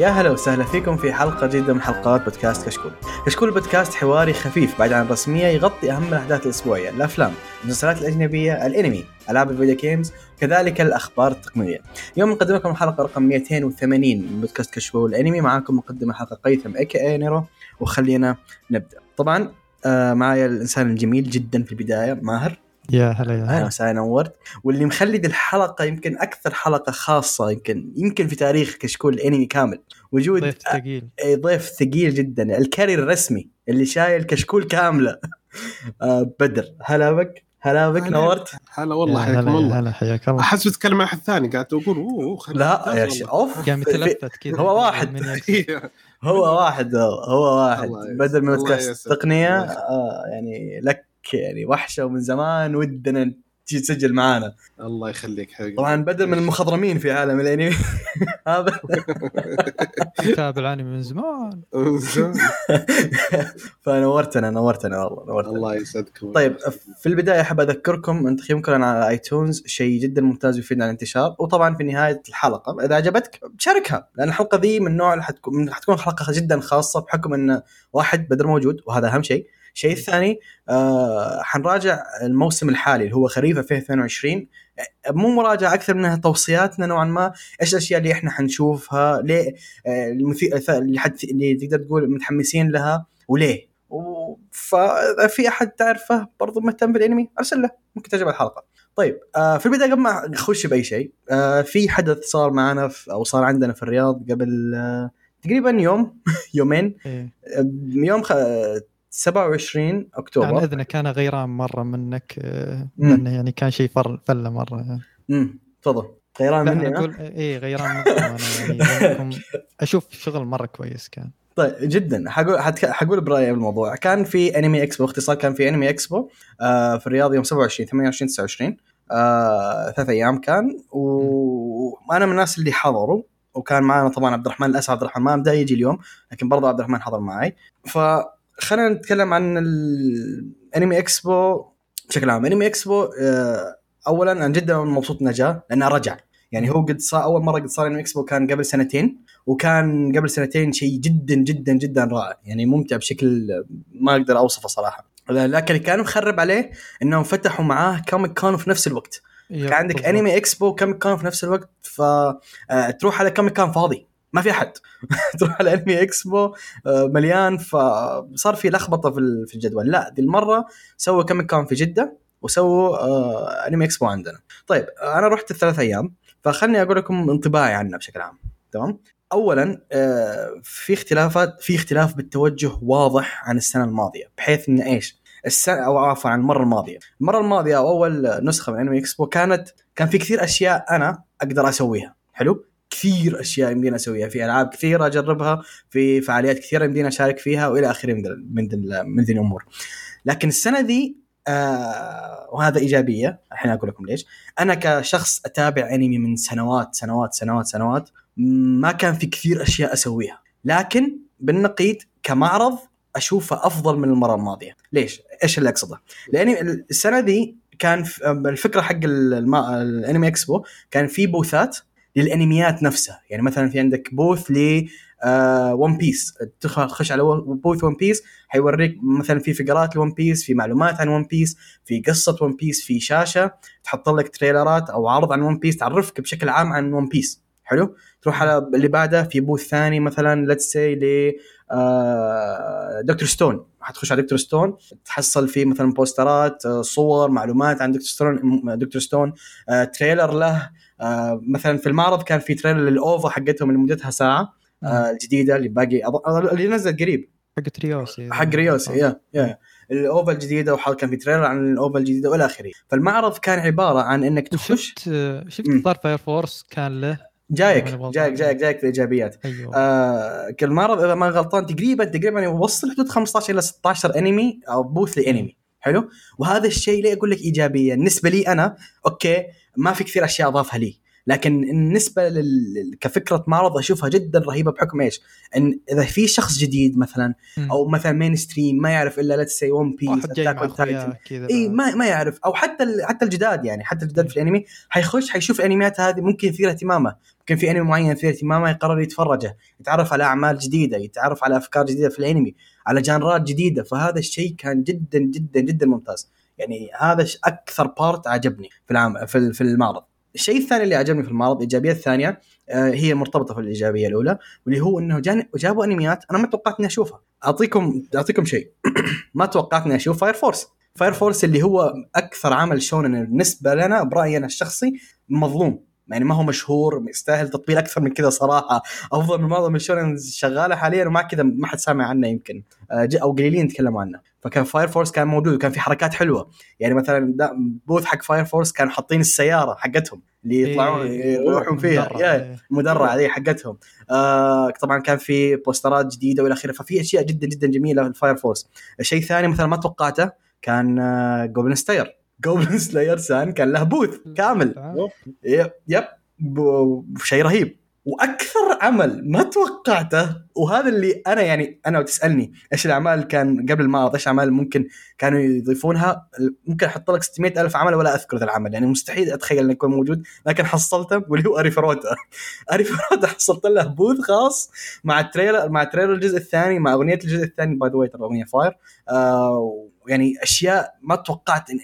يا هلا وسهلا فيكم في حلقة جديدة من حلقات بودكاست كشكول. كشكول بودكاست حواري خفيف بعيد عن الرسمية يغطي أهم الأحداث الأسبوعية، الأفلام، المسلسلات الأجنبية، الأنمي، ألعاب ال video games، كذلك الأخبار التقنية. اليوم نقدم لكم الحلقة رقم 280 من بودكاست كشكول الأنمي معاكم مقدم الحلقة هيثم AKA نيرو وخلينا نبدأ. طبعا آه معايا الإنسان الجميل جدا في البداية ماهر. يا هلا يا أهلا هلا وسهلا نورت واللي مخلي دي الحلقة يمكن أكثر حلقة خاصة يمكن يمكن في تاريخ كشكول الأنمي كامل. وجود ضيف ثقيل. أي ضيف ثقيل جدا. الكاري الرسمي اللي شايل كشكول كاملة. آه بدر هلا بك. هلا بك هلا. نورت. هلا والله هلا يا الله. هلا حياك الله. أحس بتكلم مع احد ثاني قاعد أقول أوه لا يا. شيخ أوف. قام يتلفت كذا هو واحد. هو واحد هو واحد. بدل من الله بودكاست يسعدك. تقنية. الله يسعدك. آه يعني لك يعني وحشة ومن زمان ودنا تجي تسجل معانا. الله يخليك حبيبي. طبعا بدل من المخضرمين في عالم الأنمي. هذا. متابع الأنمي من زمان. فنورتنا نورتنا والله نورتنا. الله يسعدكم. طيب في البداية أحب أذكركم أن تقييمكم على ايتونز شيء جدا ممتاز يفيدنا على الانتشار وطبعا في نهاية الحلقة إذا عجبتك شاركها لأن الحلقة ذي من نوع اللي حتكون من- حتكون حلقة جدا خاصة بحكم أن واحد بدر موجود وهذا أهم شيء. الشيء الثاني آه حنراجع الموسم الحالي اللي هو خريف 2022 آه، مو مراجعة أكثر منها توصياتنا نوعا ما. إيش الأشياء اللي إحنا حنشوفها؟ ليه آه المثي... اللي, حد... اللي تقدر تقول متحمسين لها وليه؟ فاذا في أحد تعرفه برضو مهتم بالأنمي أرسل له ممكن تعجب الحلقة. طيب آه في البداية قبل ما نخش بأي شيء آه في حدث صار معنا في أو صار عندنا في الرياض قبل آه تقريبا يوم يومين. إيه. آه، يوم خ... 27 عن أكتوبر. اذنك أنا غيران مرة منك آه،. لأنه يعني كان شيء فلة مرة. امم تفضل. غيران مني؟ أقول إيه غيران منكم أنا يعني أشوف شغل مرة كويس كان. طيب جدا. حقول حقول برأيي بالموضوع كان في Anime Expo باختصار كان في Anime Expo آه في الرياض يوم 27 28 29 آه ثلاث أيام كان. وأنا من الناس اللي حضروا وكان معنا طبعا عبد الرحمن للاسف عبد الرحمن ما بدا يجي اليوم لكن برضه عبد الرحمن حضر معي. فخلينا نتكلم عن ال Anime Expo بشكل عام. Anime Expo آه اولا أنا جدا مبسوط إنه جاء لأنه رجع. يعني هو قد صار أول مرة قد صار Anime Expo كان قبل سنتين وكان قبل سنتين شيء جدا جدا جدا رائع. يعني ممتع بشكل ما أقدر أوصفه صراحة. لكن اللي كان مخرب عليه إنهم فتحوا معاه Comic Con في نفس الوقت. كان عندك Anime Expo و Comic Con في نفس الوقت فتروح على Comic Con فاضي. ما في أحد. تروح على Anime Expo آه، مليان فصار في لخبطة في ال- في الجدول. لا ذي المرة سووا Comic Con في جدة وسووا آه، Anime Expo عندنا. طيب آه، أنا رحت الثلاث أيام فخلني أقول لكم انطباعي عنه بشكل عام. تمام؟ اولا آه، في اختلافات في اختلاف بالتوجه واضح عن السنة الماضية بحيث إن إيش؟ السنة أو عفوا عن المرة الماضية. المرة الماضية أو أول نسخة من Anime Expo كانت كان في كثير أشياء أنا أقدر أسويها. حلو؟ كثير أشياء يمدينا اسويها في ألعاب كثيرة أجربها في فعاليات كثيرة يمدينا أشارك فيها وإلى آخره من ذا- من ذا- من ذي الأمور. لكن السنة ذي آه وهذا إيجابية الحين أقول لكم ليش. أنا كشخص أتابع أنمي من سنوات سنوات سنوات سنوات ما كان في كثير أشياء أسويها. لكن بالنقيض كمعرض أشوفه أفضل من المرة الماضية. ليش؟ إيش اللي أقصده؟ لاني السنة ذي كان الفكرة حق ال Anime Expo كان في booth ات للأنميات نفسها. يعني مثلا في عندك booth ل One Piece تخش على booth One Piece حيوريك مثلا في figure ات ل One Piece في معلومات عن One Piece في قصة One Piece في شاشة تحط لك trailer ات أو عرض عن One Piece تعرفك بشكل عام عن One Piece حلو؟ تروح على اللي بعده في booth ثاني مثلا let's say ل آه، Dr. Stone حتخش على Dr. Stone تحصل فيه مثلا poster ات آه، صور معلومات عن Dr. Stone Dr. Stone آه، trailer له آه، مثلا في المعرض كان في trailer لل OVA حقتهم اللي مدتها ساعة آه، الجديدة اللي باقي اللي نزل قريب. حق Ryusui حق Ryusui yeah yeah. ال OVA الجديدة وحال كان في trailer عن ال OVA الجديدة وإلى آخره. فالمعرض كان عبارة عن إنك تخش شفت شفت. الظاهر Fire Force كان له؟ جايك غلطان. جايك جايك جايك في الإيجابيات. أيوه. آه المعرض إذا ما غلطان تقريبا تقريبا يوصل حدود 15 إلى 16 انمي أو booth لانمي حلو؟ وهذا الشيء ليه أقول لك إيجابية؟ بالنسبة لي أنا okay ما في كثير أشياء أضافها لي. لكن بالنسبة لل... كفكرة معرض أشوفها جدا رهيبة بحكم إيش؟ إن إذا في شخص جديد مثلا. أو مثلا mainstream ما يعرف إلا let's say One Piece إي ما ما يعرف. أو حتى ال- حتى الجداد يعني حتى الجداد في الأنمي حيخش حيشوف الأنميات هذه ممكن يثير اهتمامه. ممكن في أنمي معين يثير اهتمامه يقرر يتفرجه. يتعرف على أعمال جديدة يتعرف على أفكار جديدة في الأنمي على genre ات جديدة. فهذا الشيء كان جدا جدا جدا ممتاز. يعني هذا أكثر part عجبني في العام في في المعرض. الشيء الثاني اللي عجبني في المعرض الإيجابية الثانية آه، هي مرتبطة في الإيجابية الأولى واللي هو إنه جابوا أنميات أنا ما توقعت إني أشوفها. اعطيكم أعطيكم شيء. ما توقعت إني أشوف Fire Force Fire Force اللي هو أكثر عمل shonen بالنسبة لنا برايي أنا الشخصي مظلوم. يعني ما هو مشهور يستاهل تطبيل أكثر من كذا صراحة. أفضل من معظم ال shonen شغالة حاليا وما كذا ما حد سامع عنه يمكن. آه، أو قليلين تكلموا عنه. فكان Fire Force كان موجود وكان في حركات حلوة. يعني مثلا booth حق Fire Force كانوا حاطين السيارة حقتهم اللي يطلعون إيه، يروحون فيها. مدرع، yeah إيه. هذه حقتهم. آه طبعا كان في poster ات جديدة وإلى آخره. ففي أشياء جدا جدا جميلة في ال Fire Force شيء ثاني مثلا ما توقعته كان آه Goblin Slayer Goblin Slayer سان كان له booth كامل. Yep. Yep. شيء رهيب. وأكثر عمل ما توقعته وهذا اللي أنا يعني أنا وتسالني إيش الأعمال كان قبل المعرض إيش أعمال ممكن كانوا يضيفونها؟ ممكن أحط لك 600 ألف عمل ولا أذكر ذا العمل يعني مستحيل أتخيل إنه يكون موجود لكن حصلته واللي هو Arifureta Arifureta حصلت له booth خاص مع ال trailer مع trailer الجزء الثاني مع أغنية الجزء الثاني by the way ترى أغنية fire آه يعني أشياء ما توقعت إن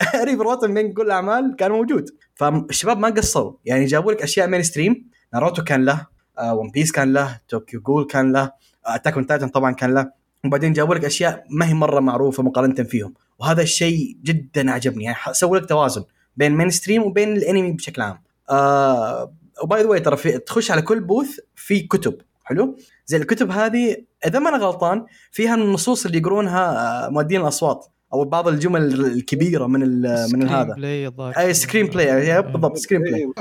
Arifureta Arifureta من كل الأعمال كان موجود. فالشباب ما قصروا. يعني جابوا لك أشياء mainstream ناروتو كان له آه One Piece كان له Tokyo Ghoul كان له Attack on Titan طبعا كان له. وبعدين جابوا لك أشياء ما هي مرة معروفة مقارنة فيهم. وهذا الشيء جدا عجبني. يعني سووا لك توازن بين mainstream وبين الأنمي بشكل عام. آه و by the way ترى تخش على كل booth في كتب. حلو؟ زي الكتب هذه إذا ما أنا غلطان فيها النصوص اللي يقرونها آه، مؤدين الأصوات. أو بعض الجمل الكبيرة من ال- من هذا. play الظاهر أي screenplay بالضبط screenplay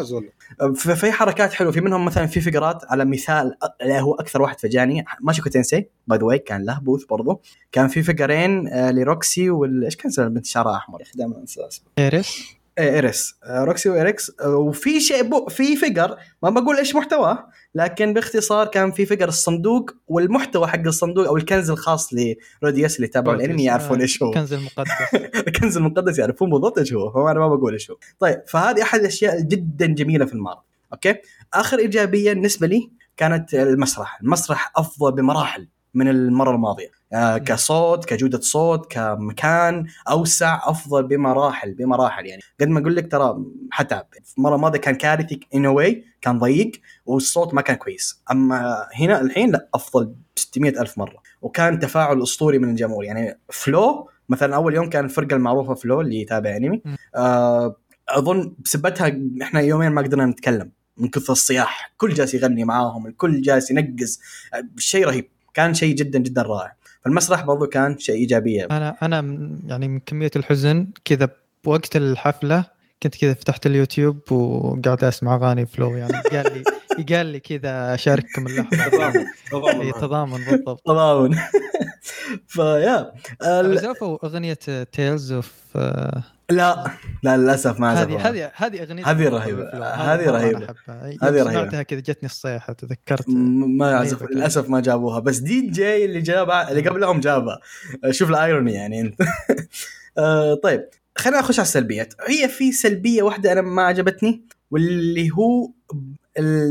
إيه، ففي حركات حلوة في منهم مثلا في figure ات على مثال هو أكثر واحد فجاني Mushoku Tensei by the way كان له booth برضه كان في figure ين آه، لروكسي وال إيش كان اسمها البنت شعرها أحمر. يا أخي دائما أنسى اسمها إيريس؟ إيه، إيريس. آه، روكسي وإيريس. آه، وفي شيء في figure ما بقول إيش محتواه لكن باختصار كان في فقر الصندوق والمحتوى حق الصندوق أو الكنز الخاص لروديوس اللي تابعوا الأنمي يعرفون إيش هو. الكنز المقدس. الكنز المقدس يعرفون بالضبط إيش هو. فانا ما بقول إيش هو. طيب فهذه أحد الأشياء جدا جميلة في المعرض okay؟ آخر إيجابية بالنسبة لي كانت المسرح. المسرح أفضل بمراحل من المرة الماضية. آه. كصوت كجودة صوت كمكان أوسع أفضل بمراحل بمراحل يعني. قد ما أقول لك ترى حتى المره الماضيه كان كارثي in a way كان ضيق والصوت ما كان كويس. أما هنا الحين لا أفضل ب 600 ألف مرة. وكان تفاعل أسطوري من الجمهور. يعني فلو مثلا أول يوم كان الفرقه المعروفة فلو اللي يتابع انمي. آه أظن بسبتها إحنا يومين ما قدرنا نتكلم. من كثر الصياح كل جالس يغني معاهم الكل جالس ينقز. آه، شيء رهيب. كان شيء جدا جدا رائع. فالمسرح برضو كان شيء إيجابية. أنا أنا يعني من كمية الحزن كذا بوقت الحفلة كنت كذا فتحت اليوتيوب وقاعد أسمع أغاني فلو يعني قال لي قال لي كذا أشارككم اللحظه تضامن تضامن. بالضبط. تضامن. ف yeah عزفوا اغنيه Tales of لا لا للأسف ما هذه. هذه هذه أغنية هذه. بالفلو. هذه أحبها. هذه يوم رهيبة. سمعتها كذا جتني الصيحه تذكرت ما رهيبة للأسف ما جابوها بس دي جي اللي جابها اللي قبلهم جابها شوف ال irony يعني انت آه، طيب خلينا نخش على السلبيات هي في سلبية واحدة أنا ما عجبتني واللي هو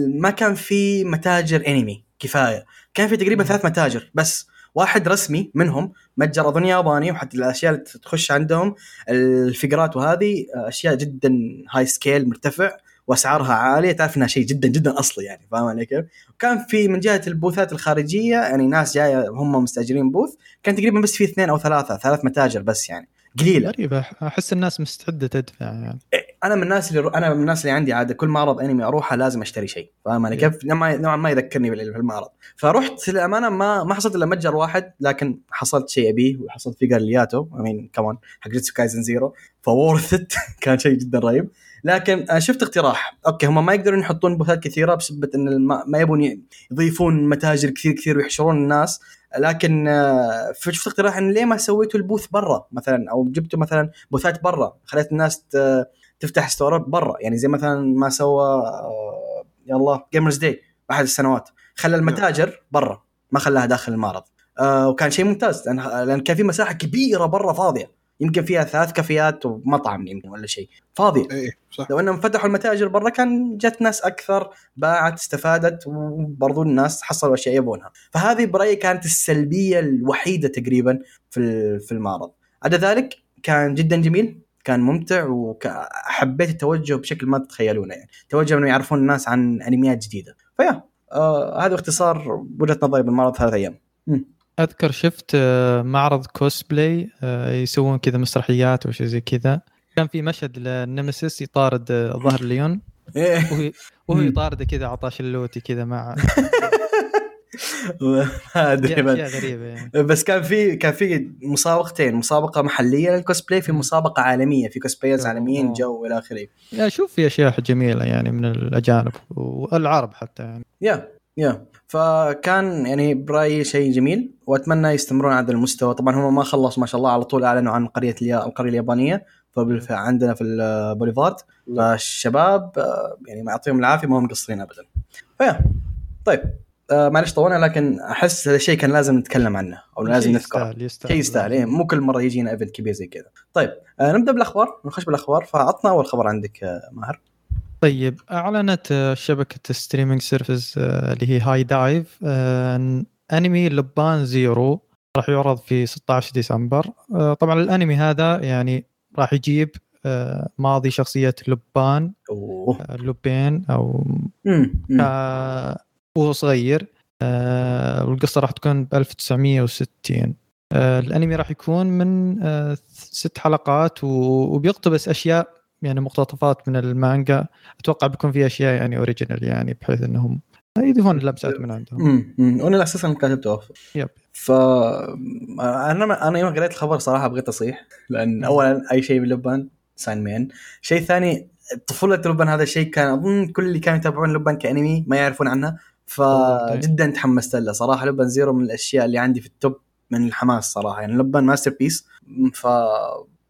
ما كان في متاجر انمي كفاية كان في تقريبا. ثلاث متاجر بس واحد رسمي منهم متجر اظن ياباني وحتى الأشياء اللي تخش عندهم الفقرات وهذه أشياء جدا high scale مرتفع وأسعارها عالية تعرف إنها شيء جدا جدا أصلي يعني فاهم علي كيف؟ وكان في من جهة البوثات الخارجية يعني ناس جاية هم مستأجرين booth كان تقريبا بس في اثنين أو ثلاثة ثلاث متاجر بس يعني قليلة. غريبة. أحس الناس مستعدة تدفع يعني. أنا من الناس اللي أنا من الناس اللي عندي عادة كل معرض أنمي اروحه لازم أشتري شيء فاهم علي؟ كيف؟ نوعا نوعا ما يذكرني بال- بالمعرض. فرحت للأمانة ما ما حصلت إلا متجر واحد لكن حصلت شيء أبيه وحصلت figure ليوتا I mean كمان حق Jujutsu Kaisen Zero فورث كان شيء جدا رهيب. لكن آه، شفت اقتراح. okay هم ما يقدرون يحطون بوثات كثيرة بسبب إن الم- ما يبون يضيفون متاجر كثير كثير ويحشرون الناس. لكن آه، شفت اقتراح إن ليه ما سويتوا ال booth برا مثلا؟ أو جبتوا مثلا بوثات برا خليت الناس تفتح store برا. يعني زي مثلا ما سوى آه، يلا Gamers Day أحد السنوات. خلى المتاجر برا ما خلاها داخل المعرض. آه وكان شيء ممتاز لأن كان في مساحة كبيرة برا فاضية. يمكن فيها ثلاث كافيات ومطعم يمكن ولا شيء. فاضيه إيه صح. لو انهم فتحوا المتاجر برا كان جت ناس أكثر باعت استفادت وبرضو الناس حصلوا أشياء يبونها. فهذه برأيي كانت السلبية الوحيدة تقريبا في في المعرض. عدا ذلك كان جدا جميل كان ممتع وحبيت التوجه بشكل ما تتخيلونه يعني. توجه إنه يعرفون الناس عن أنميات جديدة. فيا آه هذا باختصار وجهة نظري بالمعرض ثلاث أيام أذكر شفت آه، معرض كوسبلاي آه، يسوون كذا مسرحيات وشي زي كذا. كان في مشهد لل Nemesis يطارد آه، ظهر ليون. إيه. وهو. يطارده كذا عطاش اللوتي كذا مع ما أدري غريبة يعني. بس كان في كان في مسابقتين مسابقة محلية للكوسبلاي في مسابقة عالمية في cosplayers. عالميين جو إلى آخره. أشوف في أشياء جميلة يعني من الأجانب والعرب حتى يعني. yeah yeah. فكان يعني برأيي شيء جميل وأتمنى يستمرون على هذا المستوى. طبعا هم ما خلصوا ما شاء الله على طول أعلنوا عن قرية اليا... القرية اليابانية. عندنا في البوليفارد. فالشباب آه، يعني ما يعطيهم العافية ما هم مقصرين ابدا. ف yeah طيب آه معلش طولنا لكن أحس هذا الشيء كان لازم نتكلم عنه أو لازم نذكره. شيء يستاهل إيه، مو كل مرة يجينا event كبير زي كذا. طيب آه نبدأ بالأخبار نخش بالأخبار. فعطنا أول خبر عندك آه ماهر. طيب أعلنت شبكة ال streaming service آه، اللي هي HIDIVE آه، أن أنمي لبان Zero راح يعرض في 16 ديسمبر. آه، طبعا الأنمي هذا يعني راح يجيب ماضي شخصية لبان أوه. آه، لوبين أو وهو صغير والقصة راح تكون ب 1960 آه، الأنمي راح يكون من ست حلقات وبيقتبس أشياء يعني مقتطفات من المانجا. أتوقع بيكون في أشياء يعني original يعني بحيث إنهم يضيفون لمسات من عندهم. امم. وأنا أساسا كاتبته yep. ف أنا أنا يوم قريت الخبر صراحة بغيت أصيح لأن اولا أي شيء من لبان sign me in شيء ثاني طفولة لبان هذا الشيء كان أظن كل اللي كانوا يتابعون لبان كأنمي ما يعرفون عنها. فجدا تحمست له. صراحة لبان Zero من الأشياء اللي عندي في ال top من الحماس صراحة. يعني لبان masterpiece ف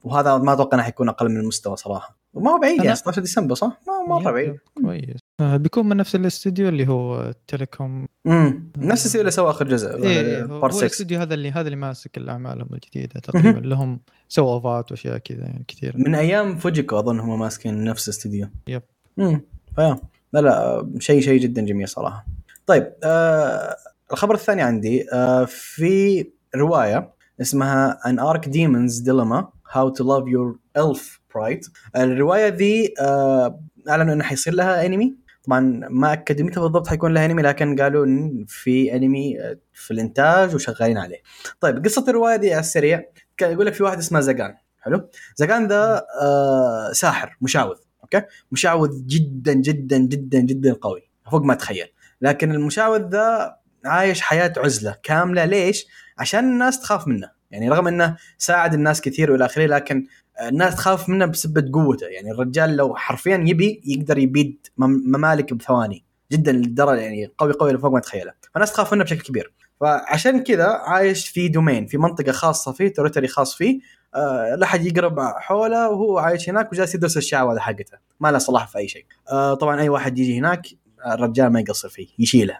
وهذا ما أتوقع إنه حيكون أقل من المستوى صراحة. وما هو بعيد يعني أنا- 16 ديسمبر صح؟ ما مره بعيد. كويس. آه، بيكون من نفس الاستوديو اللي هو تيليكوم. امم نفس الشيء اللي سوى آخر جزء إيه هو, part هو 6 الاستوديو هذا اللي هذا اللي ماسك الأعمالهم الجديدة تقريبا. لهم سووا اوفات وأشياء كذا يعني كثير. من أيام فوجيكو أظن هم ماسكين نفس الاستديو yep. امم ف yeah. لا لا شيء شيء جدا جميل صراحة. طيب آه الخبر الثاني عندي آه في رواية اسمها An Archdemon's Dilemma. How to Love Your Elf Bride. الرواية ذي آه أعلنوا انه حيصير لها انمي طبعا ما أكدوا متى بالضبط حيكون لها انمي لكن قالوا إن في انمي آه، في الإنتاج وشغالين عليه. طيب قصة الرواية دي على السريع. يقول لك في واحد اسمه زقان حلو؟ زقان ذا آه ساحر مشعوذ أوكي؟ مشعوذ جدا جدا جدا جدا قوي فوق ما تخيل. لكن المشعوذ ذا عايش حياة عزلة كاملة. ليش؟ عشان الناس تخاف منه. يعني رغم إنه ساعد الناس كثير وإلى آخره لكن الناس تخاف منه بسبة قوته. يعني الرجال لو حرفيا يبي يقدر يبيد مم- ممالك بثواني جدا للدرجة يعني قوي قوي فوق ما تتخيله فالناس تخاف منه بشكل كبير. فعشان كذا عايش في دومين في منطقة خاصة فيه توريتوري خاص فيه. آه لا حد يقرب حوله وهو عايش هناك وجالس يدرس الشعوذه حقته. ما له صلاح في أي شيء. آه طبعا أي واحد يجي هناك الرجال ما يقصر فيه يشيله.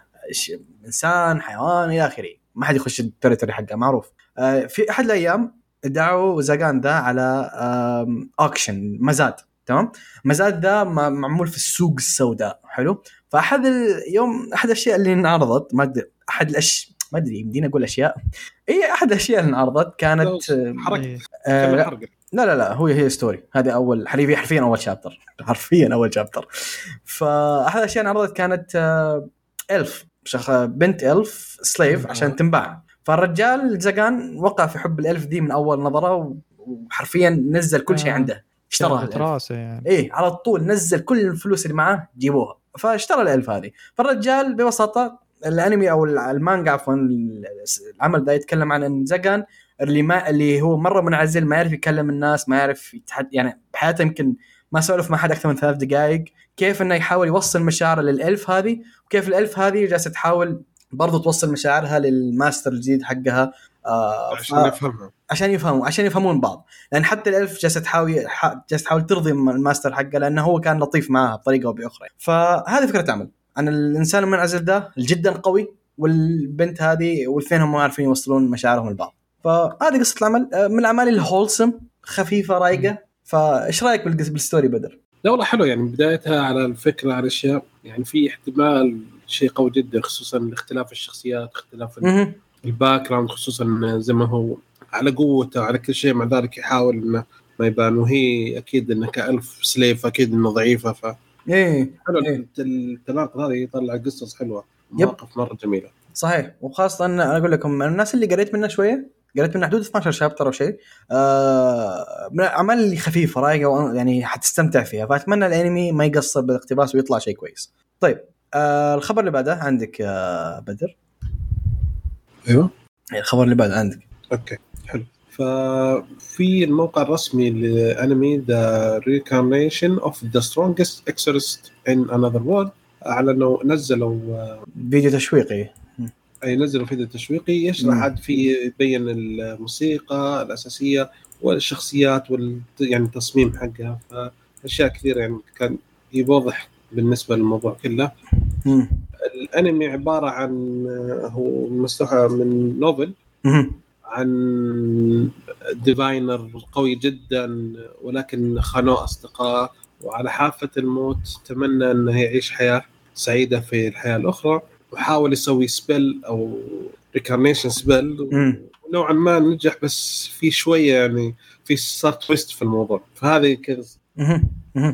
إنسان حيوان إلى آخره. ما حد يخش ال territory حقه معروف. في أحد الأيام دعوا زاغان ذا على auction مزاد تمام؟ مزاد ذا معمول في السوق السوداء حلو؟ فأحد اليوم أحد الأشياء اللي انعرضت ما أدري أحد الأش... ما أدري يمديني أقول أشياء؟ إي أحد الأشياء اللي انعرضت كانت آه، حركة. آه، لا لا لا هو هي story هذه أول حرفيا حرفيا أول chapter حرفيا أول chapter فأحد الأشياء اللي انعرضت كانت آه، إلف شخ بنت إلف سليف عشان تنباع. فالرجال زقان وقع في حب الألف دي من أول نظرة وحرفيا نزل كل شيء آه. عنده. اشتراها. راسه يعني. إيه على طول نزل كل الفلوس اللي معاه جيبوها. فاشترى الألف هذه. فالرجال ببساطة الأنمي أو المانجا عفوا العمل ده يتكلم عن إن زقان اللي ما اللي هو مرة منعزل ما يعرف يكلم الناس ما يعرف يتحد يعني بحياته يمكن ما سولف مع حد أكثر من ثلاث دقائق كيف إنه يحاول يوصل مشاعره لل elf هذه؟ وكيف ال elf هذه جالسة تحاول برضو توصل مشاعرها للماستر الجديد حقها آه عشان يفهمها. عشان يفهموا عشان يفهمون بعض. لأن حتى ال elf جالسة تحاول جالسة تحاول ترضي الماستر حقه لأنه هو كان لطيف معاها بطريقة أو بأخرى. فهذه فكرة العمل عن الإنسان المنعزل ده الجدا قوي والبنت هذه والاثنين هم عارفين يوصلون مشاعرهم لبعض. فهذه قصة العمل. آه، من الأعمال ال wholesome خفيفة رايقة. فإيش رأيك بال story بدر؟ لا والله حلو يعني بدايتها على الفكرة على الأشياء. يعني في احتمال شيء قوي جدا خصوصا اختلاف الشخصيات اختلاف. ال background خصوصا زي ما هو على قوته على كل شيء مع ذلك يحاول إنه ما يبان وهي أكيد إنه ك elf slave أكيد إنه ضعيفة فحلو إيه إيه. الت- التناقض هذا يطلع قصص حلوة. مواقف مرة جميلة صحيح وخاصة أنا أقول لكم الناس اللي قريت منها شوية قريت منها حدود 12 chapter أو شيء آه من الأعمال اللي خفيفة رايقة وأن- يعني حتستمتع فيها فأتمنى الأنمي ما يقصر بالاقتباس ويطلع شيء كويس طيب آه الخبر اللي بعده عندك آه بدر؟ أيوه. الخبر اللي بعده عندك. okay حلو. ففي الموقع الرسمي لانمي The Reincarnation of the Strongest Exorcist in Another World اعلنوا نزلوا آه، فيديو تشويقي. أي نزلوا فيديو تشويقي يشرح. عاد في يبين الموسيقى الأساسية والشخصيات وال يعني التصميم حقها فأشياء كثيرة يعني كان يوضح بالنسبة للموضوع كله. مم. الانمي عبارة عن آه، هو مستوحى من novel مم. عن diviner قوي جدا ولكن خانوه أصدقاء وعلى حافة الموت تمنى انه يعيش حياة سعيدة في الحياة الأخرى وحاول يسوي spell أو reincarnation spell. نوعا ما نجح بس في شوية يعني في صار twist في الموضوع فهذه كذا. مم.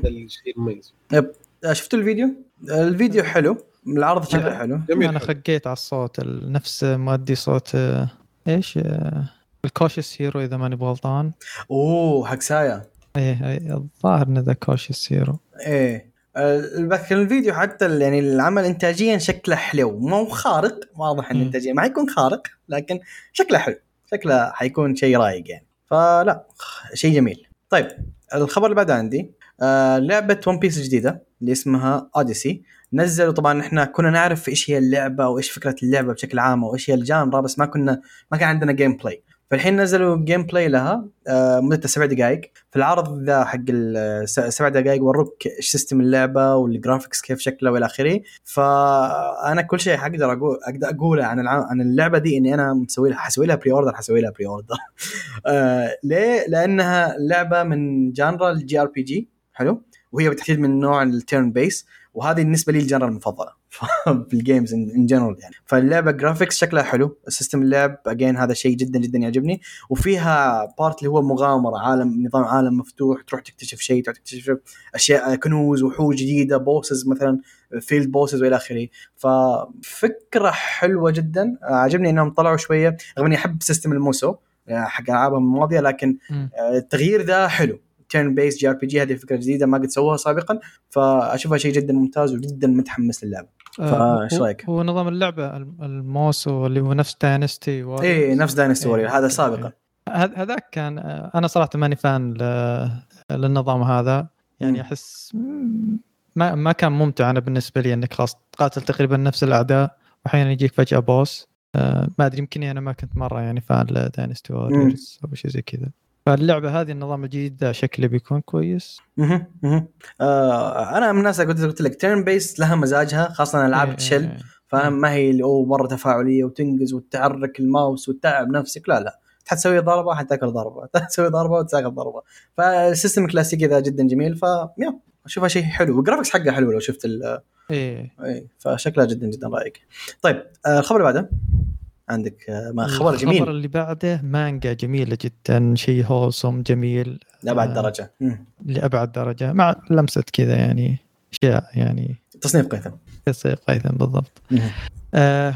الشيء المميز آه، شفتوا الفيديو؟ الفيديو حلو. العرض شكله حلو. جميل. أنا خقيت على الصوت ال- نفس مؤدي صوت آه، إيش؟ آه، ال Cautious Hero إذا ماني بغلطان. أوه حق سايا إيه إيه، الظاهر انه ذا Cautious Hero. إيه. آه، لكن الفيديو حتى يعني العمل انتاجيا شكله حلو. مو خارق واضح إن مم. انتاجيا. ما حيكون خارق لكن شكله حلو. شكله حيكون شيء رايق يعني. فلا شيء جميل. طيب الخبر اللي بعده عندي. آه لعبة One Piece جديدة اللي اسمها Odyssey نزلوا طبعا إحنا كنا نعرف إيش هي اللعبة وإيش فكرة اللعبة بشكل عام وإيش هي ال genre بس ما كنا ما كان عندنا gameplay فالحين نزلوا gameplay لها آه مدتها سبع دقائق في العرض ذا حق السبع دقائق وروك إيش system اللعبة وال graphics كيف شكله وإلى آخره. فأنا كل شيء حقدر أقول أقدر أقوله عن. عن اللعبة دي إني أنا مسوي لها حسوي لها pre-order حسوي لها pre-order آه ليه؟ لأنها لعبة من genre ال JRPG حلو؟ وهي بالتحديد من نوع ال turn-based وهذه بالنسبة لي ال genre المفضلة في ال games in general يعني. فاللعبة graphics شكلها حلو system اللعب again هذا شيء جدا جدا يعجبني. وفيها part اللي هو مغامرة عالم نظام عالم مفتوح تروح تكتشف شيء تروح تكتشف أشياء كنوز وحوش جديدة bosses مثلا field bosses وإلى آخره. ففكرة حلوة جدا. عجبني إنهم طلعوا شوية رغم إني أحب system ال Musou آه، حق ألعابهم الماضية لكن التغيير ذا حلو. تيرن بيس جي ار بي جي هذه فكره جديدة ما قد سووها سابقا فأشوفها شيء جدا ممتاز وجدا متحمس للعبه آه، فإيش هو- رأيك؟ هو نظام اللعبة الم- ال Musou اللي هو نفس Dynasty اي إيه، نفس Dynasty Warriors هذا سابقا. هذاك كان آه، أنا صراحة ماني fan للنظام هذا يعني. أحس ما ما كان ممتع أنا بالنسبة لي إنك خلاص تقاتل تقريبا نفس الأعداء واحيانا يجيك فجأة boss آه، ما أدري يمكن أنا ما كنت مرة يعني fan ل Dynasty Warriors أو شيء زي كذا. فاللعبة هذه النظام الجديد شكله بيكون كويس. مهم. آه أنا من الناس قلت قلت لك turn-based لها مزاجها خاصة ألعاب إيه، chill إيه. فاهم؟ ما هي اللي أوه مرة تفاعلية وتنقز وتحرك الماوس وتتعب نفسك. لا لا. حتسوي ضربة حتاكل ضربة. تسوي ضربة وتاكل ضربة. فال system الكلاسيكي ذا جدا جميل ف يا أشوفها شيء حلو. وال graphics حقه حلو لو شفت ال إيه. اي فشكلها جدا جدا رايق طيب آه الخبر اللي بعده. عندك آه ما خبر الخبر جميل اللي بعده مانجا جميلة جدا شيء wholesome جميل لأبعد آه، درجة. لأبعد درجة مع لمسة كذا يعني أشياء يعني تصنيف قيثم. تصير قيثم بالضبط.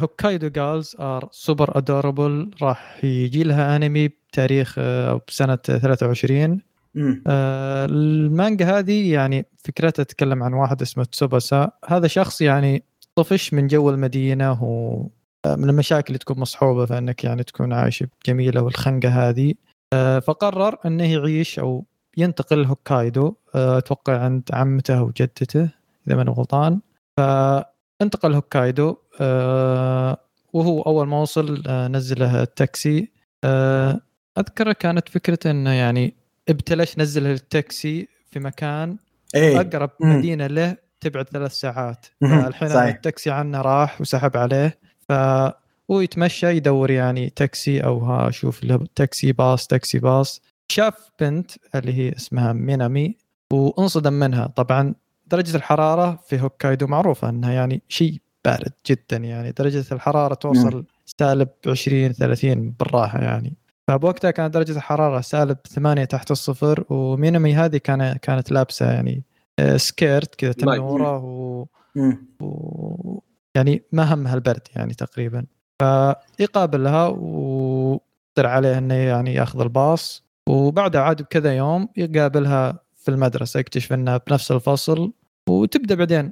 Hokkaido Gals Are Super Adorable راح يجي لها انمي بتاريخ آه، أو بسنة 23 مم. آه، المانجا هذه يعني فكرتها تتكلم عن واحد اسمه تسوباسا. هذا شخص يعني طفش من جو المدينة و من المشاكل اللي تكون مصحوبة في انك يعني تكون عايش بجميلة والخنقة هذه. آه، فقرر إنه يعيش أو ينتقل هوكايدو. آه، أتوقع عند عمته وجدته إذا ما غلطان. فانتقل هوكايدو. آه، وهو أول ما وصل نزله التاكسي. آه، اذكر كانت فكرته إنه يعني ابتلش نزل التاكسي في مكان إيه. أقرب. مدينة له تبعد ثلاث ساعات. الحين. التاكسي عنه راح وسحب عليه. فهو يتمشى يدور يعني تاكسي أو ها شوف له تاكسي باص تاكسي باص. شاف بنت اللي هي اسمها مينامي وانصدم منها. طبعا درجة الحرارة في هوكايدو معروفة إنها يعني شيء بارد جدا يعني. درجة الحرارة توصل سالب 20 30 بالراحة يعني. فبوقتها كانت درجة الحرارة سالب 8 تحت الصفر ومينامي هذه كان كانت لابسة يعني آه، سكيرت كذا. تنوره و... مم. و... يعني ما همها البرد يعني تقريبا. فيقابلها وقدر عليه إنه يعني يأخذ الباص. وبعدها عاد بكذا يوم يقابلها في المدرسة يكتشف إنها بنفس الفصل. وتبدأ بعدين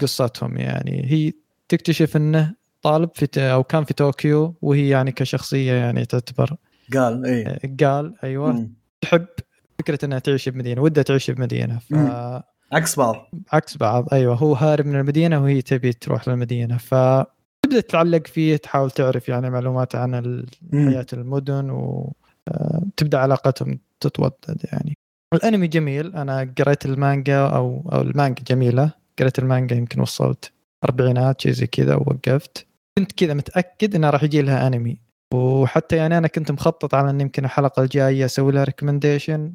قصتهم يعني. هي تكتشف إنه طالب في أو كان في طوكيو وهي يعني كشخصية يعني تعتبر. قال إيه. قال أيوه. مم. تحب فكرة إنها تعيش بمدينة ودها تعيش بمدينة. ف مم. عكس بعض. عكس بعض. أيوه هو هارب من المدينة وهي تبي تروح للمدينة. فتبدا تتعلق فيه تحاول تعرف يعني معلومات عن. حياة المدن وتبدا علاقتهم تتوطد يعني. الأنمي جميل. أنا قريت المانجا أو أو المانجا جميلة. قريت المانجا يمكن وصلت أربعينات شيء زي كذا ووقفت. كنت كذا متأكد إنه راح يجي لها أنمي. وحتى يعني أنا كنت مخطط على إن يمكن الحلقة الجاية أسوي لها ريكومنديشن.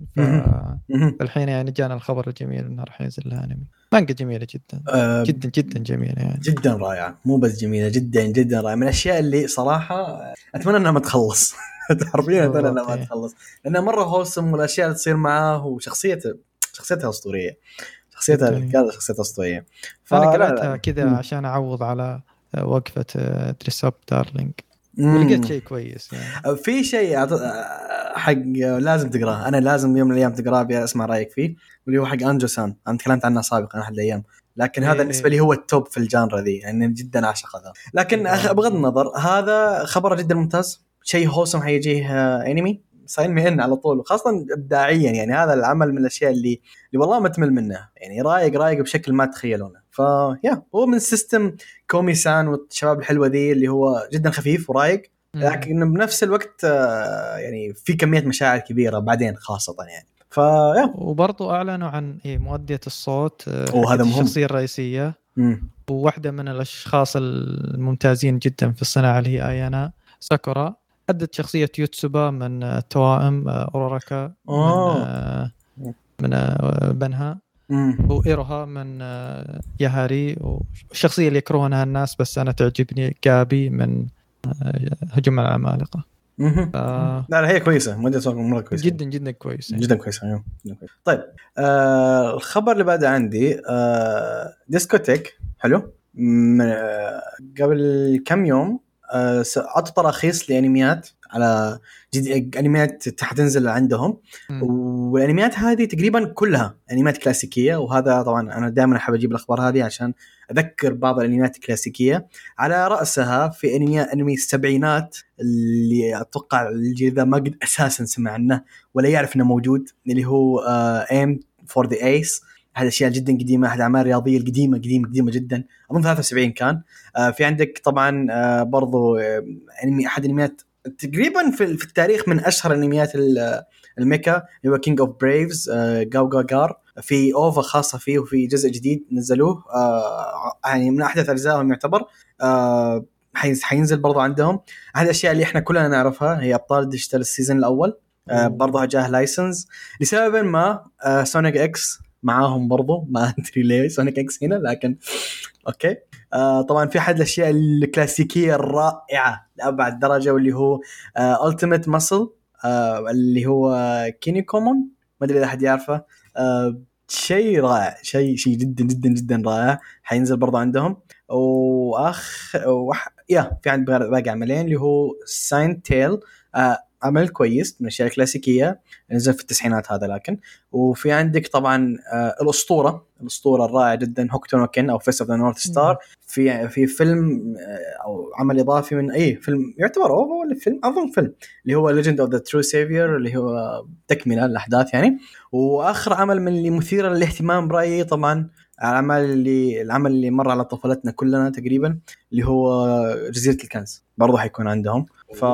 فالحين يعني جانا الخبر الجميل إنه راح ينزل لها انمي مانجا جميلة جدا. آه، جدا جدا جميلة يعني. جدا رائعة. مو بس جميلة جدا جدا رائعة. من الأشياء اللي صراحة أتمنى إنها ما تخلص. حرفيا أتمنى إنها ما. تخلص. لأنها مرة هوسم والأشياء اللي تصير معاه وشخصيته شخصيتها أسطورية. شخصيتها. قال شخصيتها أسطورية. أنا قرأتها لا. كذا. عشان أعوض على وقفة Dress Up Darling مم. ولقيت شيء كويس يعني. في شيء أعط- حق لازم تقراه. أنا لازم يوم من الأيام تقراه أبي أسمع رأيك فيه واللي هو حق أنجو سان. أنا تكلمت عنه سابقا أحد الأيام. لكن هذا إيه. بالنسبة لي هو ال top في ال genre ذي يعني جدا اعشق هذا لكن إيه. بغض النظر هذا خبره جدا ممتاز. شيء awesome حيجيه انمي sign me in على طول وخاصة ابداعيا يعني هذا العمل من الأشياء اللي اللي والله ما تمل منه. يعني رايق رايق بشكل ما تتخيلونه فيا هو من سيستم كومي سان والشباب الحلوة ذي اللي هو جدا خفيف ورايق. لكن بنفس الوقت آه، يعني في كمية مشاعر كبيرة بعدين خاصة يعني. فيا وبرضو أعلنوا عن إيه مؤدية الصوت آه، أوه، هذا حقت مهم. الشخصية الرئيسية. مم. وواحدة من الأشخاص الممتازين جدا في الصناعة اللي هي آيانا ساكورا. أدت شخصية يوتسوبا من آه، توائم اوراراكا من, من بنها. وايروها من آه، ياهاري والشخصيه اللي يكرهونها الناس بس أنا تعجبني جابي من آه، هجوم على العمالقه. ف- لا لا هي كويسة. صوت مرة كويسة. جدا جدا كويس. جدا كويسة جدا كويسة. طيب آه الخبر اللي بعده عندي آه ديسكوتيك حلو. من قبل كم يوم آه س- عطوا تراخيص لأنميات على جد... انميات حتنزل عندهم. والانميات هذه تقريبا كلها انميات كلاسيكية. وهذا طبعا أنا دائما أحب أجيب الأخبار هذه عشان أذكر بعض الانميات الكلاسيكية. على رأسها في انمي أنمي السبعينات اللي أتوقع الجيل ذا ما قد أساسا سمع عنه ولا يعرف إنه موجود اللي هو Aim for the Ace هذه أشياء جدا قديمة احد الاعمال الرياضيه القديمة قديمة قديمة جدا. أظن 73 كان. آه، في عندك طبعا آه، برضو آه، أنمي أحد أنميات تقريبا في التاريخ من أشهر أنميات ال- ال mecha اللي هو King of Braves GaoGaiGar في OVA خاصة فيه وفي جزء جديد نزلوه آه، يعني من أحدث أجزائهم يعتبر. آه، حي- حينزل برضو عندهم. احد الاشياء اللي إحنا كلنا نعرفها هي أبطال ديجيتال ال season الأول. آه، برضو جاه license لسبب ما آه، Sonic X معاهم برضو. ما أدري ليه Sonic X هنا لكن okay. آه طبعا في أحد الأشياء الكلاسيكية الرائعة لأبعد درجة واللي هو Ultimate آه Muscle آه اللي هو كينيكومان ما أدري إذا أحد يعرفه. آه شيء رائع شيء شيء جدا جدا جدا رائع. حينزل برضه عندهم. وأخ وح... يا في عند باقي عملين اللي هو Saint Tail آه عمل كويس من الأشياء الكلاسيكية نزل في التسعينات هذا لكن وفي عندك طبعا آه الأسطورة الأسطورة الرائعة جدا هوكتو نو كن أو Fist of the North Star في في فيلم آه، أو عمل إضافي من اي فيلم يعتبر OVA ولا فيلم أظن فيلم اللي هو Legend of the True Savior اللي هو تكملة الاحداث يعني. وآخر عمل من اللي مثير للاهتمام برأيي طبعا الاعمال اللي العمل اللي مر على طفولتنا كلنا تقريبا اللي هو جزيره الكنز برضه حيكون عندهم. ف.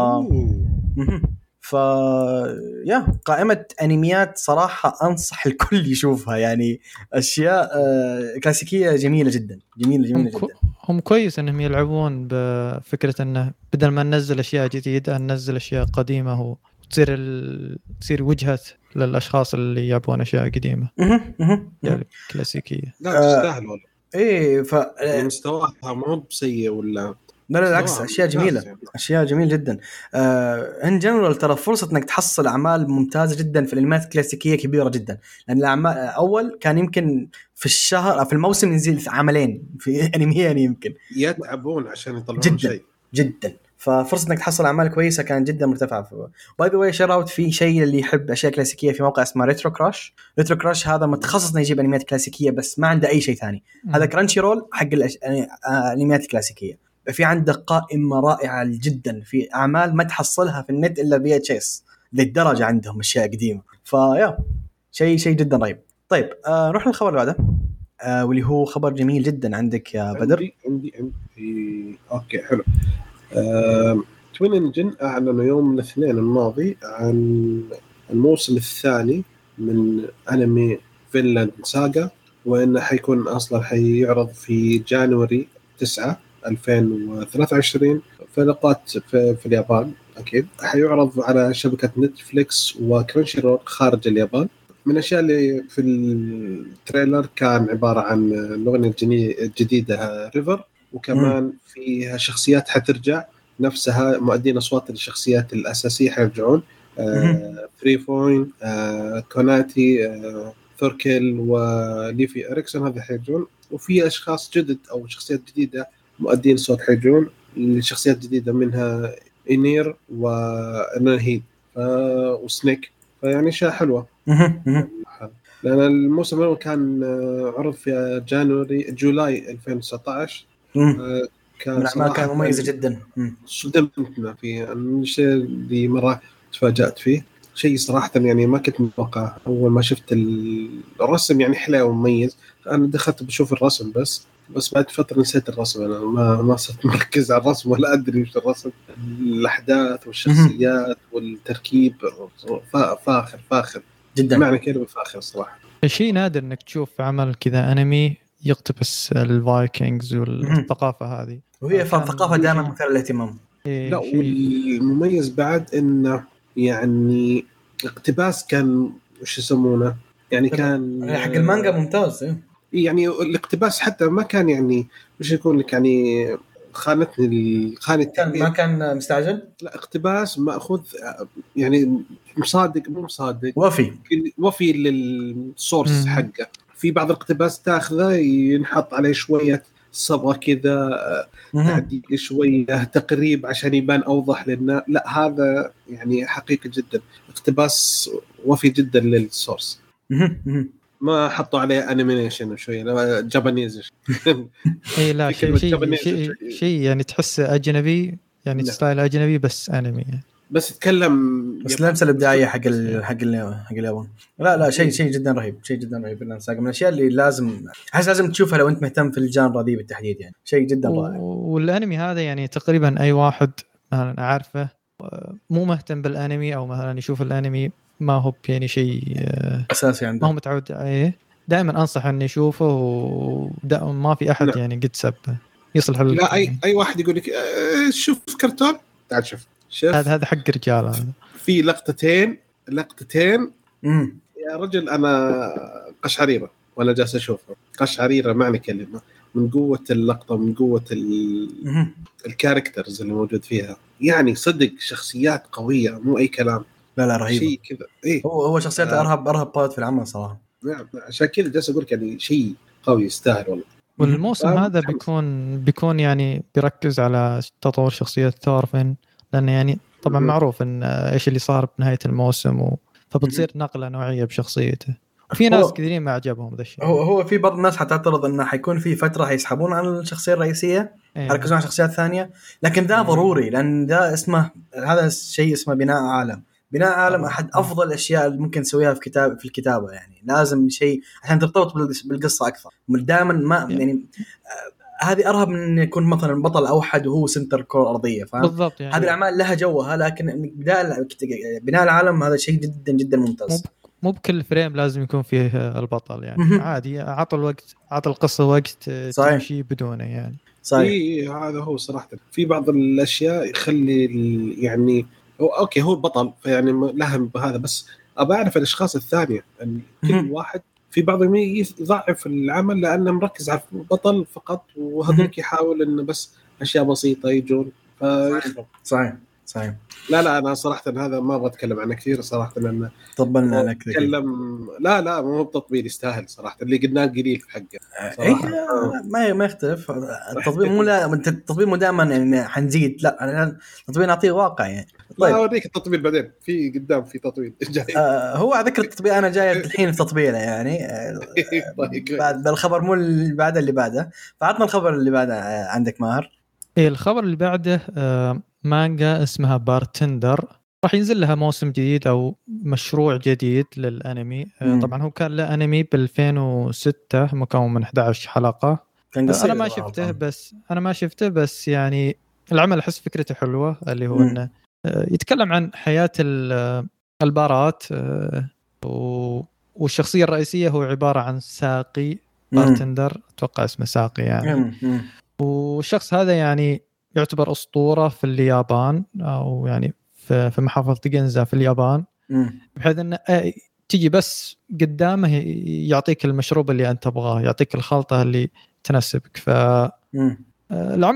ف يا قائمة أنميات صراحة أنصح الكل يشوفها. يعني أشياء آه، كلاسيكية جميلة جدا هم, جميلة كو جدا. هم كويس إنهم يلعبون بفكرة إنه بدل ما ننزل أشياء جديدة ننزل أشياء قديمة وتصير ال... تصير وجهة للأشخاص اللي يبغون أشياء قديمة. يعني كلاسيكية. لا آه، تستاهل والله. إيه ف لا مستواها مو بسيء ولا لا بالعكس مستواها أشياء جميلة يعني. أشياء جميلة جدا. in general ترى فرصة إنك تحصل أعمال ممتازة جدا في الأنميات الكلاسيكية كبيرة جدا. لأن الأعمال أول كان يمكن في الشهر في الموسم ينزل عملين في أنميين يمكن. يتعبون عشان يطلعون جداً. شيء. جدا. ففرصة إنك تحصل أعمال كويسة كانت جدا مرتفعة. by the way shout out في شيء اللي يحب أشياء كلاسيكية في موقع اسمه RetroCrush RetroCrush هذا متخصص إنه يجيب أنميات كلاسيكية بس ما عنده أي شيء ثاني. هذا Crunchyroll حق الأش- آه، الأنميات الكلاسيكية. في عنده قائمة رائعة جدا في أعمال ما تحصلها في النت إلا VHS للدرجة عندهم أشياء قديمة. ف yeah شيء شيء جدا رهيب. طيب آه نروح للخبر اللي بعده. آه واللي هو خبر جميل جدا عندك يا بدر. عندي عندي, عندي okay حلو. آه... Twin Engine اعلنوا يوم الاثنين الماضي عن الموسم الثاني من أنمي فينلاند ساغا وإنه حيكون أصلا حيعرض في January 9 2023 في نقاط في, في اليابان أكيد. حيعرض على شبكة نتفليكس و Crunchyroll خارج اليابان. من الأشياء اللي في ال trailer كان عبارة عن الاغنيه الجديده River وكمان فيها شخصيات حترجع. نفسها مؤدين أصوات الشخصيات الأساسية حيرجعون. فري فوين كوناتي آه ثوركل وليفي اريكسون هذا حيرجعون. وفي أشخاص جدد أو شخصيات جديدة مؤدين صوت حيرجعون الشخصيات الجديده منها إينير وناهيد ف... وسنيك. فيعني أشياء حلوة. لأن الموسم الأول كان آه، عرض في جانوري جولاي 2019 مهم. آه، كان كانت صراحة مميزه جدا. صدمتنا فيه. الشيء اللي مرة تفاجأت فيه شيء صراحة يعني ما كنت متوقع. أول ما شفت ال- الرسم يعني حلو ومميز. أنا دخلت بشوف الرسم بس. بس بعد فترة نسيت الرسم أنا ما ما صرت مركز على الرسم ولا أدري وش الرسم. الأحداث والشخصيات والتركيب فا- فاخر فاخر. جدا. معنى كلمة فاخر صراحة. شيء نادر إنك تشوف عمل كذا أنمي يقتبس الفايكنجز والثقافة هذه. وهي كان- ثقافة دائما مثيرة للاهتمام. إيه، لا والمميز بعد إنه يعني اقتباس كان وش يسمونه؟ يعني كان حق المانجا ممتاز إيه. يعني الاقتباس حتى ما كان يعني وش يكون لك يعني خانتني ال- خانة كان ما كان مستعجل؟ لا اقتباس مأخوذ يعني مصادق مو مصادق. وفي. وفي للسورس. حقه. في بعض الاقتباس تاخذه ينحط عليه شوية صبغة كذا. تعديل شوية تقريب عشان يبان أوضح للناس لا هذا يعني حقيقي جدا. اقتباس وفي جدا لل source. ما حطوا عليه animation شوية لا، Japanese اي لا في شيء شيء شيء. شيء يعني تحسه أجنبي يعني لا. style أجنبي بس انمي يعني. بس يتكلم بس اللمسه الابداعيه حق ال حق ال حق اليابان لا لا شيء شيء جدا رهيب شيء جدا رهيب من الأشياء اللي لازم أحس لازم تشوفها لو أنت مهتم في الجانرا ذي بالتحديد يعني شيء جدا رائع و- والأنمي هذا يعني تقريبا أي واحد مثلا أعرفه آه، مو مهتم بالأنمي أو مثلا يشوف الأنمي ما هو يعني شيء آه، أساسي ما هو عنده متعود عليه دائما انصح اني اشوفه وما في أحد لا. يعني قد سبه يصلح لا أي أي واحد يقول لك آه، شوف كرتون تعال شوف. شوف. هذا هذا حق رجال هذا في لقطتين لقطتين. امم يا رجل أنا قشعريرة وأنا جالس أشوفه. قشعريرة معنى كلمة. من قوة اللقطة من قوة. ال characters اللي موجود فيها. يعني صدق شخصيات قوية مو أي كلام. لا لا رهيب شيء كذا إيه هو هو شخصيته آه. ارهب أرهب part في العمل صراحة نعم عشان كذا جالس أقول لك يعني شيء قوي يستاهل والله والموسم آه، هذا. بيكون بيكون يعني بيركز على تطور شخصية ثورفين لأنه يعني طبعا. معروف إن آه، إيش اللي صار بنهاية الموسم و... فبتصير نقلة نوعية بشخصيته وفي ناس كثيرين ما عجبهم ذا الشيء هو هو في بعض الناس حتعترض إنه حيكون في فترة حيسحبون عن الشخصية الرئيسية إيه. يركزون على شخصيات ثانية لكن ده. ضروري لأن ده اسمه هذا شيء اسمه بناء عالم بناء عالم. أحد أفضل الأشياء اللي ممكن تسويها في كتاب في الكتابة يعني. لازم شيء عشان ترتبط بالقص- بالقصة أكثر. دائما ما يعني آه، هذه أرهب من انه يكون مثلا بطل اوحد وهو center الكره الارضيه فاهم؟ بالضبط يعني. هذه الأعمال لها جوها لكن بناء العالم هذا شيء جدا جدا ممتاز. مو بكل frame لازم يكون فيه البطل يعني. مهم. عادي عطى الوقت عطى القصة وقت آه، صحيح. تمشي بدونه يعني. صحيح. في هذا هو صراحة. في بعض الأشياء يخلي ال- يعني okay هو البطل فيعني م- لها هذا بس أبى أعرف الأشخاص الثانية يعني كل. واحد في بعضهم يضعف العمل لأنه مركز على البطل فقط وهذاك يحاول إنه بس أشياء بسيطة يجون. فيخرب صحيح. صحيح. لا لا أنا صراحة هذا ما أبغى أتكلم عنه كثير صراحة لأن طبلنا ذكي. اتكلم لا لا مو بتطبيل يستاهل صراحة اللي قلناه قليل في حقه اي صراحة. ما ما يختلف. التطبيق مو لا انت التطبيق مو دائما يعني حنزيد لا أنا التطبيق نعطيه واقع يعني. طيب. اوريك التطبيل بعدين. في قدام في تطبيل جاي. آه هو على ذكر التطبيق أنا جاي الحين في تطبيله يعني. آه طيب بعد بالخبر مو اللي بعده اللي بعده. فعطنا الخبر اللي بعده آه، عندك ماهر. إيه الخبر اللي بعده آه، مانجا اسمها بارتندر. راح ينزل لها موسم جديد أو مشروع جديد للأنمي. آه، مم. طبعا هو كان له أنمي ب 2006 مكون من 11 حلقة. كان قصير أنا ما. شفته بس أنا ما شفته بس يعني العمل أحس فكرته حلوة اللي هو. إنه يتكلم عن حياة آه، البارات آه، والشخصية الرئيسية هو عبارة عن ساقي. بارتندر أتوقع اسمه ساقي يعني. والشخص هذا يعني يعتبر أسطورة في اليابان أو يعني في محافظة جنزا في اليابان. بحيث إنه آه، تجي بس قدامه يعطيك المشروب اللي أنت تبغاه يعطيك الخلطة اللي تناسبك فالعمل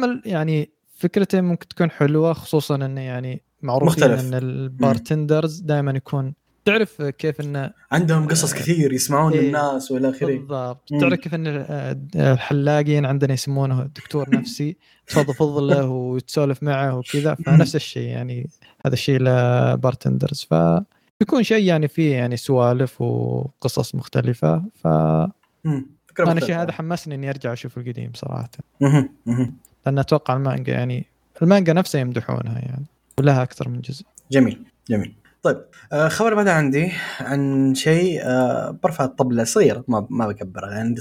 مم. يعني فكرته ممكن تكون حلوة خصوصا إنه يعني معروفين مختلف. إن ال bartenders دائما يكون تعرف كيف انه عندهم قصص كثير يسمعون إيه. للناس والى آخره بالضبط. تعرف كيف إن آه، الحلاقين عندنا يسمونه دكتور نفسي تفضفض له وتسولف معه وكذا فنفس الشيء يعني هذا الشيء ل bartenders فبيكون شيء يعني فيه يعني سوالف وقصص مختلفة مم. فكرة الشيء. هذا حمسني إني أرجع أشوف القديم صراحة. لأن أتوقع المانجا يعني المانجا نفسها يمدحونها يعني ولها أكثر من جزء. جميل جميل. طيب آه خبر بعد عندي عن شيء آه برفع الطبله صغيرة ما ما بكبرها يعني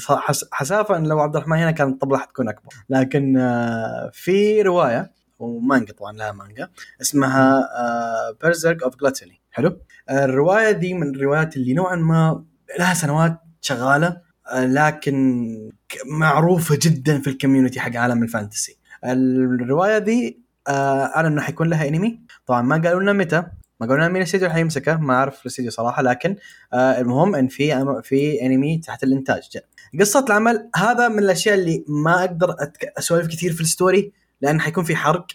حسافة إن لو عبد الرحمن هنا كانت الطبلة حتكون أكبر. لكن آه في رواية ومانجا طبعا لها مانجا اسمها Berserk of Gluttony حلو؟ آه الرواية دي من الروايات اللي نوعا ما لها سنوات شغالة آه لكن معروفة جدا في ال community حق عالم ال fantasy. الرواية دي أعلن إنه حيكون لها انمي طبعا ما قالوا لنا متى. ما قالوا لنا مين الاستديو اللي حيمسكه ما أعرف الاستديو صراحة لكن آه المهم إن في في انمي تحت الإنتاج. جاء. قصة العمل هذا من الأشياء اللي ما أقدر أتك... أسولف كثير في ال story لأن حيكون في حرق.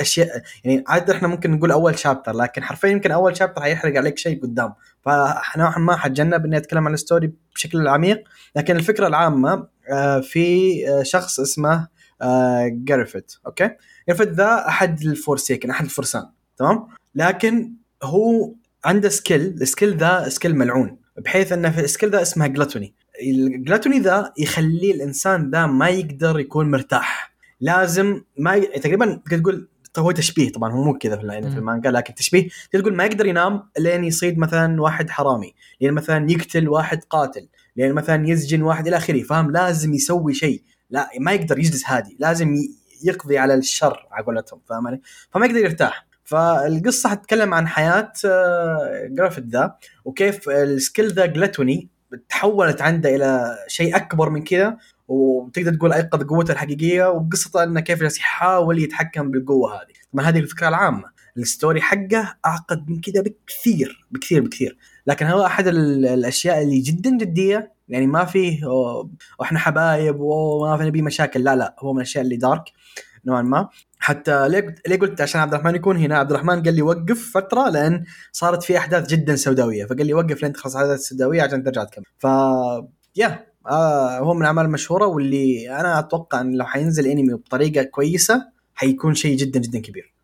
أشياء يعني عاده إحنا ممكن نقول أول chapter لكن حرفيا يمكن أول chapter حيحرق عليك شيء قدام. فنوعا ما حتجنب إني أتكلم عن ال story بشكل عميق. لكن الفكرة العامة آه في آه شخص اسمه آه جارفيت okay؟ جارفيت ذا أحد الفورسيكن أحد الفرسان تمام؟ لكن هو عنده skill ال skill ذا skill ملعون بحيث إنه في ال skill ذا اسمها gluttony ال gluttony ذا يخلي الإنسان ذا ما يقدر يكون مرتاح. لازم ما ي... تقريبا تقول هو تشبيه طبعا هو مو كذا في في. المانجا لكن تشبيه. تقول ما يقدر ينام لين يصيد مثلا واحد حرامي لين مثلا يقتل واحد قاتل لين مثلا يسجن واحد إلى آخره فاهم؟ لازم يسوي شيء. لا ما يقدر يجلس هادي لازم يقضي على الشر على قولتهم فاهم علي؟ فما يقدر يرتاح. فالقصة حتتكلم عن حياة آه، جرافيت ذا وكيف ال skill ذا gluttony تحولت عنده إلى شيء أكبر من كذا وتقدر تقول أيقظ قوته الحقيقية وقصته إنه كيف جالس يحاول يتحكم بالقوة هذه. طبعا هذه الفكرة العامة. الستوري حقه أعقد من كذا بكثير بكثير بكثير. لكن هو أحد ال- الأشياء اللي جدا جدية يعني ما فيه وإحنا حبايب وما في نبي مشاكل لا لا هو من الأشياء اللي دارك نوعا ما. حتى ليه ليه قلت عشان عبد الرحمن يكون هنا؟ عبد الرحمن قال لي وقف فترة لأن صارت في أحداث جدا سوداوية فقال لي وقف لين تخلص الاحداث السوداويه عشان ترجع تكمل. ف yeah آه هو من الأعمال المشهورة واللي أنا أتوقع إن لو حينزل انمي بطريقة كويسة حيكون شيء جدا جدا كبير.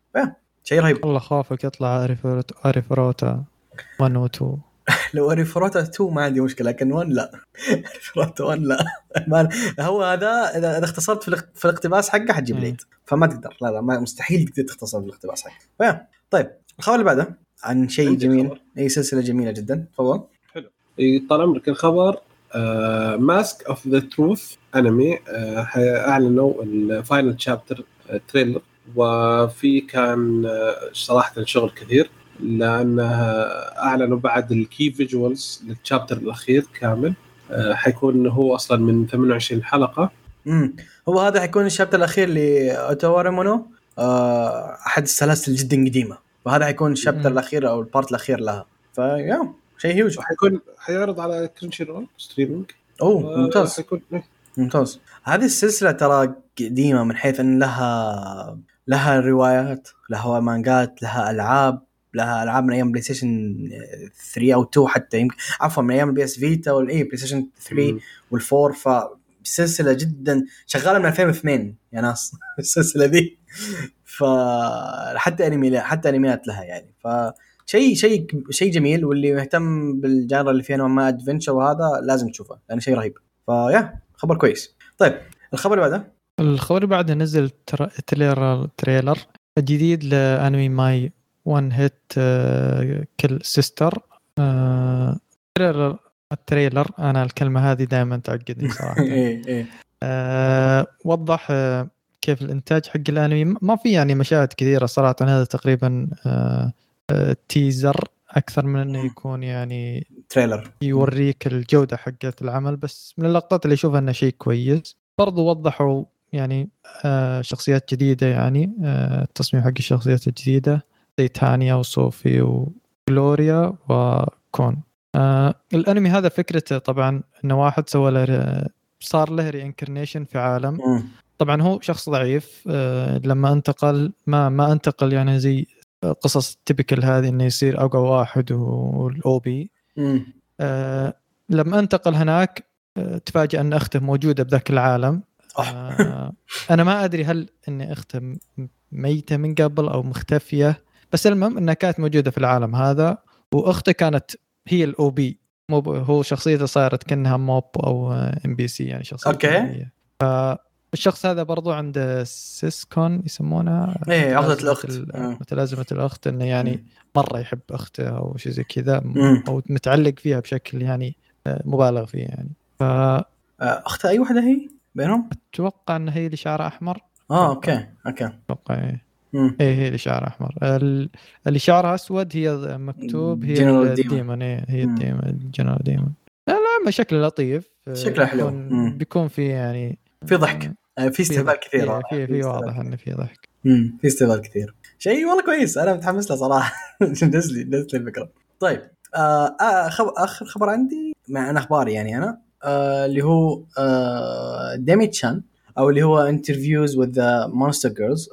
شيء رهيب. والله خافك يطلع Arifureta Arifureta 1 و 2 لو Arifureta 2 ما عندي مشكلة لكن 1 لا. Arifureta 1 لا. هو هذا اذا إذا اختصرت في, الاقتباس حقه حتجيب. العيد فما تقدر. لا لا ما مستحيل تقدر تختصر في الاقتباس حقه طيب الخبر اللي بعده عن شيء جميل. خبر. اي سلسلة جميلة جدا. تفضل. إيه، طال عمرك الخبر آه، Mask of the Truth انمي أعلنوا ال final chapter trailer وفي كان آه، صراحة شغل كثير. لأنه أعلنوا بعد ال key visuals لل chapter الأخير كامل. آه، حيكون هو أصلا من 28 حلقة. امم هو هذا حيكون ال chapter الأخير ل Utawarerumono آه أحد السلاسل جدا قديمة. وهذا حيكون ال chapter. الأخير أو ال part الأخير لها. فيا شيء هيوج وحيكون حيعرض على Crunchyroll streaming اوه ممتاز. حيكون إيه. ممتاز. هذه السلسلة ترى قديمة من حيث إن لها لها روايات لها مانجات لها ألعاب. لها ألعاب من أيام PlayStation 3 أو 2 حتى يمكن عفوا من أيام ال PS Vita والاي PlayStation 3 مم. والفور فسلسله جدا شغالة من 2002 يا ناس. السلسلة ذي ف حتى انمي حتى انميات لها يعني. ف شيء شيء شيء جميل واللي مهتم بال genre اللي فيها نوعا ما adventure وهذا لازم تشوفه لأنه شيء رهيب. ف yeah خبر كويس. طيب الخبر اللي بعده؟ الخبر اللي بعده نزل tr- trailer trailer جديد لأنمي My One-Hit Kill Sister trailer ال trailer أنا الكلمة هذه دائما تعقدني صراحة. آه، وضح آه، كيف الإنتاج حق الأنمي. ما في يعني مشاهد كثيرة صراحة. هذا تقريبا آه، آه، تيزر أكثر من إنه يكون يعني تريلر يوريك الجودة حقت العمل. بس من اللقطات اللي أشوفها إنه شيء كويس. برضو وضحوا يعني آه، شخصيات جديدة يعني التصميم حق الشخصيات الجديدة. زي تانيا وصوفي وجلوريا وكون آه، الأنمي هذا فكرته طبعا إنه واحد سوى له صار له reincarnation في عالم. طبعا هو شخص ضعيف آه، لما انتقل ما ما انتقل يعني زي قصص typical هذه إنه يصير أقوى واحد وال OP. آه، لما انتقل هناك آه، تفاجأ إن أخته موجودة بذاك العالم. آه، أنا ما أدري هل ان أخته ميتة من قبل أو مختفية بس المهم إنها كانت موجودة في العالم هذا واخته كانت هي ال OP مو هو شخصيته صارت كأنها mob أو NPC يعني شخصية. ثانية. فالشخص هذا برضو عنده siscon يسمونها إيه، عقدة متلازمة الأخت. ال- آه. متلازمة الأخت إنه يعني مرة يحب أخته أو شيء زي كذا. أو متعلق فيها بشكل يعني آه، مبالغ فيه يعني فاتوقع آه، اختها أي واحدة هي بينهم؟ إن هي اللي شعرها أحمر آه okay okay أتوقع إيه إيه، هي شعرها أحمر. ال- اللي شعرها أسود هي مكتوب هي. ال demon إيه هي. ال demon ال general demon لا شكله لطيف. شكله حلو. بيكون, في يعني في ضحك. آه، في استهبال كثير إيه، في في واضح إنه في ضحك. امم في استهبال كثير. شيء والله كويس. أنا متحمس له صراحة. دز لي دز لي الفكرة. طيب. آه آه خب... آخر خبر عندي مع أنا أخباري يعني أنا. آه اللي هو آه Demi-chan. أو اللي هو Interviews with Monster Girls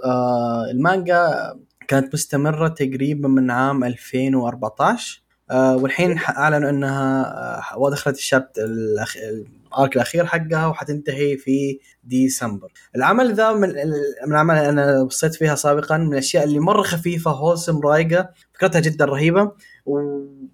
المانجا كانت مستمرة تقريبا من عام 2014 آه والحين أعلنوا إنها آه ودخلت ال chapter الأخ... ال arc الأخير حقها وحتنتهي في ديسمبر. العمل ذا من من الاعمال اللي أنا بصيت فيها سابقا من الأشياء اللي مرة خفيفة wholesome رايقة فكرتها جدا رهيبة. و...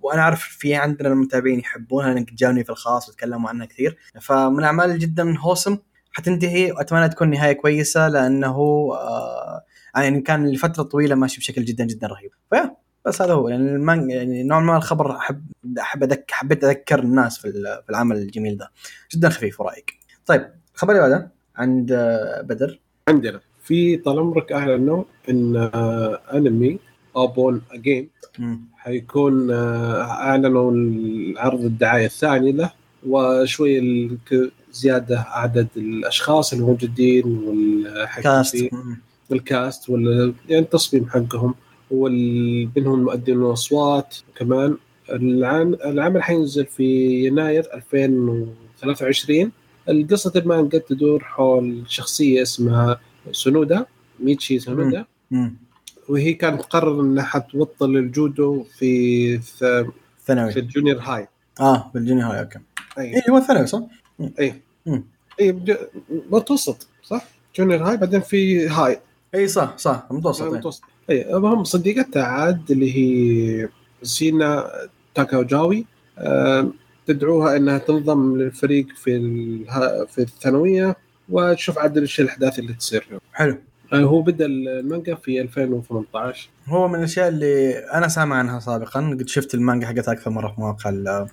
وأنا أعرف في عندنا المتابعين يحبونها لأنك جاوني في الخاص وتكلموا عنها كثير. فمن الأعمال جدا هوسم حتنتهي وأتمنى تكون نهاية كويسة لأنه آه يعني كان لفتره طويله ماشي بشكل جدا جدا رهيب. فيا بس هذا هو. يعني, المانج... يعني نوعا ما الخبر أحب أحب أذك... حبيت أذكر الناس في, ال... في العمل الجميل ده. جدا خفيف ورايق طيب الخبر اللي بعده عند آه، بدر. عندنا في طال عمرك اعلنوا إن آه، أنمي ابون أجين مم. حيكون آه، أعلنوا العرض الدعاية الثاني له. وشوي زيادة عدد الأشخاص الموجودين مم. والكاست وال يعني التصميم حقهم. ومنهم المؤدين الأصوات كمان. العام العمل حينزل في يناير 2023 القصة المانجا تدور حول شخصية اسمها سونودا ميتشي سونودا. وهي كانت تقرر إنها حتبطل الجودو في ث- ثانوي. في ال junior high. آه بال junior high okay. اي اي هو الثانوي صح؟ اي مم. اي بج- متوسط صح؟ junior high بعدين في high اي صح صح متوسط إيه. متوسط اي المهم صديقتها عاد اللي هي سينا تاكاوجاوي تدعوها إنها تنضم للفريق في في الثانوية وتشوف عاد إيش الأحداث اللي تصير حلو هو بدأ المانجا في 2018 هو من الأشياء اللي أنا سامع عنها سابقا. قد شفت المانجا حقتها أكثر مرة في مواقع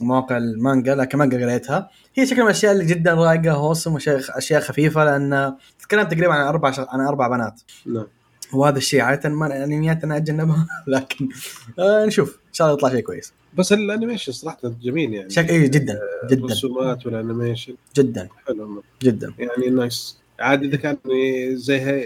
مواقع المانجا لكن ما قريتها. هي شكلها من الأشياء اللي جدا رايقة هوسم واشياء أشياء خفيفة لأن تتكلم تقريبا عن أربع شغ... عن أربع بنات. نعم. وهذا الشيء عادة ما الانميات أنا أتجنبها لكن آه نشوف. إن شاء الله يطلع شيء كويس. بس ال animation صراحة جميل يعني. شك... اي جدا جدا. الرسومات وال animation. جدا. حلو. جدا. يعني nice عاد إذا كان زي هي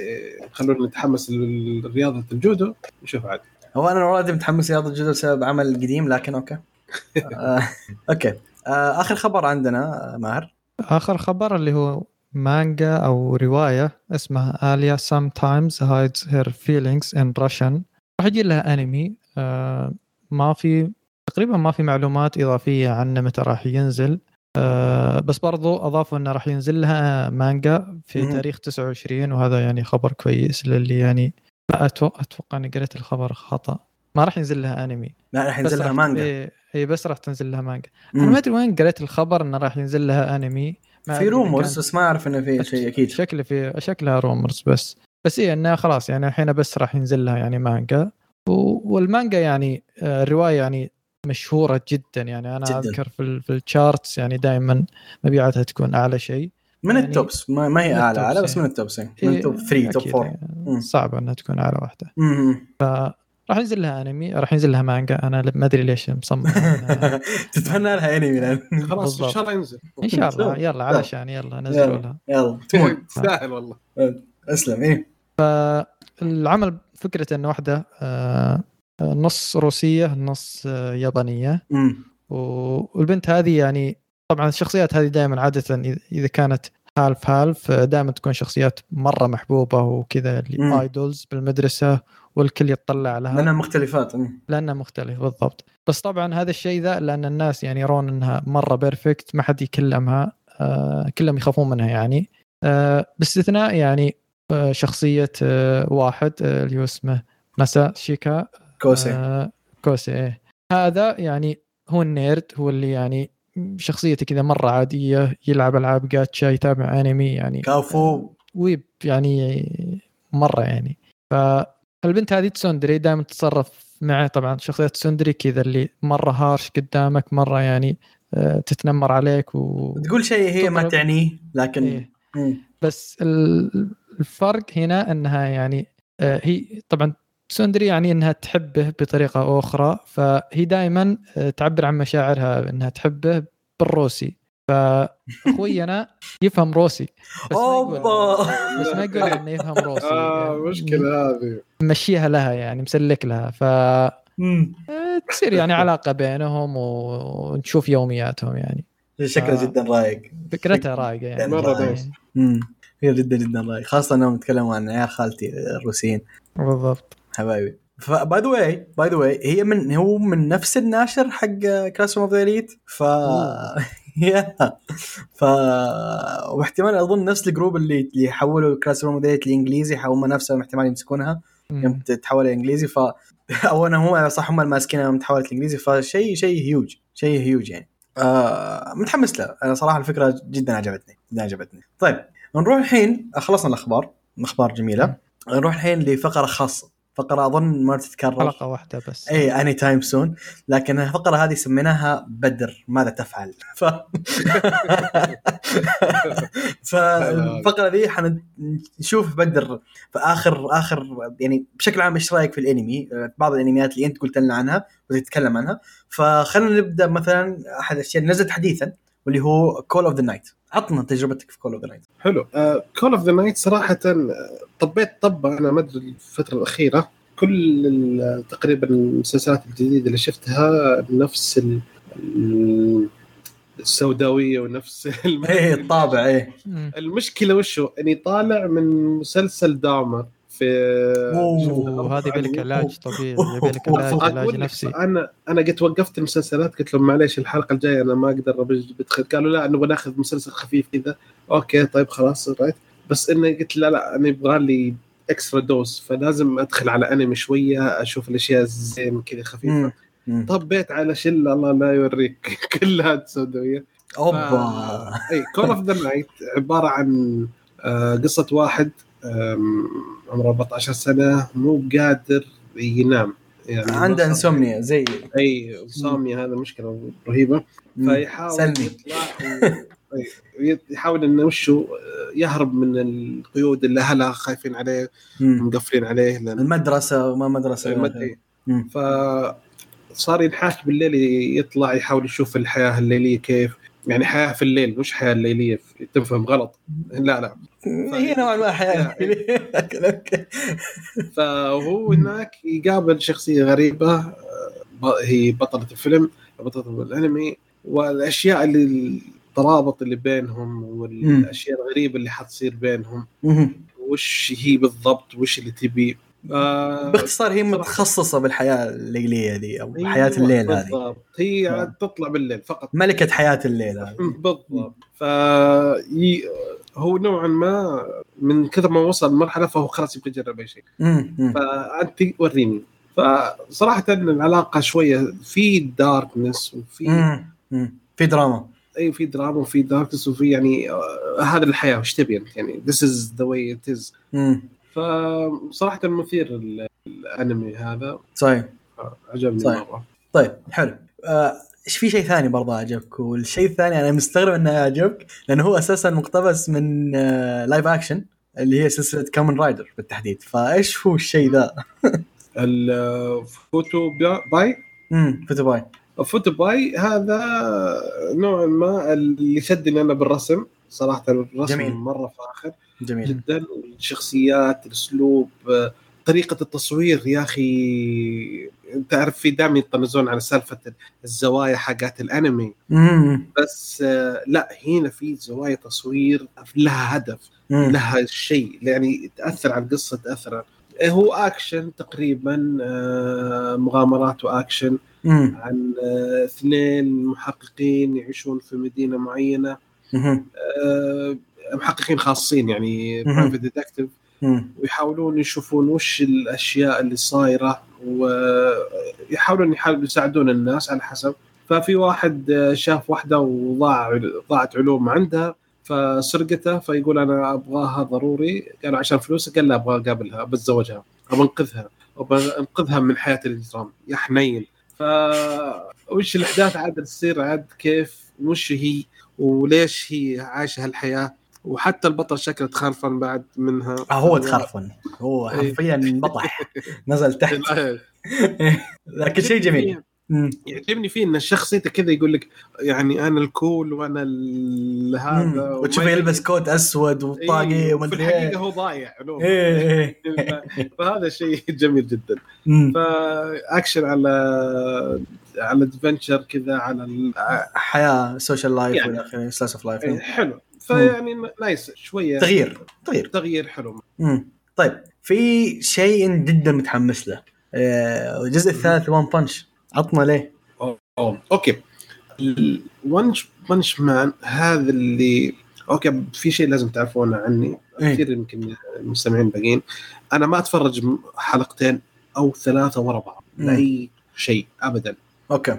خلونا نتحمس لرياضة الجودو نشوف عاد هو أنا already متحمس رياضه الجودو بسبب عمل قديم لكن أوكي. آه، أوكي. آه، آخر خبر عندنا آه، ماهر. آخر خبر اللي هو مانجا أو رواية اسمها Alya sometimes hides her feelings in Russian. راح يجي لها انمي آه ما في تقريبا ما في معلومات إضافية عنه متى راح ينزل. آه بس برضو أضافوا إنه راح ينزل لها مانجا في مهم. تاريخ 29 وهذا يعني خبر كويس للي يعني أتوقع أتوقع إني قريت الخبر خطأ. ما راح ينزل لها أنمي. لا راح ينزل لها مانجا. اي إيه بس راح تنزل لها مانجا. أنا مم. ما أدري وين قريت الخبر إنه راح ينزل لها أنمي. في rumors بس ما أعرف إنه في شيء أكيد. شكله في شكلها rumors بس. بس إيه انها خلاص يعني الحين بس راح ينزل لها يعني مانجا. والمانجا يعني آه، الرواية يعني مشهورة جدا. يعني أنا جداً. أذكر في ال- في ال charts يعني دائما مبيعاتها تكون أعلى شيء. من يعني- ال tops. ما, ما هي أعلى. أعلى بس إيه. من ال tops إيه. من إيه، ال top 3 top أكيد 4 يعني مم. صعبه إنها تكون أعلى واحدة. مم. راح ينزل لها انمي راح ينزل لها مانجا أنا ما أدري ليش مصمم. تتمنى لها انمي لأن خلاص إن. شاء الله ينزل. إن شاء الله. يلا علشان يلا نزلوا يلا. لها. يلا. تستاهل والله. أسلم. إيه. العمل فكرة انه واحدة آه، نص روسية نص آه، يابانية مم. و- والبنت هذه يعني طبعا الشخصيات هذه دائما عادة إذا- إذا كانت half half دائما تكون شخصيات مرة محبوبة وكذا مم. اللي idols بالمدرسة والكل يتطلع لها لأنها مختلفات مم. لأنها مختلف بالضبط بس طبعا هذا الشيء ذا لأن الناس يعني يرون إنها مرة perfect ما حد يكلمها آه كلهم يخافون منها يعني آه باستثناء يعني آه شخصية آه واحد آه اللي هو اسمه ماساتشيكا كوزي آه كوزي إيه. هذا يعني هو ال nerd هو اللي يعني شخصيته كذا مرة عادية يلعب ألعاب جاتشا يتابع أنمي يعني كافو ويب يعني مرة يعني فالبنت هذه tsundere دائما تتصرف معه طبعا شخصية tsundere كذا اللي مرة harsh قدامك مرة يعني آه، تتنمر عليك و تقول شيء هي ما. تعنيه لكن إيه. بس ال- الفرق هنا أنها يعني آه، هي طبعا تسوندري يعني إنها تحبه بطريقة أخرى فهي دائما تعبر عن مشاعرها إنها تحبه بالروسي. فأخوينا يفهم روسي بس أوبا! بس ما يقول إنه يفهم روسي. آه يعني مشكله هذه. مشيها لها يعني مسلك لها. ف مم. تصير يعني علاقة بينهم ونشوف يومياتهم يعني. شكله آه. جدا رايق. فكرتها رايقة يعني. يعني nice. مم. هي جدا جدا رايق. خاصة إنهم يتكلموا عن عيال خالتي الروسيين. بالضبط. حبايبي ف by the way by the way هي من هو من نفس الناشر حق Classroom of the Elite ف يا ف واحتمال أظن نفس ال group اللي اللي حولوا Classroom of the Elite لإنجليزي هم نفسهم احتمال يمسكونها. يوم تتحول الانجليزي ف أو أنا هم صح هم اللي ماسكينها يوم تحولت الانجليزي فشيء شيء هيوج شيء هيوج يعني. آه متحمس له. أنا صراحة الفكرة جدا عجبتني جدا عجبتني. طيب نروح الحين خلصنا الأخبار. أخبار جميلة. نروح الحين لفقرة خاصة. فقرة أظن ما تتكرر. حلقة واحدة بس. اي anytime soon لكن الفقرة هذه سميناها بدر ماذا تفعل؟ ف فالفقره ذي حنشوف بدر. في آخر اخر يعني بشكل عام إيش رأيك في الأنمي؟ بعض الأنميات اللي أنت قلت لنا عنها وتتكلم عنها. فخلينا نبدأ مثلا أحد الأشياء اللي نزلت حديثا واللي هو Call of the Night عطنا تجربتك في Call of the Night حلو. Call of the Night صراحة آه، طبيت طبة. أنا ما أدري الفترة الأخيرة كل تقريبا المسلسلات الجديدة اللي شفتها نفس ال- ال- السوداوية ونفس إيه الطابع إيه. المشكلة وشو؟ إني طالع من مسلسل دراما في أوه، وهذا يبي لك علاج طبيعي يبي لك أوه. علاج علاج نفسي. أنا أنا قلت وقفت المسلسلات قلت لهم معليش الحلقة الجاية أنا ما أقدر بدخل قالوا لا نبغى ناخذ مسلسل خفيف كذا. Okay طيب خلاص right بس إني قلت لا لا أنا يبغى لي extra dose فلازم أدخل على انمي شوية أشوف الأشياء زين كذا خفيفة. طبيت على شلة الله لا يوريك كلها سوداويه أوبا. أي Call of the Night عبارة عن آه، قصة واحد عمره 14 سنة مو قادر ينام يعني عنده insomnia زي أي insomnia هذا مشكلة رهيبة. فيحاول سلمي. يطلع يحاول إنه وشو يهرب من القيود اللي اهله خايفين عليه. مقفلين عليه لأن المدرسة وما مدرسة. المدري مم. فصار ينحاش بالليل يطلع يحاول يشوف الحياة الليلية كيف. يعني حياة في الليل مش حياة الليلية تفهم غلط. لا لا. هي نوعا ما حياة أوكي. فهو هناك يقابل شخصية غريبة هي بطلة الفيلم بطلة الأنمي والأشياء اللي الترابط اللي بينهم والأشياء الغريبة اللي حتصير بينهم. وش هي بالضبط؟ وش اللي تبي؟ آه، باختصار هي. متخصصة بالحياة الليلية دي أو أيوة، حياة الليل هذه بالضبط هي آه. تطلع بالليل فقط ملكة حياة الليل هذه بالضبط ف هو نوعا ما من كثر ما وصل مرحلة فهو خلاص يبغى يجرب أي شيء. فأنت وريني فصراحة العلاقة شوية في darkness وفي. في دراما أي في دراما وفي darkness وفي يعني آه، هذا الحياة وش تبي أنت؟ يعني is the way it is مم. فصراحة مثير ال- الانمي هذا. صحيح. عجبني صحيح. مرة. طيب حلو. آه، إيش في شيء ثاني برضه عجبك والشيء الثاني أنا مستغرب إنه عجبك لأنه هو أساسا مقتبس من آه، live action اللي هي سلسلة Kamen Rider بالتحديد. فإيش هو الشيء ذا؟ ال Fuuto PI؟ امم Fuuto PI Fuuto PI هذا نوعا ما اللي شدني أنا بالرسم. صراحة الرسم جميل. مرة فاخر جميل جدا الشخصيات الأسلوب طريقة التصوير يا أخي تعرف في دائما يطنزون على سالفة الزوايا حقات الأنمي امم بس لا هنا في زوايا تصوير لها هدف أمم. لها شيء يعني تأثر على القصة تأثر على- هو أكشن تقريبا آه، مغامرات وأكشن أمم. عن آه، اثنين محققين يعيشون في مدينة معينة محققين خاصين يعني. private detective. ويحاولون يشوفون وش الأشياء اللي صايرة ويحاولون يساعدون الناس على حسب. ففي واحد آه، شاف واحدة وضاع ضاعت علوم عندها فسرقته فيقول أنا أبغاها ضروري. قالوا عشان فلوسها قال لا أبغى اقابلها بتزوجها أبغى أنقذها أبغى أنقذها من حياة الاجرام يا حنين. ف وش الأحداث عاد تصير؟ عاد كيف؟ وش هي؟ وليش هي عايشة هالحياة؟ وحتى البطل شكله تخرفن بعد منها. آه هو تخرفن. هو إيه. حرفيا بطح نزل تحت. لكن شيء جميل. يعجبني فيه. إن شخصيته كذا يقول لك يعني أنا الكول وأنا ال- هذا. وتشوفه يلبس كوت أسود وطاقي إيه، وما في أدري الحقيقة هو ضايع إيه. فهذا شيء جميل جدا. فأكشن على على adventure كذا على حياة social life يعني. والى اخره slice of life حلو. فيعني nice شوية تغيير تغيير. تغيير حلو. طيب في شيء جدا متحمس له. آه، الجزء الثالث One Punch عطنا ليه؟ أوه. Okay. ال One Punch Man هذا اللي okay في شيء لازم تعرفونه عني. إيه. كثير يمكن المستمعين باقيين. أنا ما أتفرج حلقتين أو ثلاثة ورا بعض. لأي شيء ابدا. Okay.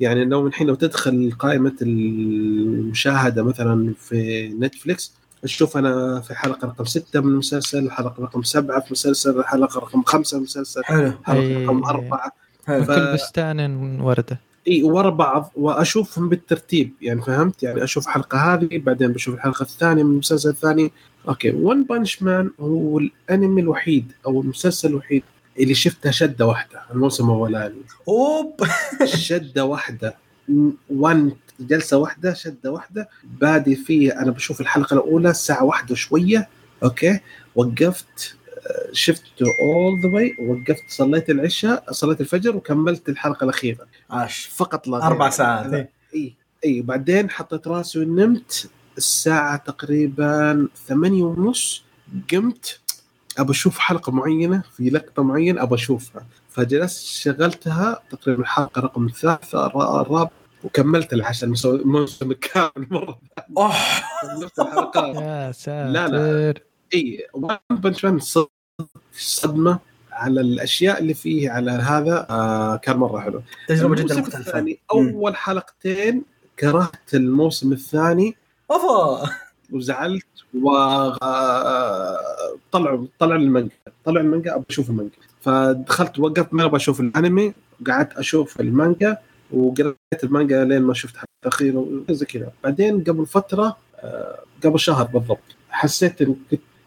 يعني لو الحين لو تدخل قائمة المشاهدة مثلا في Netflix تشوف أنا في حلقة رقم ستة من المسلسل حلقة رقم سبعة في مسلسل حلقة رقم خمسة من المسلسل حلو. حلقة إيه. رقم أربعة. حلو. ف- كل بستان وردة. إي ورا بعض وأشوفهم بالترتيب يعني فهمت؟ يعني أشوف الحلقة هذه بعدين بشوف الحلقة الثانية من المسلسل الثاني. Okay One Punch Man هو الأنمي الوحيد أو المسلسل الوحيد اللي شفته شدة واحدة. الموسم الاولاني أوب. شدة واحدة. one جلسة واحدة شدة واحدة. بادي فيه أنا بشوف الحلقة الأولى الساعة واحدة وشويه okay. وقفت آه، شفته all the way وقفت صليت العشاء صليت الفجر وكملت الحلقة الأخيرة. عاش. فقط لا. أربع ساعات إيه. إي إي. بعدين حطيت راسي ونمت. الساعة تقريبا ثمانية ونص قمت. أبى أشوف حلقة معينة في لقطة معينة أبى أشوفها. فجلست شغلتها تقريبا الحلقة رقم الثالثة الرا- الرابعة وكملت العشاء الموسم الكامل مرة أوه. كملت الحلقات يا ساتر. لا، لا. إي وان بنش مان صد- صدمة على الأشياء اللي فيه على هذا آه كان مرة حلو. تجربة جدا الموسم مختلفة. أول حلقتين كرهت الموسم الثاني. اوفا وزعلت وطلعوا طلع المانجا. طلع المانجا أبغى أشوف المانجا. فدخلت وقفت ما أبغى أشوف الأنمي قعدت أشوف المانجا وقريت المانجا لين ما شفت حلقه الاخيره زي كذا. بعدين قبل فترة آه، قبل شهر بالضبط حسيت ان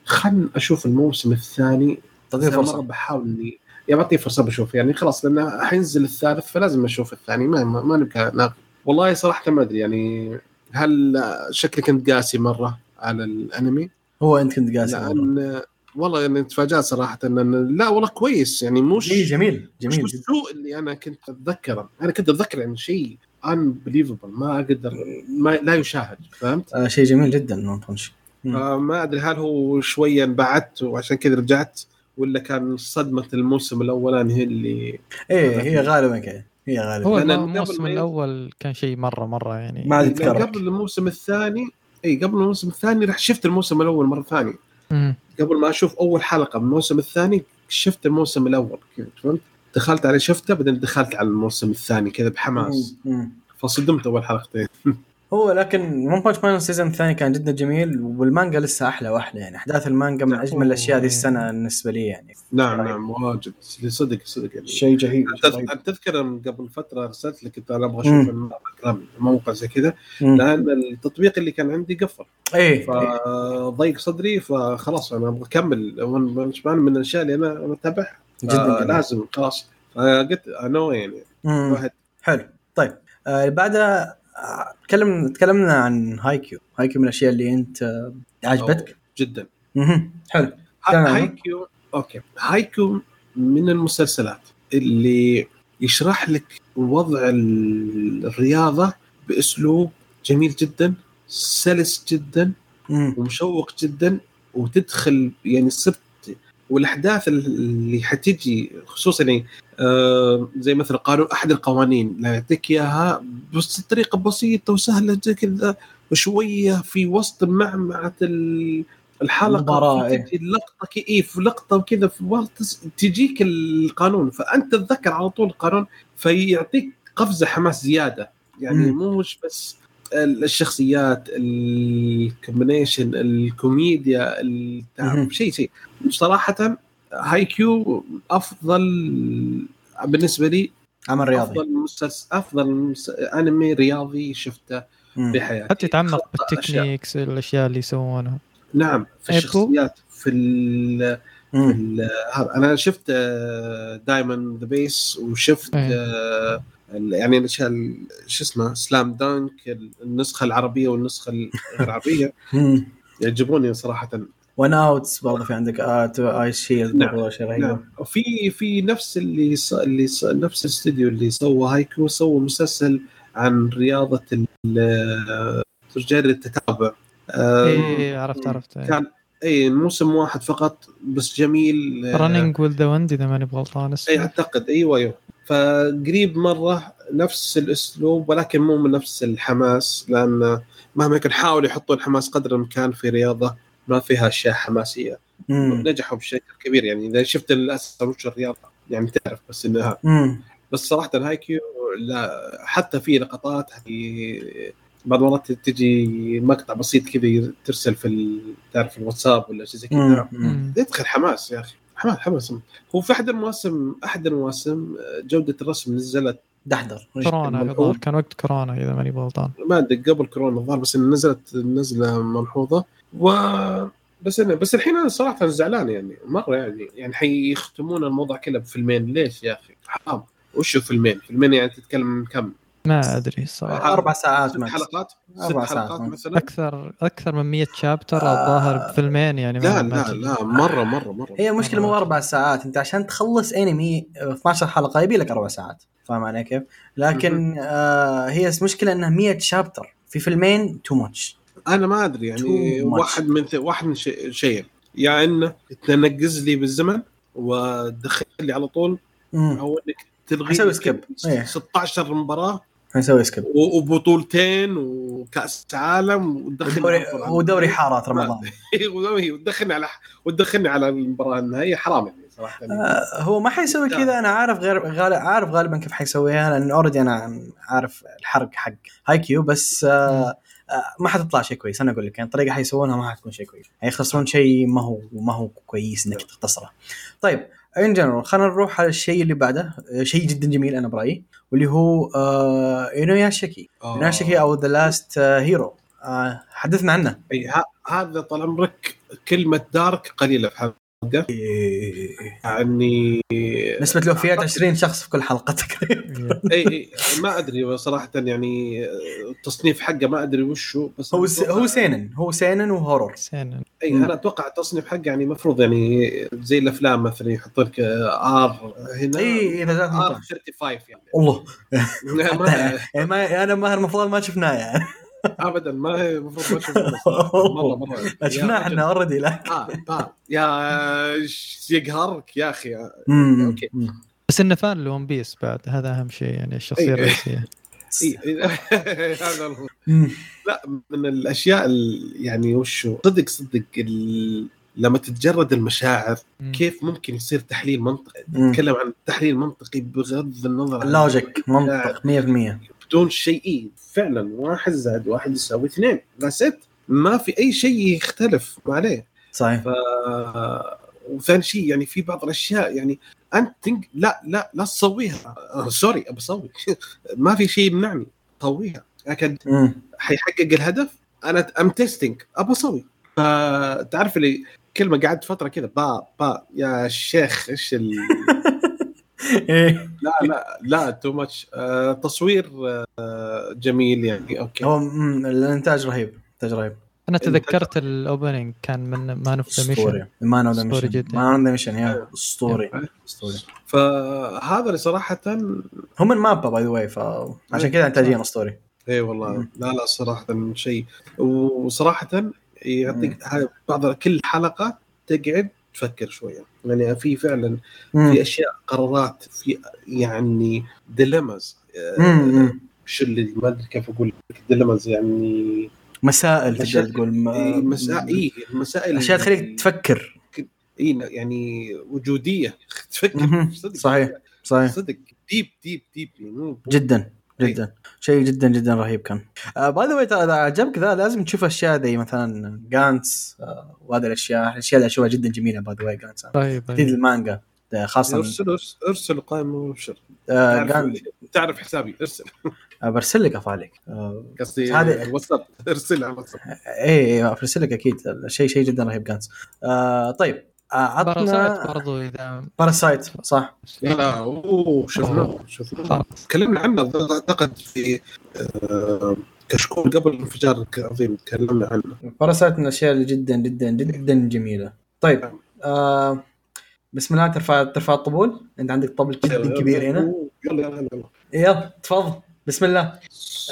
خلنا أشوف الموسم الثاني. تعطيه فرصة. بحاول اني يا بعطيه فرصة بشوف. يعني خلاص لأنه حينزل الثالث فلازم أشوف الثاني. ما ما, ما نبقى ناقل والله صراحة ما أدري يعني هل شكلي كنت قاسي مرة على الأنمي؟ هو أنت كنت قاسي والله. لأن والله يعني تفاجأت صراحة ان لا والله كويس. يعني مش إيه، جميل مش جميل جدا. بالسوء اللي أنا كنت أتذكره. أنا كنت أتذكر يعني شيء unbelievable ما أقدر ما لا يشاهد فهمت؟ آه شيء جميل جدا ون بانش مم. فما أدري هل هو شوية انبعدت وعشان كذا رجعت ولا كان صدمة الموسم الأولاني هي اللي إيه هي غالبا كذا. هي غالبا. هو الموسم الأول كان شيء مره مرة يعني. ما يتكرر قبل الموسم الثاني اي قبل الموسم الثاني رح شفت الموسم الأول مرة ثانية. قبل ما أشوف أول حلقة من الموسم الثاني شفت الموسم الأول. كذا فهمت؟ دخلت عليه شفته بعدين دخلت على الموسم الثاني كذا بحماس. فصدمت أول حلقتين. هو لكن One Punch Man ال season الثاني كان جدا جميل والمانجا لسه أحلى وأحلى يعني أحداث المانجا من. أجمل الأشياء هذه أوه. السنة بالنسبة لي يعني نعم رهيب. نعم واجد صدق صدق يعني شيء أنت تذكر من قبل فترة أرسلت لك قلت أنا أبغى. أشوف الموقع- زي كذا. لأن التطبيق اللي كان عندي قفل إيه فضيق صدري فخلاص أنا أبغى أكمل One Punch Man من الأشياء اللي أنا أتابعها جدا جميل. لازم خلاص فقلت no يعني. واحد حلو طيب آه بعدها آه، تكلم تكلمنا عن Haikyuu Haikyuu من الأشياء اللي أنت عجبتك جدا مهم. حلو. Haikyuu okay Haikyuu من المسلسلات اللي يشرح لك وضع ال- الرياضة بأسلوب جميل جدا سلس جدا. ومشوق جدا وتدخل يعني صرت والأحداث اللي حتجي خصوصا يعني آه زي مثلا قانون أحد القوانين. لا يعطيك إياها بس بطريقه بسيطة وسهلة زي كذا وشوية في وسط معمعة ال- الحلقة في تجي لقطة كي إيه في لقطة وكذا في تجيك القانون. فأنت تتذكر على طول القانون فيعطيك قفزه حماس زيادة. يعني. مو مش بس الشخصيات ال combination الكوميديا شيء شيء صراحة هاي كيو أفضل بالنسبة لي عمل رياضي أفضل مسلسل أفضل مس- أنمي رياضي شفته مم. في حياتي حتى يتعمق. بال techniques الأشياء اللي يسوونها نعم في أيبو. الشخصيات في ال أنا شفت دايما ذا بيس وشفت إيه. آه، ال- يعني الأشياء ال- شو اسمه Slam Dunk النسخة العربية والنسخة الغير عربيه. يعجبوني صراحة One Outs برضه في عندك ات Eyeshield نعم. برضه شيء رهيب. نعم. وفي في نفس اللي ص... اللي ص... نفس الاستوديو اللي سوى هايكو سوى مسلسل عن رياضة ال- رجال التتابع. آه، إيه عرفت عرفت. كان اي موسم واحد فقط بس جميل. آه، running with the wind إذا ماني بغلطان اي أعتقد. أيوه أيوه. فقريب مرة نفس الأسلوب ولكن مو من نفس الحماس لأن مهما يكن حاولوا يحطوا الحماس قدر الإمكان في رياضة. ما فيها أشياء حماسية. مم. نجحوا بشكل كبير يعني. إذا شفت للاسف وش الرياضة يعني تعرف بس إنها مم. بس صراحة هاي كيو لا حتى في لقطات في بعض المرات تجي مقطع بسيط كذا ترسل في ال- تعرف الواتساب ولا شيء زي كذا. يدخل حماس يا أخي. حماس حماس. هو في أحد المواسم أحد المواسم جودة الرسم نزلت دحضر. كورونا. الظاهر. كان وقت كورونا إذا ماني غلطان. ما أدري قبل كورونا الظاهر بس نزلت نزلة ملحوظة. و بس أنا بس الحين أنا صراحة زعلان يعني مرة يعني يعني حيختمون الموضوع كله بفيلمين. ليش يا أخي؟ حرام. وشو فيلمين؟ فيلمين يعني تتكلم من كم؟ ما أدري الصراحه أربع ساعات ست حلقات؟ ست أربع ساعات حلقات. مثلا؟ أكثر أكثر من 100 chapter آه. الظاهر بفيلمين يعني ما- لا لا. لا مرة مرة مرة. هي المشكلة مو. أربع ساعات. أنت عشان تخلص انمي 12 حلقة يبي لك أربع ساعات. فاهم علي كيف؟ لكن آه هي المشكلة إنها 100 chapter في فيلمين too much أنا ما أدري يعني. واحد من ث- واحد من شيء شيء يا إنه تنقز لي بالزمن ودخل لي على طول أو إنك تلغي حسوي. إيه. 16 مباراة حنسوي skip وبطولتين وكأس عالم ودوري ودوري حارات رمضان ودوري- وتدخلني على وتدخلني على المباراة النهائية حرام يعني صراحة آه هو ما حيسوي. كذا أنا عارف غير غالب عارف غالبا كيف حيسويها لأن already أنا عارف الحرق حق هاي كيو بس آه، ما حتطلع شيء كويس. أنا أقول لك يعني الطريقة حيسوونها ما حتكون شيء كويس. حيخسرون شيء ما هو ما هو كويس إنك تختصره. طيب in general خلينا نروح على الشيء اللي بعده. آه، شيء جدا جميل أنا برأيي واللي هو آه انوياشيكي آه. انوياشيكي أو the last hero آه حدثنا عنه. إي هذا طال عمرك كلمة dark قليلة في حلقه يعني نسبة الوفيات 20 شخص في كل حلقة تقريبا. اي اي ما أدري صراحة يعني التصنيف حقه ما أدري وشو بس هو أنا س... أتوقع- هو seinen هو seinen و horror. سنة اي أنا أتوقع التصنيف حقه يعني المفروض يعني زي الأفلام مثلا يحط لك R هنا اي إذا جات R منطقة. 35 يعني. الله ما- يعني ما أنا ماهر المفروض ما شفناه يعني ابدا ما هي المفروض ما صراحة. مرة مرة شفناه إحنا. اوريدي لا آه آه يا يقهرك يا أخي. أوكي. مم. بس إنه فان لون بيس بعد هذا أهم شيء يعني الشخصية أي. الرئيسية إي- إي- هذا هو. لا من الأشياء ال- يعني وشو صدق صدق ال... لما تتجرد المشاعر مم. كيف ممكن يصير تحليل منطقي. نتكلم عن تحليل منطقي بغض النظر عن لوجيك منطق 100% بدون شيء. فعلا واحد زائد واحد يساوي اثنين. that's ما في أي شيء يختلف عليه. صحيح. ف وثاني شيء يعني في بعض الأشياء يعني أنت. لا لا لا تسويها. آه، sorry ابى أسوي ما في شيء يمنعني. طويها. لكن. حيحقق الهدف. أنا I'm testing ابى أسوي فتعرف اللي كلمه قعدت فترة كذا با با يا شيخ إيش ال... إيه. لا لا لا too much آه تصوير آه جميل يعني okay. هو الإنتاج رهيب إنتاج رهيب. أنا تذكرت ال opening كان من Man of the Mission Man of the أسطوري Mission. Man of the Mission يا أسطوري أسطوري. فهذا اللي صراحة هم من MAPPA by the way فعشان كذا انتاجيا أسطوري. اي والله. مم. لا لا صراحة شيء. وصراحة يعطيك بعض كل حلقة تقعد تفكر شوية. يعني في فعلا. في أشياء قرارات في يعني dilemmas مم. وش اللي ما أدري كيف أقول لك dilemmas يعني مسائل تقدر تقول إيه، ما- مسائل إي المسائل أشياء تخليك تفكر. إي يعني وجودية. تفكر. صدق. صحيح. صحيح. صدق. deep deep deep يعني جدا. جدا. شيء جدا جدا رهيب كان. by the way إذا عجبك ذا لازم تشوف أشياء زي مثلا Gantz آه، وهذه الأشياء الأشياء اللي أشوفها جدا جميلة by the way Gantz طيب جديد المانجا خاصه ارسل ارسل قائمة وابشر آه، تعرف, حسابي ارسل. آه، برسل لك أفعالك. آه، قصدي هذه- الواتساب ارسل على الواتساب اي اي برسل لك أكيد. شيء شيء جدا رهيب Gantz آه، طيب. آه، Parasyte عطنا برضو إذا Parasyte صح. لا أوه شفناه شفناه. تكلمنا عنه أعتقد في آه، كشكول قبل الانفجار العظيم تكلمنا عنه. Parasyte من الأشياء اللي جدا جدا جدا جميلة. طيب آه بسم الله ترفع ترفع الطبول؟ أنت عندك طبل جدا كبير هنا. يلا يلا يلا. يلا تفضل. بسم الله.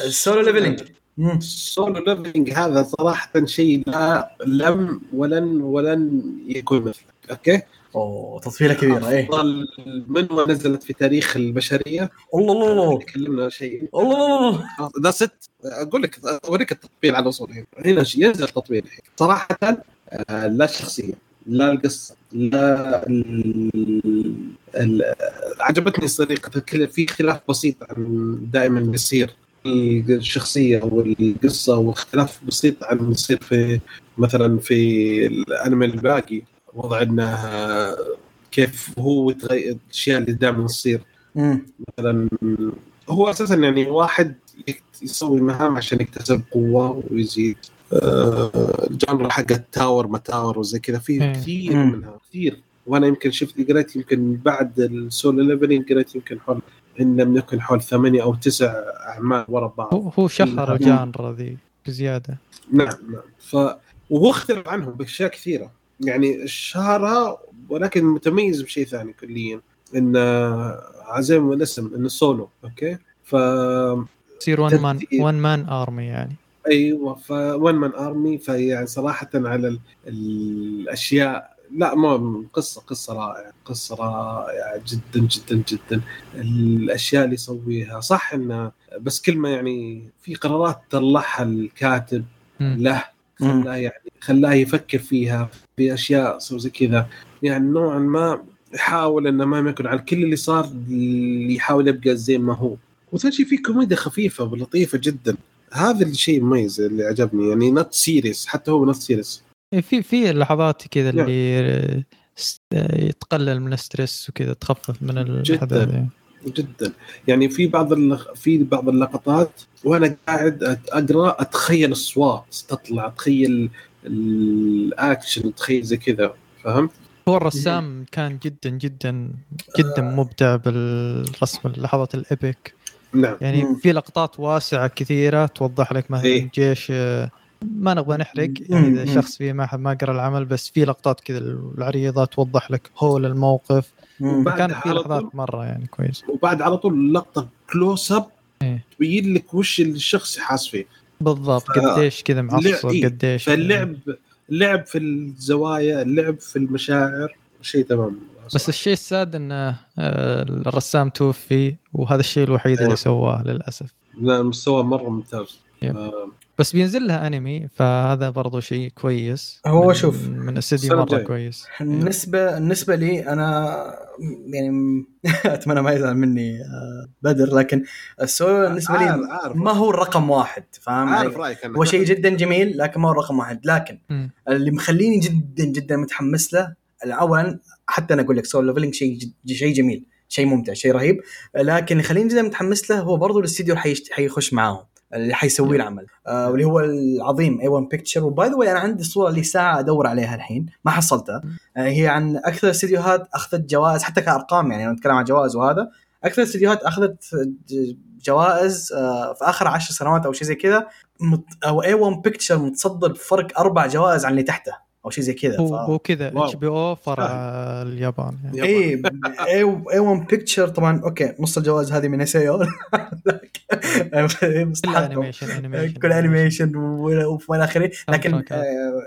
ال Solo Leveling. ال Solo Leveling هذا صراحة شيء لا لم ولن ولن يكون مثله. okay؟ أوه تطفيلة كبيرة إيه. أفضل مانهوا نزلت في تاريخ البشرية. الله الله الله. تكلمنا شيء. الله الله الله ذا ست. أقول لك أوريك التطبيل على وصول هنا هنا ينزل تطبيل صراحة آه، لا الشخصيه لا القصة لا ال... ال... عجبتني طريقه في اختلاف بسيط عن دائما يصير. الشخصية والقصة واختلاف بسيط عن يصير في مثلا في الأنمي الباقي. وضع إنه كيف هو الأشياء اللي دائما تصير. مثلا هو أساسا يعني واحد يسوي مهام عشان يكتسب قوة ويزيد آه، ال genre حق ال tower ما tower وزي كذا في مم. كثير مم. منها كثير وأنا يمكن شفت قريت يمكن بعد ال Solo Leveling قريت يمكن حول إن لم يكن حول ثمانية أو تسع أعمال ورا بعض هو هو شهر مم. ال genre ذي بزيادة نعم نعم ف وهو اختلف عنهم بأشياء كثيرة يعني شهرها ولكن متميز بشيء ثاني كليا إن عزيم الاسم انه solo okay ف يصير one man. One man army يعني أيوه ف one man army فيعني صراحة على ال... الأشياء لا ما قصة قصة رائعة قصة رائعة جدا جدا جدا الأشياء اللي يسويها صح انه بس كلمه يعني في قرارات طلعها الكاتب. له. خلاه يعني خلاه يفكر فيها في اشياء so زي كذا يعني نوعا ما يحاول إنه ما يكون على كل اللي صار اللي يحاول يبقى زي ما هو وثاني شيء في كوميديا خفيفة ولطيفة جدا هذا الشيء المميز اللي عجبني يعني not serious حتى هو not serious إيه، في في لحظات كذا. اللي ست- يتقلل من ال stress وكذا تخفف من الاحداث يعني. جدا يعني في بعض. في بعض اللقطات وأنا قاعد أقرأ أتخيل أصوات تطلع أتخيل الاكشن اتخيل زي كذا فهمت؟ هو الرسام كان جدا جدا جدا مبدع بالرسم اللحظات ال epic نعم يعني. في لقطات واسعة كثيرة توضح لك مثلا إيه. الجيش آه، ما نبغى نحرق يعني. إذا شخص في ما ما قرأ العمل بس في لقطات كذا العريضة توضح لك هول الموقف مم. بعد كان في لحظات. مرة يعني كويس وبعد على طول لقطه close up إيه. تبين لك وش الشخص حاس فيه بالضبط ف- قديش كذا معصب. قديش فاللعب لعب في الزوايا اللعب في المشاعر شيء تمام. بس الشيء الساد إنه آه، الرسام توفي وهذا الشيء الوحيد اللي أيوه. سواه للأسف. لا المستوى مرة ممتاز. بس بينزل لها انمي فهذا برضو شيء كويس هو من شوف، من استديو مرة الجاية. كويس بالنسبة بالنسبة لي أنا يعني أتمنى ما يزعل مني آه، بدر لكن السولو بالنسبة لي عارف- عارف. ما هو الرقم واحد فاهم عارف؟ رأيك. هو شيء جدا جميل لكن ما هو الرقم واحد لكن مم. اللي مخليني جدا جدا متحمس له اولا حتى أنا أقول لك Solo Leveling شيء شيء جميل شيء ممتع شيء رهيب لكن اللي يخليني جدا متحمس له هو برضو الاستديو اللي حيخش معاهم اللي حيسوي العمل. آه واللي هو العظيم اي 1 بيكتشر وباي ذا أنا عندي صورة لي ساعة أدور عليها الحين ما حصلتها. آه هي عن أكثر استديوهات أخذت جوائز حتى كأرقام يعني نتكلم عن جوائز وهذا. أكثر استديوهات أخذت جوائز آه في آخر عشر سنوات أو شيء زي كذا مت- أو A-1 Pictures متصدر بفرق أربع جوائز عن اللي تحته. أو شيء زي كذا ف... هو كذا wow. اتش بي أو فرع اليابان يعني. اي A-1 Pictures طبعا okay نص الجوائز هذه من اس اي كل animation animation كل animation والى آخره. لكن. آه،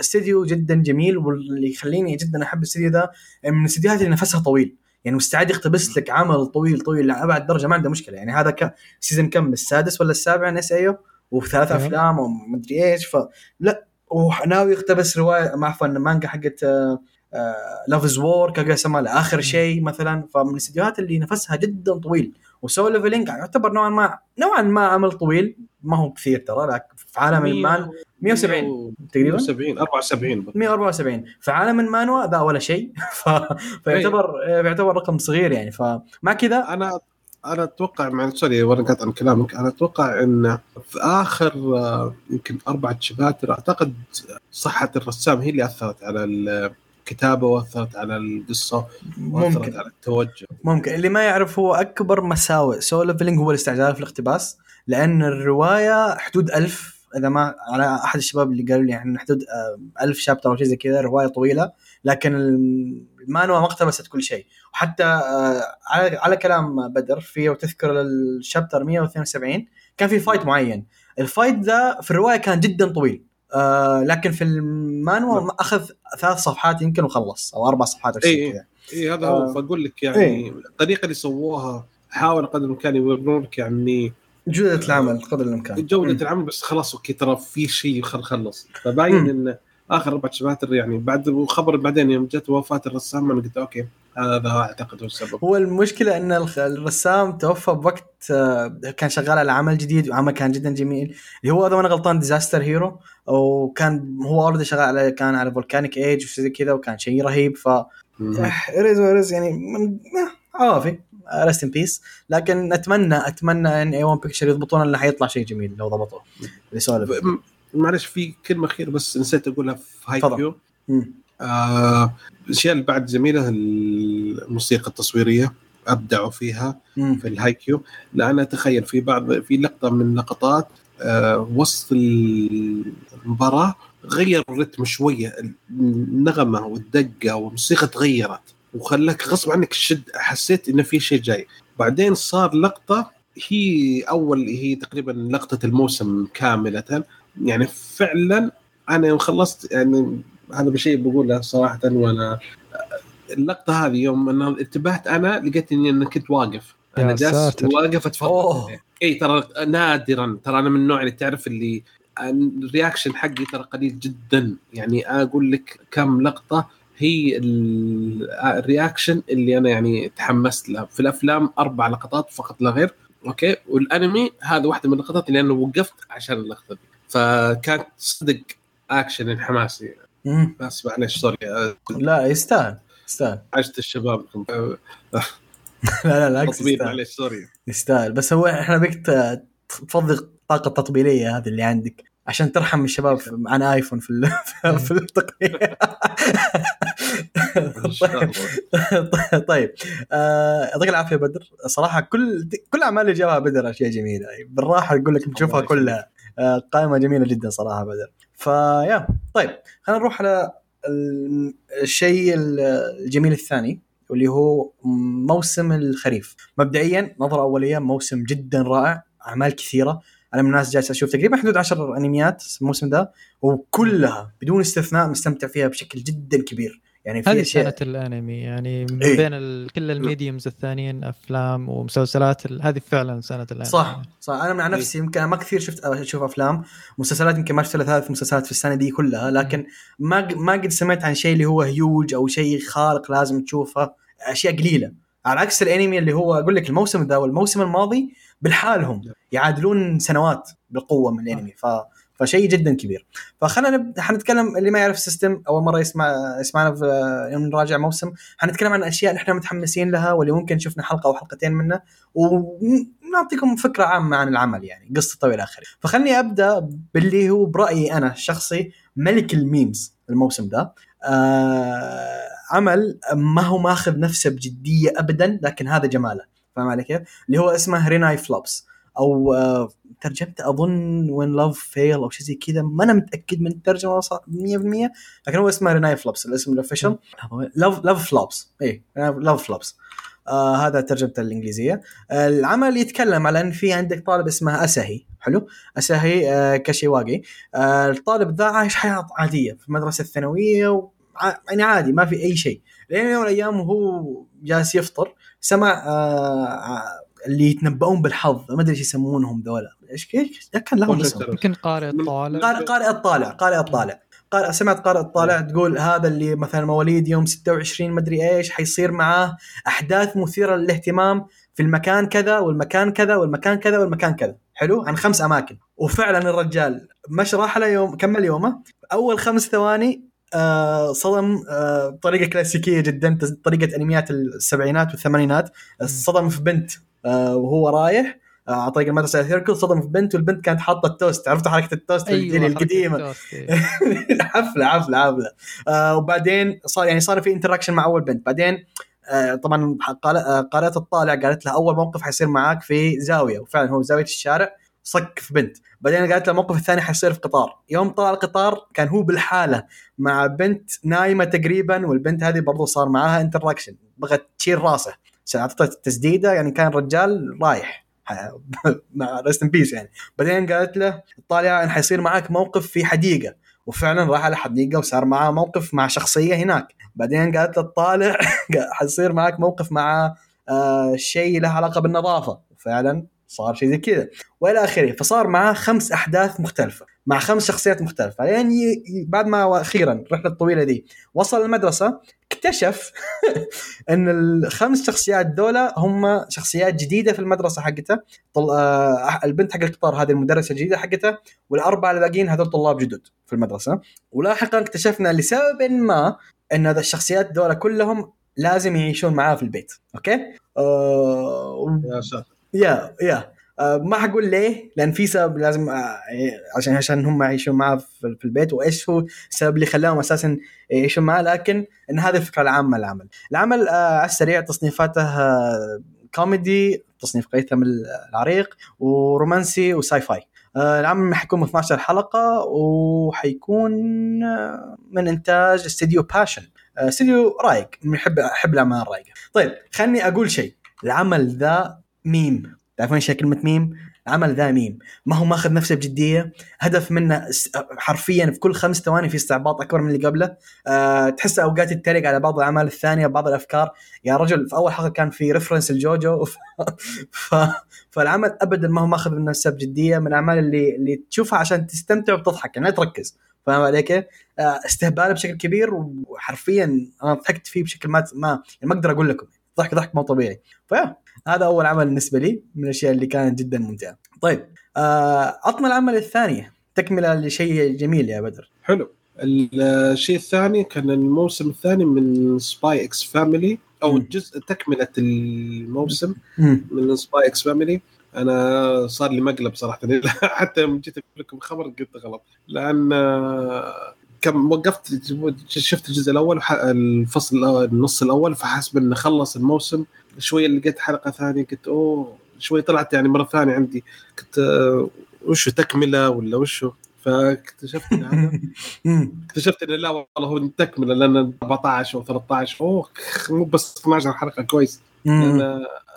استديو جدا جميل واللي يخليني جدا أحب الاستديو ذا من الاستديوهات اللي نفسها طويل. يعني مستعد يقتبس لك عمل طويل طويل لأبعد درجة ما عنده مشكلة. يعني هذا ك سيزون كم؟ السادس ولا السابع ان اس ايو وثلاث أيوه. أفلام ومدري إيش فلا وناوي يقتبس رواية ما عفوا مانجا حقت لاف از وور كاغا سما لاخر شيء مثلا فمن الاستديوهات اللي نفسها جدا طويل. وسو ليفلينج يعتبر نوعا ما نوعا ما عمل طويل. ما هو كثير ترى لكن في عالم المانهوا 170 تقريبا. 170 74 174 في عالم المانهوا ذا ولا شيء. ف... فيعتبر يعتبر رقم صغير يعني. فمع كذا. أنا أنا أتوقع مع sorry وأنا قاطع عن كلامك. أنا أتوقع إن في آخر يمكن أربعة chapters أعتقد صحة الرسام هي اللي أثرت على الكتابة وأثرت على القصة وأثرت ممكن. على التوجه. ممكن. اللي ما يعرف هو أكبر مساوئ. Solo Leveling هو الاستعجال في الاقتباس لأن الرواية حدود ألف إذا ما على أحد الشباب اللي قالوا لي يعني حدود آه، ألف chapter أو شيء زي كذا رواية طويلة. لكن المانهوا ما اقتبست كل شيء. وحتى آه، على على كلام بدر في وتذكر ال chapter 172 كان في fight معين ال fight ذا في الرواية كان جدا طويل آه لكن في المانهوا نعم. أخذ ثلاث صفحات يمكن وخلص أو أربع صفحات أو شيء إيه. كذا اي هذا آه. هو فأقول لك يعني إيه. الطريقة اللي سووها حاول قدر الإمكان يورون لك يعني جودة العمل قدر الإمكان جودة مم. العمل بس خلاص okay ترى في شيء خل خلص فباين مم. آخر أربع chapters يعني بعد خبر بعدين يوم جت وفاة الرسام أنا قلت okay هذا أعتقد هو السبب. هو المشكلة إن الرسام توفى بوقت آه، كان شغال على عمل جديد وعمل كان جدا جميل. اللي هو اذا ما أنا غلطان Disaster Hero وكان هو already شغال على كان على Volcanic Age وشيء كذا وكان شيء رهيب. ف مم. arise و arise يعني من- آه، عوافي rest in peace لكن اتمنى أتمنى إن A-1 Pictures يضبطون انه حيطلع شيء جميل لو ضبطوه. م- معلش في كلمة أخيرة بس نسيت أقولها في Haikyuu. آه الأشياء اللي بعد جميله الموسيقى التصويرية أبدعوا فيها مم. في ال Haikyuu لأن أتخيل في بعض في لقطة من لقطات آه وسط المباراة غير ال rhythm شوية النغمة والدقة والموسيقى تغيرت وخلاك غصب عنك شد حسيت إنه في شيء جاي بعدين صار لقطة هي أول هي تقريبا لقطة الموسم كاملة يعني فعلا أنا يوم خلصت يعني هذا بشيء بقوله صراحة وأنا اللقطة هذه يوم أنا انتبهت أنا لقيت إني أنا كنت واقف. أنا جالس. واقف أتفرج. إي ترى نادرا ترى أنا من النوع اللي تعرف اللي ال reaction حقي ترى قليل جدا. يعني أقول لك كم لقطة هي ال- ال reaction اللي أنا يعني تحمست له في الأفلام أربع لقطات فقط لا غير. okay؟ والأنمي هذا واحدة من اللقطات اللي أنا وقفت عشان اللقطة دي. فكانت صدق اكشن حماسي. بس معلش sorry لا يستاهل يستاهل. عشت الشباب. لا لا لا معلش sorry يستاهل. بس هو إحنا بيك ت- تفضي الطاقه التطبيليه هذه اللي عندك عشان ترحم الشباب عن ايفون في ال- في التقنية. طيب آه، يعطيك العافية بدر. صراحة كل كل الاعمال اللي جابها بدر أشياء جميلة. بالراحة أقول لك بتشوفها. كلها. قائمة جميلة جدا صراحة بدر. فيا طيب خلينا نروح على ال- الشيء الجميل الثاني واللي هو موسم الخريف. مبدئيا نظرة أولية موسم جدا رائع أعمال كثيرة. أنا من الناس جالس أشوف تقريبا حدود 10 أنميات الموسم ده وكلها بدون استثناء مستمتع فيها بشكل جدا كبير. يعني في هذه سنه الأنمي يعني من إيه. بين ال... كل الميديومز الثانيين أفلام ومسلسلات ال... هذه فعلا سنه الأنمي. صح صح. أنا مع نفسي يمكن ما كثير شفت أشوف أفلام مسلسلات يمكن ما شفت ثلاث مسلسلات في السنة دي كلها لكن ما ما قد سمعت عن شيء اللي هو هيوج أو شيء خارق لازم تشوفه أشياء قليلة. على عكس الأنمي اللي هو أقول لك الموسم ذا والموسم الماضي بالحالهم يعادلون سنوات بالقوة من الأنمي ف فشيء جدا كبير. فخلينا نبدا حنتكلم اللي ما يعرف ال system أول مرة يسمع يسمعنا في يوم نراجع موسم حنتكلم عن أشياء نحن متحمسين لها واللي ممكن شفنا حلقة أو حلقتين منها ونعطيكم فكرة عامة عن العمل يعني قصته والى آخره. فخلني أبدأ باللي هو برأيي أنا الشخصي ملك ال memes الموسم ده. آه عمل ما هو ماخذ نفسه بجدية ابدا لكن هذا جماله. فاهم علي كيف؟ اللي هو اسمه Renai Flops أو آه ترجمته أظن When Love Fail أو شيء زي كذا. ما أنا متأكد من الترجمة صح 100% لكن هو اسمه Renai Flops الاسم ال official Love Love Flops اي Love Flops آه هذا ترجمته الإنجليزية. آه العمل يتكلم على إن في عندك طالب اسمه اساهي حلو. اساهي آه كاشيواغي آه الطالب ذا عايش حياة عادية في المدرسة الثانوية وع- يعني عادي ما في أي شيء. لين يوم من الأيام وهو جالس يفطر سمع آه اللي يتنبؤون بالحظ ما أدري إيش يسمونهم ذولا. إيش كان لهم اسم؟ يمكن قارئ الطالع. قارئ قارئ الطالع قارئ الطالع. قارئ سمعت قارئ الطالع تقول هذا اللي مثلا مواليد يوم 26 مدري إيش حيصير معاه أحداث مثيرة للاهتمام في المكان كذا والمكان كذا والمكان كذا والمكان كذا. حلو؟ عن خمس أماكن. وفعلا الرجال مش راح له يوم كمل يومه. أول خمس ثواني آه صدم آه بطريقه كلاسيكية جدا طريقة أنميات السبعينات والثمانينات. صدم في بنت. وهو رايح آه، على طريق المدرسة هيركل صدم في بنت والبنت كانت حاطة التوست. عرفت حركة التوست الجيل القديمة. حفله حفله حفله آه وبعدين صار يعني صار في interaction مع أول بنت. بعدين آه طبعا قال- آه، قارئة الطالع قالت له أول موقف حيصير معاك في زاوية. وفعلا هو زاوية الشارع صك في بنت. بعدين قالت له الموقف الثاني حيصير في قطار. يوم طلع القطار كان هو بالحالة مع بنت نايمة تقريبا والبنت هذه برضو صار معاها interaction بغت تشيل راسه. اعطته التسديده يعني كان الرجال رايح مع rest in peace يعني. بعدين قالت له طالع ان حيصير معاك موقف في حديقة. وفعلا راح على حديقة وصار معاه موقف مع شخصية هناك. بعدين قالت له طالع حيصير معاك موقف مع آه شيء له علاقة بالنظافة. وفعلا صار شيء زي كذا. وإلى آخره فصار معاه خمس أحداث مختلفة. مع خمس شخصيات مختلفة. يعني بعد ما أخيرا الرحلة الطويلة دي وصل المدرسة اكتشف إن الخمس شخصيات دولة هم شخصيات جديدة في المدرسة حقته. طل... آه البنت حق القطار هذه المدرسة الجديدة حقته والأربعة الباقيين هذول طلاب جدد في المدرسة. ولاحقا اكتشفنا لسبب ما إن هذا الشخصيات دولة كلهم لازم يعيشون معاه في البيت. okay؟ آه يا ساتر. يا يا. ما حقول ليه؟ لأن في سبب لازم آه، عشان عشان هم يعيشون معاه في البيت وإيش هو السبب اللي خلاهم أساسا يعيشون معاه؟ لكن إن هذه الفكرة العامة للعمل العمل آه، على السريع تصنيفاته آه، كوميدي تصنيف قيثم العريق ورومانسي و sci-fi آه، العمل حيكون من 12 حلقه وحيكون آه، من إنتاج استديو Passione آه، استديو رايق. يحب احب الأعمال الرايقة. طيب خلني أقول شيء. العمل ذا ميم. تعرفون إيش كلمة ميم؟ العمل ذا ميم. ما هو ماخذ نفسه بجدية. هدف منه حرفيا في كل خمس ثواني في استعباط أكبر من اللي قبله. أه تحس أوقات يتريق على بعض الأعمال الثانية بعض الأفكار. يا رجل في أول حلقة كان في reference الجوجو ف... ف... فالعمل ابدا ما هو ماخذ من نفسه بجدية. من الأعمال اللي اللي تشوفها عشان تستمتع وتضحك يعني ما تركز. فاهم علي كيف؟ آه، استهبال بشكل كبير. وحرفيا أنا ضحكت فيه بشكل ما ما يعني ما أقدر أقول لكم. ضحك ضحك مو طبيعي. ف yeah. هذا أول عمل بالنسبة لي من الأشياء اللي كانت جدا ممتعة. طيب آه عطنا العمل الثاني تكملة لشيء جميل يا بدر. حلو. الشيء الثاني كان الموسم الثاني من Spy x Family أو مم. جزء تكملة الموسم. من Spy x Family أنا صار لي مقلب صراحة. حتى يوم جيت أقول لكم خبر قلت غلط. لأن آه، كم وقفت شفت الجزء الأول الفصل النص الأول فحسب انه خلص الموسم شوية لقيت حلقة ثانية قلت أوه شوي طلعت يعني مرة ثانية عندي. كنت آه، وشو تكملة ولا وشو؟ فاكتشفت إن هذا. اكتشفت انه لا والله هو تكملة لأن 14 أو 13 أوه مو بس 12 حلقة كويس.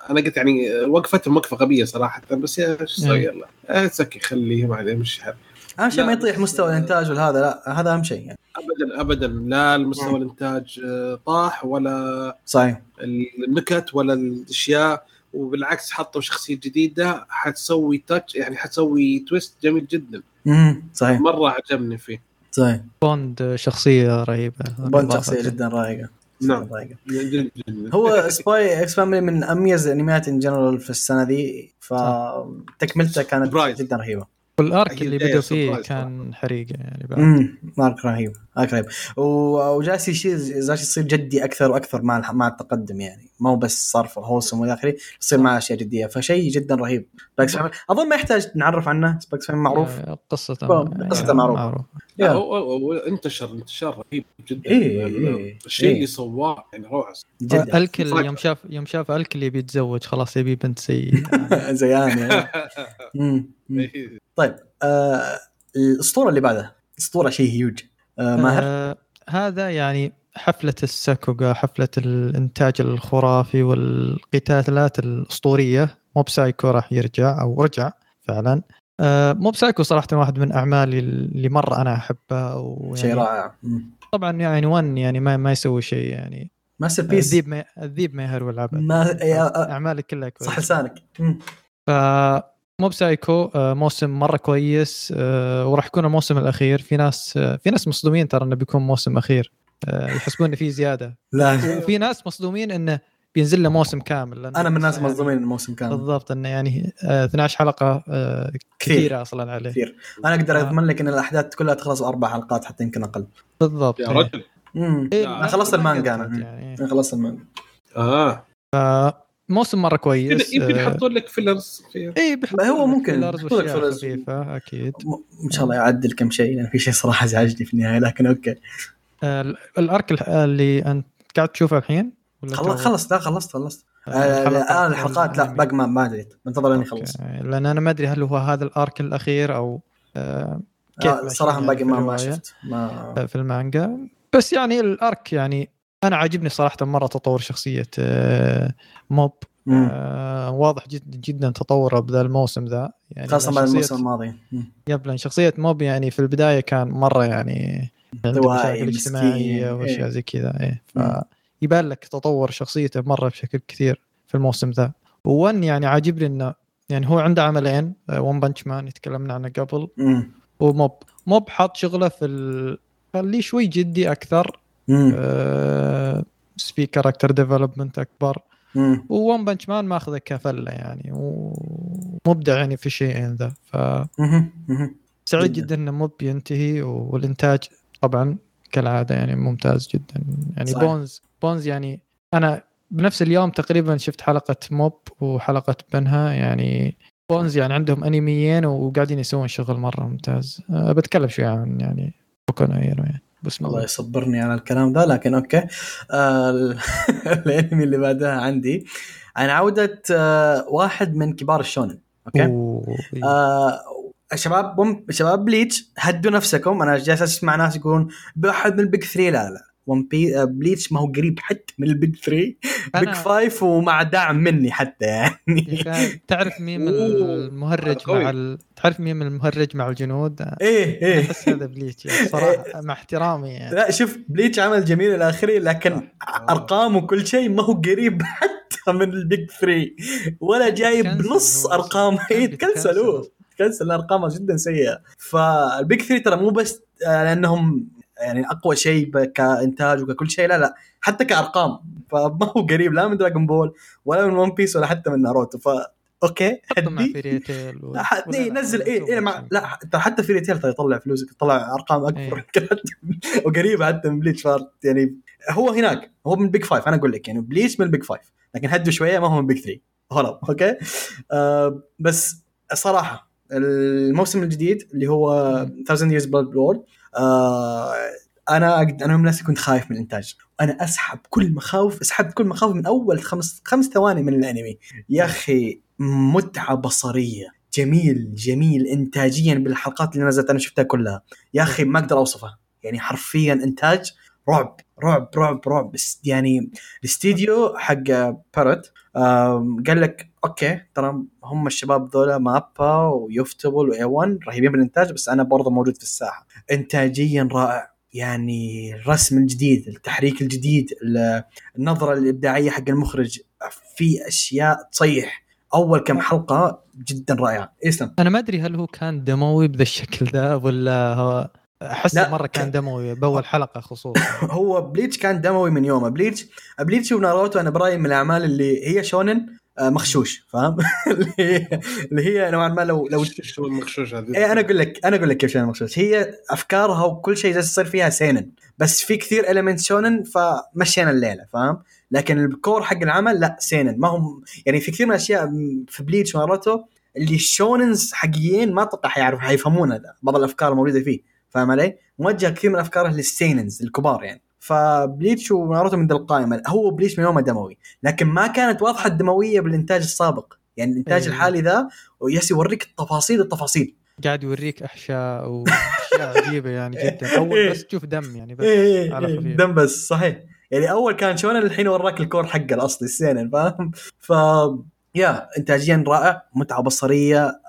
أنا قلت يعني وقفتهم وقفه غبية صراحة بس يا إيش أسوي إيه. يلا. آه، تسكي خليه ما عليه مش حل. أهم شيء ما يطيح مستوى الإنتاج ولا هذا لا هذا أهم شيء يعني. ابدا ابدا. لا المستوى الإنتاج آه، طاح ولا صحيح. النكت ولا الأشياء. وبالعكس حطوا شخصية جديدة. حتسوي touch يعني حتسوي twist جميل جدا. مم. صحيح. مرة عجبني فيه. صحيح. بوند شخصية رهيبة. بوند شخصية جدا رائقة. نعم. رائقة. هو Spy x Family من أميز الانميات in general في السنة ذي. فتكملته كانت. جدا رهيبة. وال arc اللي إيه، بدوا فيه كان حريقه يعني بعد. امم arc رهيب رهيب و- وجالس يصير جالس يصير جدي أكثر وأكثر مع مع التقدم يعني. ما هو بس صرف wholesome والى آخره يصير معه أشياء جدية. فشيء جدا رهيب. Spy x Family أظن ما يحتاج نعرف عنه. Spy x Family معروف. آه، قصته boom، قصته هو انتشر انتشار رهيب جدا. إيه، لأن إيه، الشيء إيه. اللي سواه يعني روعة. جدا. الكل. يوم شاف يوم شاف الكل يبي يتزوج خلاص يبي بنت سيئه زي أنا. طيب آه الأسطورة اللي بعدها أسطورة شيء هيوج آه ماهر؟ آه هذا يعني حفلة الساكوغا حفلة الإنتاج الخرافي والقتالات الأسطورية. Mob Psycho راح يرجع أو رجع فعلا. آه Mob Psycho صراحة واحد من أعمالي اللي مرة أنا أحبها ويعني شيء رائع. طبعا يعني ONE يعني ما ما يسوي شيء يعني. masterpiece الذيب ما الذيب ما يهرول ما أعمالي كلها صح كويسة. لسانك. مم. ف Mob Psycho آه، موسم مرة كويس آه، وراح يكون الموسم الأخير. في ناس آه، في ناس مصدومين ترى إنه بيكون موسم أخير يحسبون انه في زيادة. لا. وفي ناس مصدومين إنه بينزل له موسم كامل لأن أنا من الناس يعني مصدومين الموسم كامل. بالضبط إنه يعني آه، 12 حلقة كثيرة أصلا عليه. كثير. أنا أقدر. أضمن لك إن الأحداث كلها تخلص أربع حلقات حتى يمكن أقل. بالضبط. يا. رجل. امم إيه، أنا أنا خلصت المانجا أنا. يعني. أنا خلصت المانجا. آه. موسم مرة كويس يمكن آه، يحطون لك فيلرز فيه اي ما هو ممكن يحطوا لك fillers. خفيفة أكيد إن شاء الله يعدل كم شيء لأن في شيء صراحة ازعجني في النهاية لكن okay آه، الأرك اللي أنت قاعد تشوفه الحين ولا؟ خلص خلص لا خلصت خلصت آه، آه، الحلقات الان الحلقات لا الأنمي. باقي ما ما أدري منتظر أني اخلص. لأن أنا ما أدري هل هو هذا الأرك الأخير أو آه، كيف آه، صراحة يعني باقي ما ما؟ شفت ما في المانجا بس يعني الأرك يعني أنا عاجبني صراحة مرة تطور شخصية آه، موب. آه، واضح جدا جدا تطوره بذا الموسم ذا يعني خاصة بعد الموسم الماضي مم. yep لأن شخصية موب يعني في البداية كان مرة يعني مشاكل اجتماعيه وأشياء إيه. زي كذا إيه. فيبان لك تطور شخصيته مرة بشكل كثير في الموسم ذا وون يعني عاجبني إنه يعني هو عنده عملين ون بنش مان تكلمنا عنه قبل مم. وموب موب حاط شغله في ال... خليه شوي جدي أكثر في character development أكبر. وون بنش مان ماخذه كفلة يعني ومبدع يعني في الشيئين ذا فسعيد مم. مم. جداً. إنه موب ينتهي والإنتاج طبعا كالعادة يعني ممتاز جدا يعني صحيح. بونز بونز يعني أنا بنفس اليوم تقريبا شفت حلقة موب وحلقة بنها يعني بونز يعني عندهم انميين وقاعدين يسوون شغل مرة ممتاز أه بتكلم شوي عن يعني بوكو يعني بسم الله. يصبرني على الكلام ذا لكن okay. آه ال- الأنمي اللي بعدها عندي. عن عودة آه واحد من كبار الشونن okay؟ أوه. آه شباب بوم شباب بليتش هدوا نفسكم. أنا جالس أسمع ناس يقولون بأحد من ال Big 3 لا لا. ون بي آه، بليتش ما هو قريب حتى من ال Big 3 Big أنا- 5 ومع دعم مني حتى يعني. أخي، تعرف مين أوه، المهرج. مع ال... تعرف مين من المهرج مع الجنود؟ إيه إيه. أحس هذا بليتش يعني صراحة مع احترامي يعني. لا شوف بليتش عمل جميل إلى آخره لكن آه. أرقام وكل شيء ما هو قريب حتى من ال Big 3 ولا جايب هو أرقام. بيتكنسل. تكنسلوه تكنسل ارقامه جدا سيئة. فالبيج 3 ترى مو بس آه، لأنهم يعني أقوى شيء كإنتاج وككل شيء لا لا حتى كأرقام. فما هو قريب لا من دراجون بول ولا من ون بيس ولا حتى من ناروتو ف أوكي هدي و... لا ح- إيه نزل إيه تو إيه مع. لا ترى حتى في ريتيل يطلع فلوس يطلع أرقام أكبر إيه. وقريبه حتى من بليتش فارت يعني هو هناك هو من Big Five أنا أقول لك يعني بليتش من ال Big Five لكن هدوا شوية ما هو من Big 3 غلط okay؟ آه بس صراحة الموسم الجديد اللي هو 1000 years blood War آه أنا أنا من الناس كنت خايف من الإنتاج. أنا أسحب كل مخاوف اسحبت كل مخاوف من أول خمس خمس ثواني من الأنمي. يا أخي متعة بصرية. جميل جميل انتاجيا بالحلقات اللي نزلت أنا شفتها كلها. يا أخي ما أقدر أوصفها. يعني حرفيا إنتاج رعب رعب رعب رعب. يعني الاستديو حق بييرو قال لك okay ترى هم الشباب ذولا مابا ويوفوتيبل و A-1 رهيبين بالإنتاج بس أنا برضه موجود في الساحة. انتاجيا رائع. يعني الرسم الجديد التحريك الجديد ال- النظرة الإبداعية حق المخرج في أشياء تصيح. أول كم حلقة جدا رائعة. اسلم أنا ما أدري هل هو كان دموي بذا الشكل ذا ولا هو أحس مرة كان دموي بأول حلقة خصوصا. هو بليتش كان دموي من يومه. بليتش بليتش وناروتو أنا برأيي من الأعمال اللي هي شونن مغشوش فاهم؟ اللي هي نوعا ما لو لو شو المغشوش هذه؟ إيه أنا أقول لك أنا أقول لك كيف شونن مغشوش هي أفكارها وكل شيء جالس يصير فيها سينن بس في كثير element شونن فمشينا الليلة فاهم؟ لكن ال core حق العمل لا سينن. ما هم يعني في كثير من الأشياء في بليتش وناروتو اللي الشوننز حقيقيين ما أتوقع حيعرف حيفهمون بعض الأفكار الموجودة فيه فاهم علي؟ موجه كثير من افكاره للسيننز الكبار يعني. فبليتش وناروتو من ذا القائمة. هو بليتش من يومه دموي. لكن ما كانت واضحة الدموية بالإنتاج السابق. يعني الإنتاج إيه. الحالي ذا ويس يوريك التفاصيل التفاصيل. قاعد يوريك أحشاء وأشياء عجيبه يعني جدا. أول إيه. بس تشوف دم يعني بس. على إيه خفيف. دم بس صحيح. يعني أول كان شونن الحين وراك ال core حقه الأصلي السينن فاهم؟ ف يا انتاجيا رائع متعة بصرية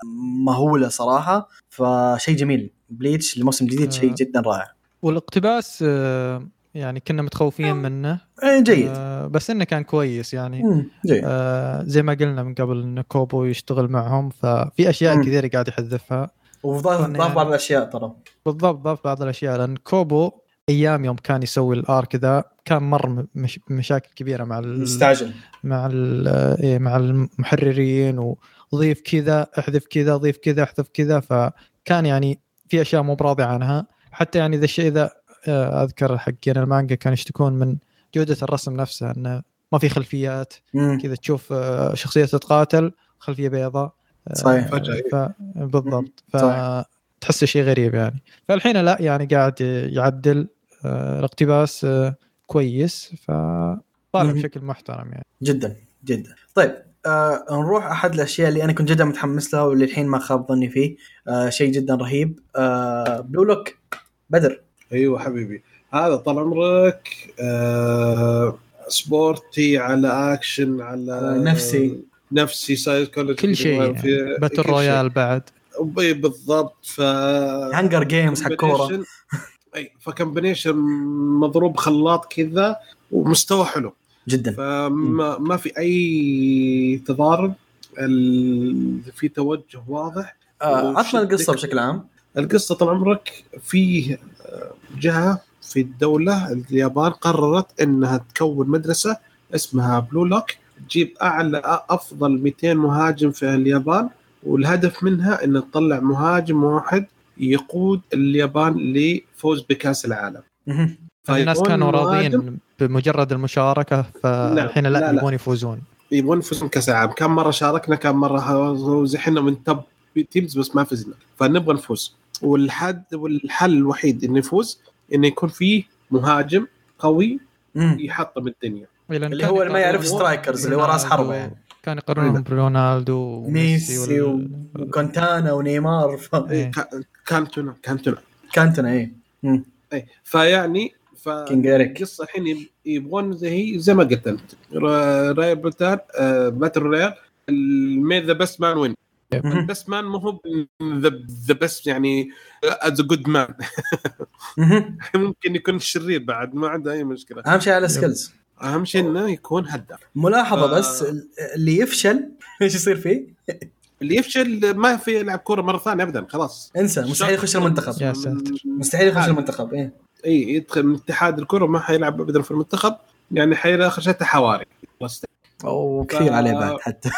مهولة صراحة. فشيء جميل. بليتش الموسم الجديد شيء آه. جدا رائع. والاقتباس آه، يعني كنا متخوفين منه. إيه، جيد. آه، بس إنه كان كويس يعني. مم، جيد. آه، زي ما قلنا من قبل إن كوبو يشتغل معهم ففي أشياء مم. كثيرة قاعد يحذفها. وضاف يعني- ضاف بعض الأشياء ترى. بالضبط ضاف بعض الأشياء لأن كوبو أيام يوم كان يسوي ال arc ذا كان مر مش مشاكل كبيرة مع ال- مستعجل. مع ال- إيه مع المحررين وضيف كذا أحذف كذا ضيف كذا أحذف كذا فكان يعني في أشياء مو براضي عنها. حتى يعني ذا الشيء ذا آه، أذكر حقين المانجا كانوا يشتكون من جودة الرسم نفسها إنه ما في خلفيات. كذا تشوف آه، شخصية تتقاتل خلفية بيضاء آه، صحيح. فجأة. ف... بالضبط. فتحس شيء غريب يعني فالحين لا يعني قاعد يعدل آه، الاقتباس آه، كويس فطالع. بشكل محترم يعني جدا جدا طيب آه نروح أحد الأشياء اللي أنا كنت جدا متحمس لها واللي الحين ما خاب ظني فيه آه شيء جدا رهيب آه بلو لوك بدر أيوه حبيبي. هذا طال عمرك آه sporty على أكشن على على نفسي. نفسي سايكولوجي كل شيء يعني. battle royale بعد. اي بالضبط ف هانجر جيمز حق كورة. أي ف combination مضروب خلاط كذا ومستوى حلو. جدا. فما ما في أي تضارب. ال- في توجه واضح. آه عطنا. القصة بشكل عام. القصة طال عمرك فيه آه، جهة في الدولة اليابان قررت إنها تكون مدرسة اسمها بلو لوك تجيب أعلى أفضل 200 مهاجم في اليابان والهدف منها إن تطلع مهاجم واحد يقود اليابان لفوز بكأس العالم. مهم. الناس فيكون كانوا راضيين بمجرد المشاركة فالحين لا, لا، لا. يبون يفوزون. يبغون يفوزون كأس العالم. كم مرة شاركنا كم مرة زحنا من توب تيمز بس ما فزنا. فنبغى نفوز. والحد والحل الوحيد إنه يفوز إنه يكون فيه مهاجم قوي. يحطم الدنيا اللي هو اللي ما يعرف سترايكرز اللي هو راس حربة يعني كان يقارنهم برونالدو وميسي ميسي وال- وكونتانا ونيمار ف... إيه. كا- كانتونا كانتونا كانتنا اي. اي فيعني ف. القصة الحين يب- يبغون زي هي زي ما قلت أنت را- راي بلتان آه باتل رويال الميد ذا بيست مان وين البست مان مو هو ذا بيست يعني as a good man. ممكن يكون شرير بعد ما عنده أي مشكلة. أهم شيء على ال skills أهم شيء إنه يكون هداف. ملاحظة آه. بس اللي يفشل إيش يصير فيه؟ اللي يفشل ما في يلعب كورة مرة ثانية ابدا خلاص. انسى مستحيل يخش المنتخب. يا ساتر. مستحيل يخش المنتخب إيه. إي يدخل من اتحاد الكره ما حيلعب ابدا في المنتخب. يعني حيلا آخر شيء حواري. بس وكثير ف- عليه بعد حتى.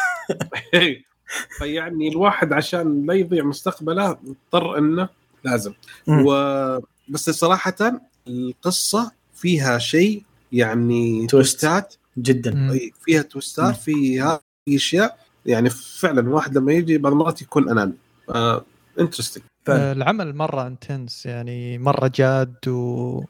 فيعني الواحد عشان لا يضيع مستقبله مضطر إنه لازم مم. و بس صراحة القصة فيها شيء يعني twist. تويستات جدا مم. فيها تويستات مم. فيها أشياء يعني فعلا الواحد لما يجي بعض المرات يكون أناني interesting فعلا. آه، العمل مرة intense يعني مرة جاد ومره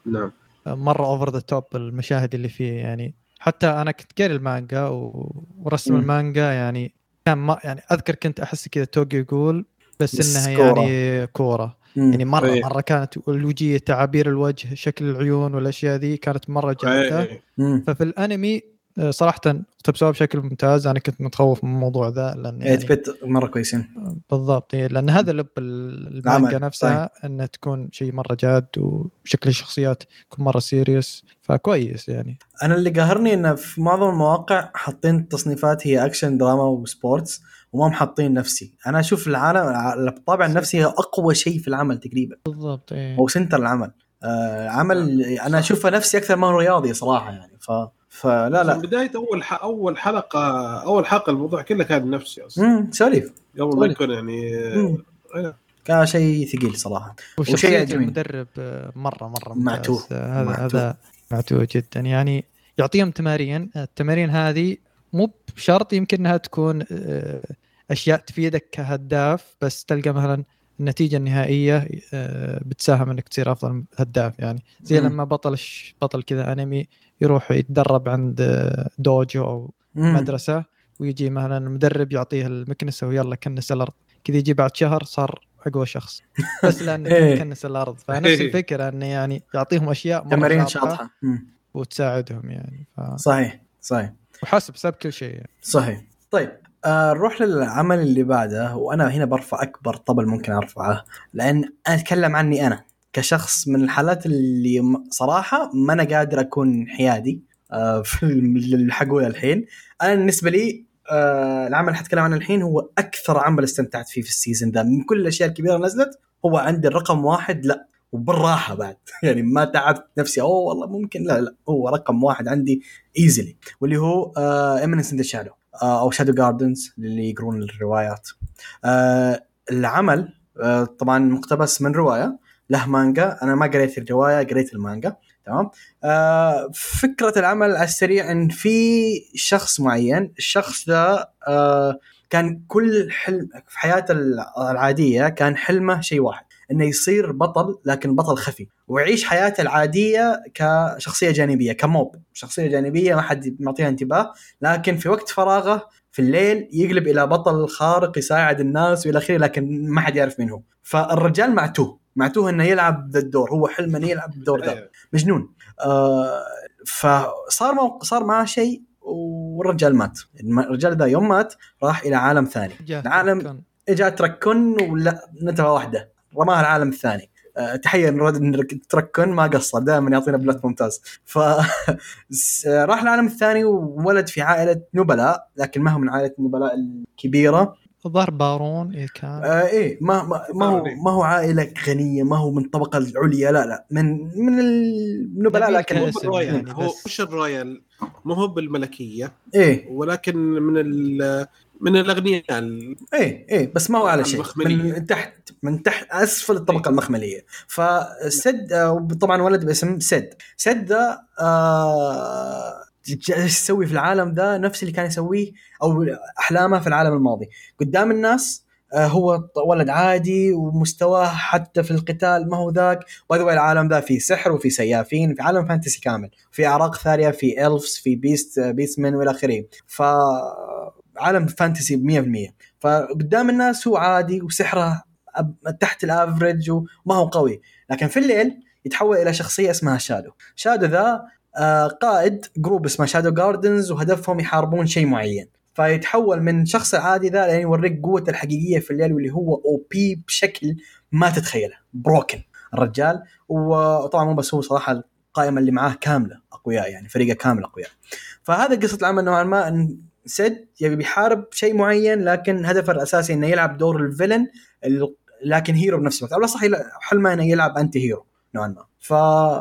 نعم over the top المشاهد اللي فيه يعني حتى أنا كنت قاري المانجا و- ورسم مم. المانجا يعني كان ما يعني أذكر كنت أحس كذا توجي يقول بس, بس إنها كورة. يعني كورة مم. يعني مره إيه. مرة كانت الوجية تعابير الوجه شكل العيون والأشياء ذي كانت مرة جاده إيه. مم. ففي الأنمي صراحة اقتبسوها بشكل ممتاز. أنا كنت متخوف من الموضوع ذا لأن يعني... يعني بيت مرة كويسين. بالضبط. إيه، لأن هذا لب ال- المانجا نفسها إنها تكون شيء مرة جاد وشكل الشخصيات يكون مرة serious فكويس يعني. أنا اللي قاهرني إنه في معظم المواقع حاطين تصنيفات هي اكشن دراما و sports وما محطين نفسي. أنا أشوف العالم الطابع النفسي هو أقوى شيء في العمل تقريبا. بالضبط إيه. هو center العمل. آه عمل أنا أشوفه نفسي أكثر ما هو رياضي صراحة يعني ف فلا من لا بداية أول ح... أول حلقة أول حلقة الموضوع كله كان نفسي أصلا امم سوليف قبل ما. يكون يعني. إيه. كان شيء ثقيل صراحة وشيء يعجبني. المدرب آه، مرة مرة. معتوه. آه، هذا معتوه. هذا معتوه جدا يعني يعطيهم تمارين التمارين هذه مو بشرط يمكن إنها تكون آه، أشياء تفيدك كهداف بس تلقى مثلا النتيجة النهائية آه، بتساهم إنك تصير أفضل هداف يعني زي. لما بطل بطل كذا أنمي يروح يتدرب عند آه، دوجو أو. مدرسة ويجي مثلا المدرب يعطيه المكنسة ويلا كنس الأرض. كذا يجي بعد شهر صار اقوى شخص. بس لأنه إيه. كنس الأرض. فنفس الفكرة انه يعني يعطيهم أشياء تمارين شاطحة. وتساعدهم يعني. ف... صحيح صحيح. وحسب سب كل شيء يعني. صحيح. طيب آه نروح للعمل اللي بعده وأنا هنا برفع أكبر طبل ممكن أرفعه لأن أنا أتكلم عني أنا. كشخص من الحالات اللي صراحة ما أنا قادر أكون حيادي آه في اللي حقوله الحين. أنا بالنسبة لي آه العمل اللي حتكلم عنه الحين هو أكثر عمل استمتعت فيه في ال season ذا. من كل الأشياء الكبيرة نزلت هو عندي الرقم واحد لا وبالراحة بعد. يعني ما تعبت نفسي. أوه والله ممكن. لا لا هو رقم واحد عندي easily واللي هو Eminence in Shadow أو Shadow Gardens اللي يقرون الروايات. آه العمل طبعا مقتبس من رواية. له مانجا. أنا ما قريت الرواية قريت المانجا. تمام؟ آه فكرة العمل على السريع إن في شخص معين الشخص ذا آه كان كل حلم في حياته العادية كان حلمه شيء واحد إنه يصير بطل لكن بطل خفي ويعيش حياته العادية كشخصية جانبية ك mob. شخصية جانبية ما حد معطيها انتباه لكن في وقت فراغه في الليل يقلب إلى بطل خارق يساعد الناس وإلى آخره لكن ما حد يعرف مين هو. فالرجال معتوه. معتوه إنه يلعب ذا الدور هو حلمه إنه يلعب الدور ذا. إيه. مجنون. آه فصار مو... صار معاه شيء والرجال مات. الرجال ذا يوم مات راح إلى عالم ثاني. العالم- إجا تركن ولا نتفه واحدة. رماها العالم الثاني. أه تحية نرد تركن ما قصر دائما يعطينا بلوت ممتاز. ف راح العالم الثاني وولد في عائلة نبلاء لكن ما هو من عائلة النبلاء الكبيرة. الظاهر بارون إيه كان؟ آه إيه ما ما, ما هو ما هو عائلة غنية ما هو من الطبقه العليا لا لا من من النبلاء لكن هو يعني هو بس. مش ال royal مو هو بالملكية إيه. ولكن من ال من الأغنياء ال- إيه إيه بس ما هو على شيء. من تحت من تحت أسفل الطبقة المخملية. فسد آه، طبعا ولد باسم سد. سد ذا آه، يسوي في العالم ذا نفس اللي كان يسويه أو أحلامه في العالم الماضي. قدام الناس آه، هو ولد عادي ومستواه حتى في القتال ما هو ذاك. باي ذا العالم ذا فيه سحر وفي سيافين في عالم fantasy كامل. في أعراق ثانية في elves في beast beastmen وإلى آخره. ف عالم fantasy 100% فقدام الناس هو عادي وسحره تحت ال average وما هو قوي. لكن في الليل يتحول إلى شخصية اسمها Shadow Shadow ذا آه، قائد group اسمه Shadow Gardens وهدفهم يحاربون شيء معين. فيتحول من شخص عادي ذا لين يوريك قوته الحقيقية في الليل واللي هو OP بشكل ما تتخيله. broken الرجال. وطبعا مو بس هو صراحة القائمة اللي معاه كاملة أقوياء يعني فريقه كامل أقوياء. فهذا قصة العمل نوعا ما. ان سد يبي بيحارب شيء معين لكن هدفه الأساسي إنه يلعب دور ال villain ال- لكن hero بنفس الوقت. أو لا حلمه إنه يلعب anti hero نوعا ما. ف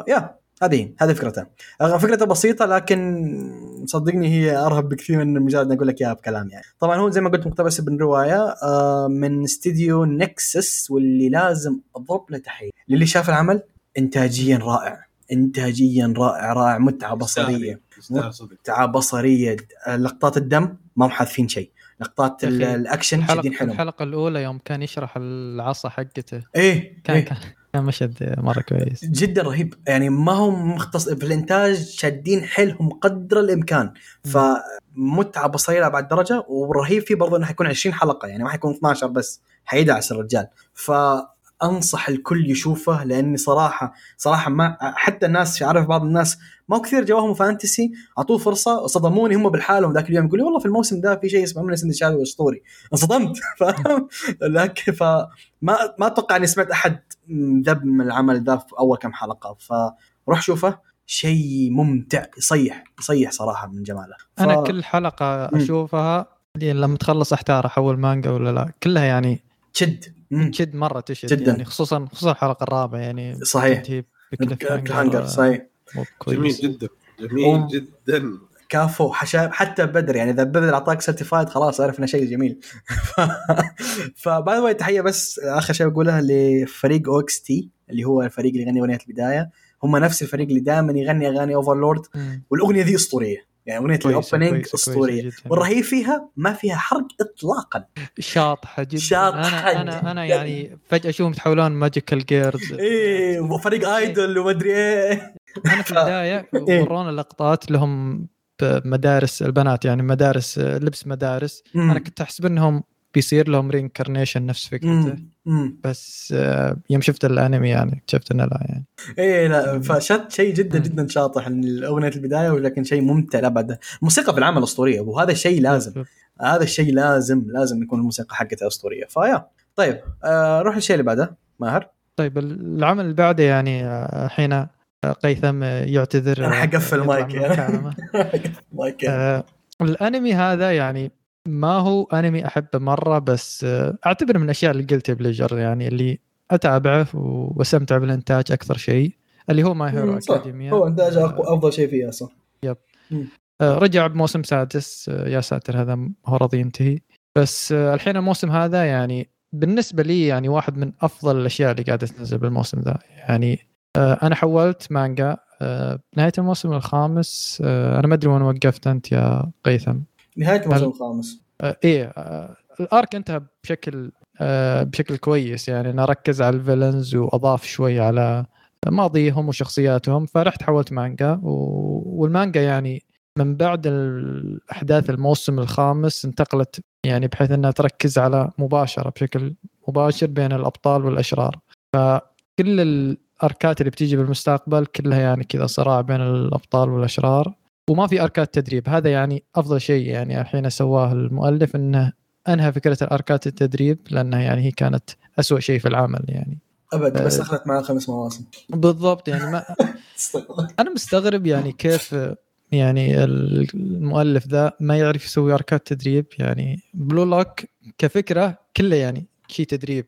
yeah هذه هي، هذه فكرته. آه، فكرته بسيطة لكن صدقني هي أرهب بكثير من مجرد أقول لك إياها بكلام يعني. طبعا هو زي ما قلت مقتبس من رواية آه، من استديو Nexus واللي لازم أضرب له تحية. للي شاف العمل انتاجيا رائع. انتاجيا رائع رائع متعة بصرية. متعة بصرية. لقطات الدم ما هم حاذفين شيء. لقطات الأكشن شادين حلو الحلقة الأولى يوم كان يشرح العصا حقته. إيه كان إيه. كان كان مشهد مرة كويس. جدا رهيب. يعني ما هم مختص في الإنتاج شادين حيلهم قدر الإمكان. فمتعة بصريه لابعد درجة والرهيب فيه برضه إنه حيكون 20 حلقة يعني ما حيكون 12 بس حيدعس الرجال. فانصح الكل يشوفه لأني صراحة صراحة ما حتى الناس عارف بعض الناس ما كثير جواهم فانتسي أعطوه فرصة صدموني هم بالحالهم ذاك اليوم يقولوا والله في الموسم ده في شيء اسمه من سندشاوي أسطوري انصدمت فاهم لكن فما ما أتوقع إني سمعت أحد ذب من العمل ذا في أول كم حلقة فروح شوفه شيء ممتع يصيح يصيح صراحة من جماله ف... أنا كل حلقة. أشوفها لما تخلص أحتار أحول مانجا ولا لا كلها يعني شد مم. تشد مرة تشد جداً. يعني خصوصا خصوصا الحلقة الرابعة يعني. صحيح. hanger صحيح. جميل جدا جميل. جدا. كافو حشا حتى بدر يعني إذا بدر أعطاك certified خلاص عرف انه شيء جميل. فباي ذا تحية بس آخر شيء بقولها لفريق OxT اللي هو الفريق اللي يغني أغنية البداية. هم نفس الفريق اللي دائما يغني أغاني Overlord. والأغنية ذي أسطورية. يعني أغنية ال opening أسطورية. والرهيب فيها ما فيها حرق اطلاقا. شاطحة جدا. شاطحة أنا أنا أنا جداً. يعني فجأة أشوفهم يتحولون magical girls إيه وفريق idol ومدري إيه. أنا في البداية إيه. ورونا لقطات لهم بمدارس البنات يعني مدارس لبس مدارس. أنا كنت أحسب إنهم بيصير لهم reincarnation نفس فكرته. مم. بس آه، يوم شفت الانمي يعني اكتشفت إنه لا يعني. إيه لا فشت شيء جدا. جدا شاطح من اغنيه البداية ولكن شيء ممتع لأبد. الموسيقى في العمل أسطورية وهذا الشيء لازم. هذا الشيء لازم لازم يكون الموسيقى حقتها أسطورية. ف yeah. طيب آه روح للشيء اللي بعده ماهر. طيب العمل اللي بعده يعني آه، الحين آه، قيثم يعتذر آه، حقفل المايك الأنمي هذا يعني ما هو أنمي احبه مرة بس آه، اعتبره من الاشياء اللي guilty pleasure يعني اللي اتابعه وأستمتع بالإنتاج أكثر شيء اللي هو My Hero. Academia هو إنتاج أقوى- أفضل شيء فيها صح. آه، رجع بموسم سادس آه، يا ساتر هذا هو راضي ينتهي. بس آه، الحين الموسم هذا يعني بالنسبة لي يعني واحد من أفضل الأشياء اللي قاعدة تنزل بالموسم ذا. يعني آه، أنا حولت مانجا آه، نهاية الموسم الخامس آه، أنا ما أدري وين وقفت أنت يا قيثم. نهاية الموسم الخامس. آه، إيه آه، ال arc انتهى بشكل آه، بشكل كويس. يعني أنا ركز على ال villains وأضاف شوي على ماضيهم وشخصياتهم فرحت حولت مانجا والمانجا يعني من بعد الأحداث الموسم الخامس انتقلت يعني بحيث إنها تركز على مباشرة بشكل مباشر بين الأبطال والأشرار. فكل الأركات اللي بتيجي بالمستقبل كلها يعني كذا صراع بين الأبطال والأشرار. وما في أركات تدريب. هذا يعني أفضل شيء يعني الحين سواه المؤلف إنه أنهى فكرة الأركات التدريب لأنها يعني هي كانت أسوأ شيء في العمل يعني. أبد بس آه. أخذت معاه خمس مواسم. بالضبط يعني ما أنا مستغرب يعني كيف يعني المؤلف ذا ما يعرف يسوي أركات تدريب يعني. Blue Lock كفكرة كله يعني شيء تدريب.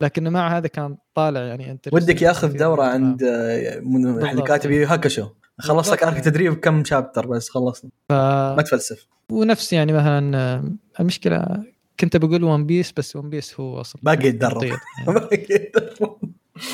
لكن مع هذا كان طالع يعني انت ودك ياخذ دورة عند آه، من. كاتب Yu Hakusho خلص لك. arc تدريب كم chapter بس خلصنا ف... ما تفلسف ونفس يعني مثلا آه، المشكلة كنت بقول One Piece بس One Piece هو أصلا باقي يتدرب بطيء باقي يتدرب.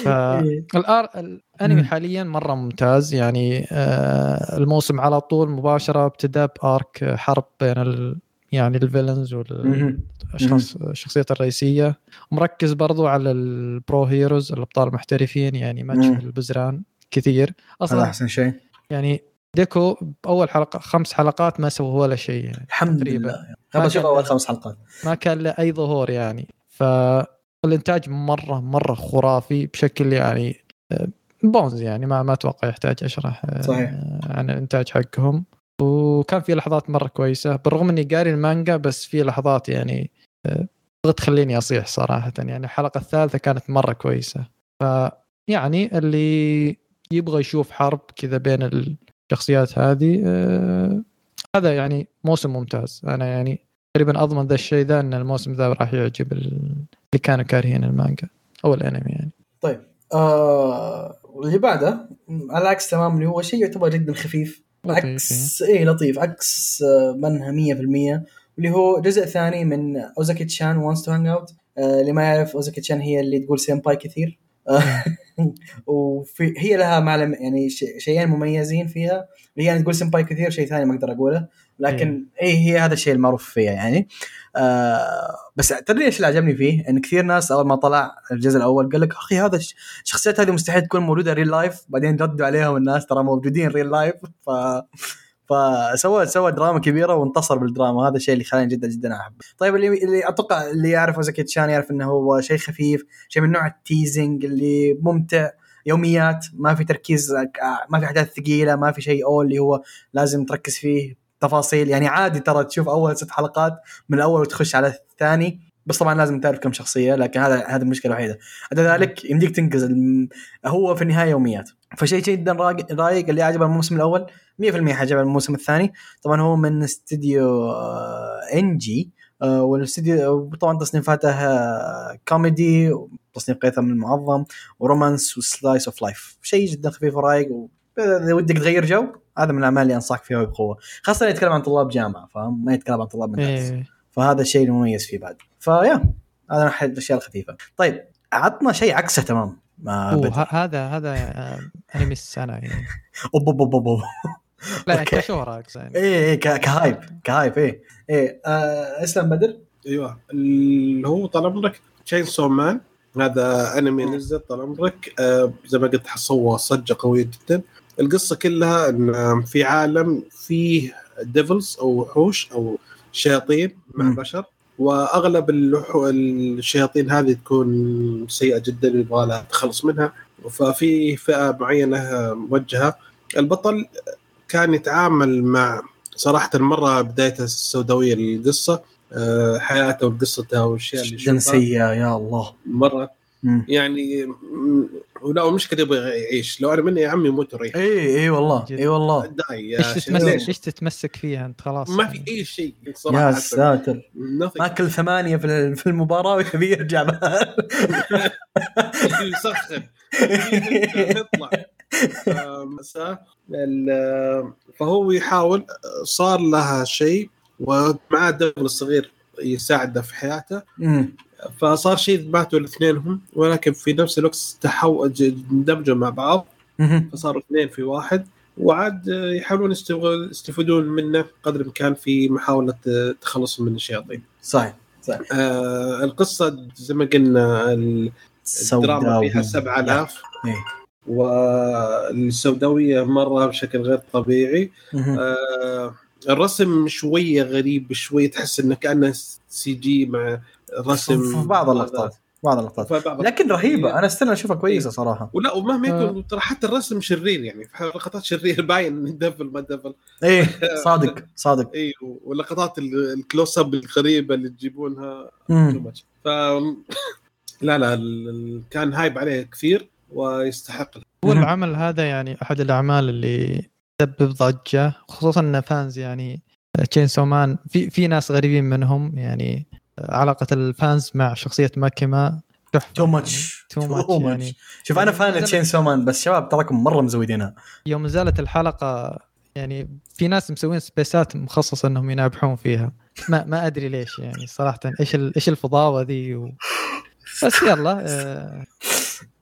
إيه. فالار الأنمي مم. حاليا مرة ممتاز يعني آه، الموسم على طول مباشرة ابتدى ب arc حرب بين ال يعني ال villains. والاشخاص الشخصيات الرئيسية ومركز برضو على ال pro heroes الأبطال المحترفين يعني ما تشوف مم. البزران كثير هذا أصلا أحسن شيء يعني ديكو باول حلقة خمس حلقات ما سوى ولا شيء يعني الحمد تقريباً. لله. ما شوف أول خمس حلقات. ما كان له أي ظهور يعني. فالإنتاج مرة مرة خرافي بشكل يعني آه، بونز يعني ما ما أتوقع يحتاج أشرح آه، صحيح. عن الإنتاج حقهم. وكان في لحظات مرة كويسة بالرغم إني قاري المانجا بس في لحظات يعني آه، بغت تخليني أصيح صراحة يعني. الحلقة الثالثة كانت مرة كويسة. ف يعني اللي يبغى يشوف حرب كذا بين الشخصيات هذه آه، هذا يعني موسم ممتاز. أنا يعني تقريبا أضمن ذا الشيء ذا إن الموسم ذا راح يعجب ال- اللي كانوا كارهين المانجا أو الأنمي يعني. طيب آه واللي بعده على العكس تماما اللي هو شيء يعتبر جدا خفيف. لطيف، عكس إيه. لطيف. عكس آه، منها 100% واللي هو جزء ثاني من Uzaki-chan Wants to Hang Out اللي ما يعرف Uzaki-chan هي اللي تقول senpai كثير. آه، وفي هي لها معلم يعني شيئين مميزين فيها. هي يعني تقول senpai كثير شيء ثاني ما أقدر أقوله. لكن اي هي هذا الشيء المعروف فيها يعني. آه بس تدري إيش اللي عجبني فيه؟ إن كثير ناس أول ما طلع الجزء الأول قال لك أخي هذا الش- الشخصيات هذه مستحيل تكون موجودة real life بعدين ردوا عليهم الناس ترى موجودين real life ف فسوى سوى دراما كبيرة وانتصر بالدراما. هذا الشيء اللي خلاني جدا جدا احبه. طيب اللي اللي أتوقع اللي يعرف Uzaki-chan يعرف إنه هو شيء خفيف، شيء من نوع ال teasing اللي ممتع. يوميات ما في تركيز ما في أحداث ثقيلة ما في شيء أول اللي هو لازم تركز فيه تفاصيل. يعني عادي ترى تشوف أول ست حلقات من الأول وتخش على الثاني. بس طبعا لازم تعرف كم شخصية لكن هذا هذا المشكلة الوحيدة عدا ذلك يمديك تنقز. هو في النهاية يوميات فشيء جدا رايق اللي عجبه الموسم الأول 100% حيعجبه الموسم الثاني طبعا هو من استديو آه، ENGI آه، والاستديو طبعا تصنيفاته آه، كوميدي تصنيف قيثم المعظم و romance و slice of life شيء جدا خفيف ورايق. إذا ودك تغير جو هذا من الأعمال اللي أنصحك فيها بقوة خاصة يتكلم عن طلاب جامعة فاهم ما يتكلم عن طلاب مدارس إيه. فهذا الشيء المميز فيه بعد. ف yeah هذا أحد الأشياء الخفيفة. طيب عطنا شيء عكسه تمام. هذا هذا آه، انمي السنة يعني. أوب أوب أوب أوب. لا. كشهرة يعني. إيه ك- ك hype ك hype إيه إيه. آه اسلم بدر؟ أيوه. اللي هو طال عمرك Chainsaw Man هذا أنمي نزل طال عمرك. آه زي ما قلت سوى صجة قوية جدا. القصة كلها إن في عالم فيه devils أو وحوش أو شياطين مع. بشر وأغلب الشياطين هذه تكون سيئة جدا يبغى لها تخلص منها. ففي فئة معينة موجهة. البطل كان يتعامل مع صراحة مرة بدايته السوداوية للقصه آه، حياته وقصته والأشياء اللي جدا سيئة يا الله. مرة. مم. يعني ولا المشكلة يبغى يعيش لو أنا مني يا عمي موت وريح إي إي والله. إي والله داي يا إيش. تتمسك؟ إيش تتمسك فيها أنت خلاص ما في يعني. أي شيء صراحة يا ساتر. ماكل ثمانية في في المباراة ويبي يرجع. يسخن يطلع مساء ال- فهو يحاول صار لها شيء ومعاه الدبل الصغير يساعده في حياته. فصار شيء ماتوا الاثنينهم ولكن في نفس الوقت تحو اندمجوا مع بعض. فصاروا اثنين في واحد وعاد يحاولون يستفيدون منه قدر الامكان في محاولة تخلص من الشياطين. صحيح آه القصة زي ما قلنا ال- الدراما فيها 7000 إيه. والسوداوية مرة بشكل غير طبيعي. آه الرسم شوية غريب شوية تحس إنه كأنه CG مع رسم في بعض اللقطات بعض اللقطات. لكن رهيبة أنا استنى أشوفها كويسة صراحة. ولا ومهما آه. يكون ترى حتى الرسم شرير يعني في لقطات شرير باين دبل ما دبل. إيه صادق صادق. اي واللقطات ال- ال close up الغريبه اللي تجيبونها ف لا لا ال- ال- كان hype عليه كثير ويستحق. هو. العمل هذا يعني أحد الأعمال اللي تسبب ضجة خصوصا إن fans يعني Chainsaw Man في في ناس غريبين منهم يعني. علاقة ال fans مع شخصية ماكيما. تحفة. too much too much يعني. شوف أنا يعني fan Chainsaw Man بس شباب تراكم مرة مزودينها. يوم نزلت الحلقة يعني في ناس مسوين سبيسات مخصصة إنهم ينابحون فيها. ما ما أدري ليش يعني صراحة. إيش إيش الفضاوة ذي و... بس يلا آه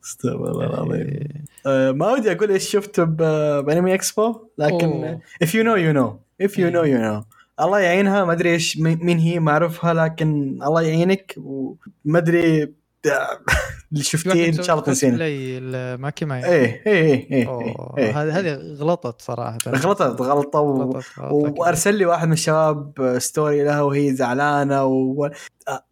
استغفر الله العظيم. آه، آه، ما ودي أقول إيش شفت ب Anime Expo لكن أوه. if you know you know. If you know you know. الله يعينها ما أدري إيش مين هي ما أعرفها لكن الله يعينك وما أدري اللي شفتيه إن شاء الله تنسينه. كوسبلاي الماكيما يعني. إيه إيه إيه إيه أوه، إيه هذه هذه غلطت صراحة. غلطت غلطة و... غلطت. وأرسل لي واحد من الشباب story لها وهي زعلانة و...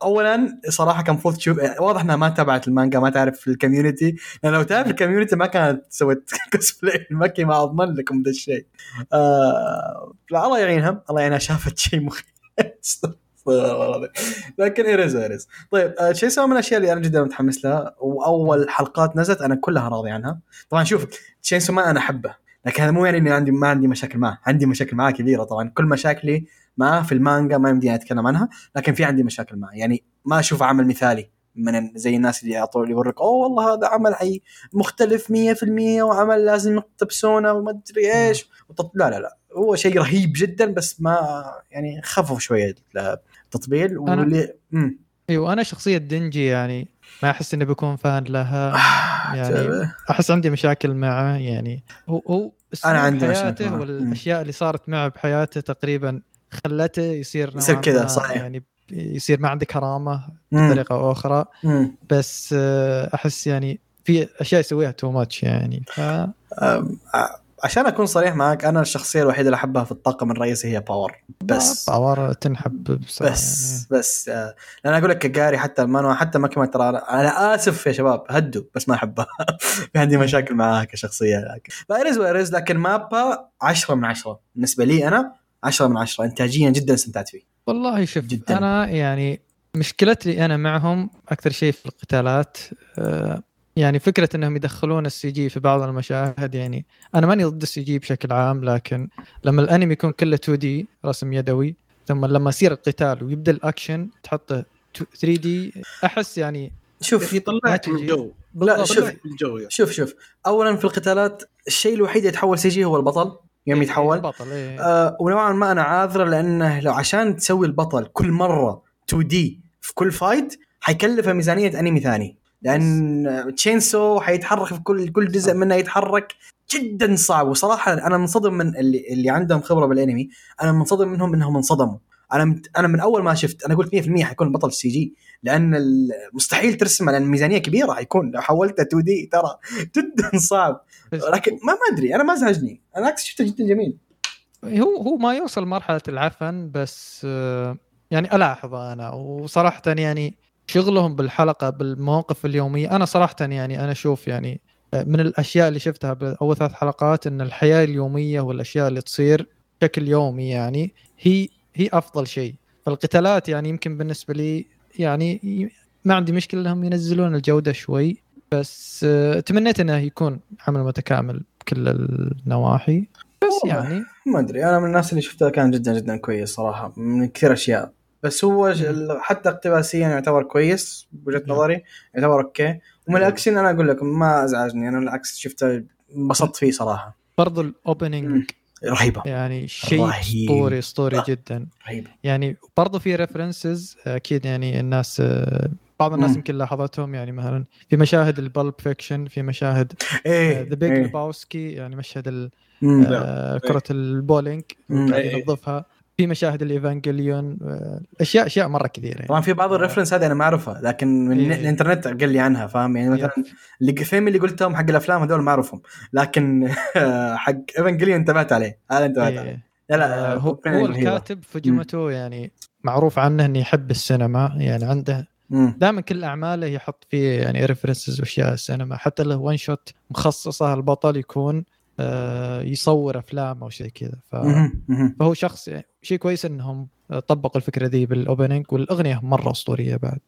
اولا صراحة كان المفروض تشوف واضح إنها ما تابعت المانجا ما تعرف ال community لأن لو تعرف ال community ما كانت سوت كوسبلاي المكي ما أضمن لكم ذا الشيء. آه... لا الله يعينها الله يعينها شافت شيء مخيف. لكن anyways anyways طيب آه شيء سوى من الأشياء اللي أنا جدا متحمس لها وأول حلقات نزلت أنا كلها راضي عنها. طبعا شوف تشين سوما أنا أحبه لكن هذا مو يعني إني عندي ما عندي مشاكل معه. عندي مشاكل معاه كبيرة طبعا. كل مشاكلي معاه في المانجا ما يمديني أتكلم عنها لكن في عندي مشاكل معه. يعني ما أشوف عمل مثالي من زي الناس اللي على طول يوريك أوه والله هذا عمل حي مختلف 100% وعمل لازم يقتبسونه وما أدري إيش. وتط... لا لا لا. هو شيء رهيب جدا بس ما يعني خفف شوية. التطبيل واللي مم. أيوه أنا شخصية دنجي يعني ما أحس إني بكون fan لها. يعني أحس عندي مشاكل معه يعني هو هو أنا عندي حياته معه. والأشياء اللي صارت معه بحياته تقريبا خلته يصير يصير كذا صحيح. يعني يصير ما عنده كرامة بطريقة أو أخرى. مم. بس آه، أحس يعني في أشياء يسويها too much يعني. ف... عشان أكون صريح معك أنا الشخصية الوحيدة اللي أحبها في الطاقم الرئيسي هي باور. بس. باور تنحب بس يعني. بس آه أنا أقول لك كجاري حتى المانوا حتى ما ترى أنا آسف يا شباب هدوا بس ما أحبها. في عندي مشاكل معاها كشخصية. لكن فايرز وايرز لكن مابا 10 من 10 بالنسبة لي أنا 10 من 10 انتاجيا جدا استمتعت فيه والله شوف جدا. أنا يعني مشكلتي أنا معهم أكثر شيء في القتالات آه يعني فكرة إنهم يدخلون السي جي في بعض المشاهد يعني أنا ماني ضد السي جي بشكل عام لكن لما الأنمي يكون كله 2 D رسم يدوي ثم لما يصير القتال ويبدأ الأكشن تحطه 3 D أحس يعني شوف يطلعك من الجو لا شوف الجو يعني. شوف شوف. اولا في القتالات الشيء الوحيد اللي يتحول CG هو البطل يوم إيه، يتحول. البطل إيه. آه ونوعا ما أنا عاذره لأنه لو عشان تسوي البطل كل مرة 2 D في كل fight حيكلفه ميزانية أنمي ثاني. لأن Chainsaw حيتحرك في كل كل جزء منه يتحرك جدا صعب. وصراحة أنا منصدم من اللي اللي عندهم خبرة بالانمي. أنا منصدم منهم إنهم انصدموا. أنا أنا من أول ما شفت أنا قلت 100% حيكون بطل CG. لأن مستحيل ترسم لأن الميزانية كبيرة حيكون لو حولته 2 D ترى جدا صعب. لكن ما ما أدري أنا ما ازعجني أنا عكس شفته جدا جميل. هو هو ما يوصل مرحلة العفن بس آه، يعني الاحظ أنا. وصراحة يعني شغلهم بالحلقة بالمواقف اليومية. أنا صراحة يعني أنا أشوف يعني آه، من الأشياء اللي شفتها بأول ثلاث حلقات إن الحياة اليومية والأشياء اللي تصير بشكل يومي يعني هي هي أفضل شيء. فالقتالات يعني يمكن بالنسبة لي يعني ما عندي مشكلة إنهم ينزلون الجودة شوي بس آه، تمنيت إنه يكون عمل متكامل بكل النواحي. بس يعني ما أدري. أنا من الناس اللي شفتها كان جدا جدا كويس صراحة. من كثير أشياء. بس هو حتى اقتباسيا يعتبر كويس بوجهة نظري يعتبر okay. ومن الاكشن أنا أقول لكم ما أزعجني. أنا بالعكس شفته انبسطت فيه صراحة. برضو ال opening رهيبة. يعني شيء أسطوري أسطوري جدا. رهيبه يعني برضو في references أكيد يعني الناس بعض الناس يمكن لاحظتهم. يعني مثلا في مشاهد ال Pulp Fiction في مشاهد The Big Lebowski يعني مشهد آه كرة البولينج ينظفها. في مشاهد ال Evangelion اشياء أشياء مرة كثيرة يعني. طبعا في بعض ال reference هذه أنا ما أعرفها لكن من إيه. الإنترنت قال لي عنها فاهم؟ يعني مثلا اللي فيلم اللي قلتهم حق الأفلام هذول ما أعرفهم لكن حق Evangelion انتبهت عليه هذا انتبهت إيه. عليه. لا لا آه هو, هو الكاتب فوجيموتو يعني معروف عنه إنه يحب السينما يعني عنده دائما كل أعماله يحط فيه يعني references وأشياء السينما حتى له one shot مخصصة البطل يكون آه، يصور أفلام أو شيء كذا. ف... فهو شخص يعني شيء كويس إنهم طبقوا الفكرة ذي بال opening والأغنية مرة أسطورية بعد.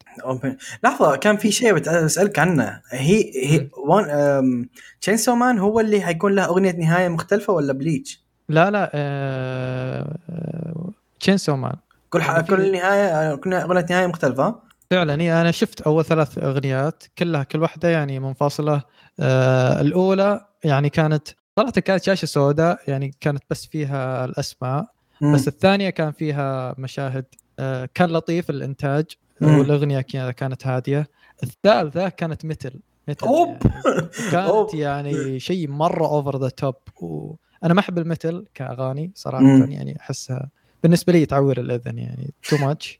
لحظة كان في شيء بسالك عنه. هي هي وان Chainsaw Man هو اللي حيكون له أغنية نهاية مختلفة ولا Bleach؟ لا لا آه... Chainsaw Man كل ح... كل نهاية كل أغنية نهاية مختلفة؟ فعلا إيه، أنا شفت أول ثلاث أغنيات كلها كل واحدة يعني منفصلة. آه الأولى يعني كانت صراحة كانت شاشة سوداء يعني كانت بس فيها الأسماء مم. بس الثانية كان فيها مشاهد آه، كان لطيف الإنتاج والأغنية كانت هادية الثالثه كانت مثل metal أوب. يعني كانت أوب. يعني شيء مرة over the top وأنا ما أحب ال metal كأغاني صراحة مم. يعني أحسها بالنسبة لي تعور الأذن يعني too much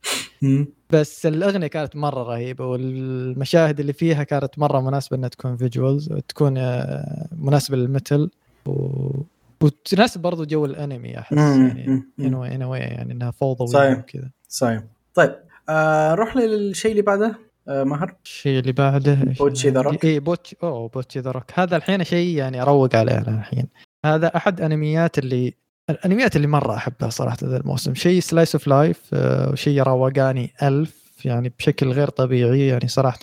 بس الأغنية كانت مرة رهيبة والمشاهد اللي فيها كانت مرة مناسبة إنها تكون visuals تكون آه، مناسبة لل metal و... وتناسب برضو جو الانمي أحس يعني ان ان يعني إنها فوضويه صحيح وكذا. صحيح. طيب آه نروح للشيء اللي بعده آه مهر الشيء اللي بعده Bocchi the Rock. اي Bocchi أوه Bocchi the Rock. هذا الحين شيء يعني أروق عليه الحين. هذا أحد أنميات اللي الأنميات اللي مرة أحبها صراحة ذا الموسم. شيء slice of life وشيء روقاني ألف يعني بشكل غير طبيعي يعني صراحة.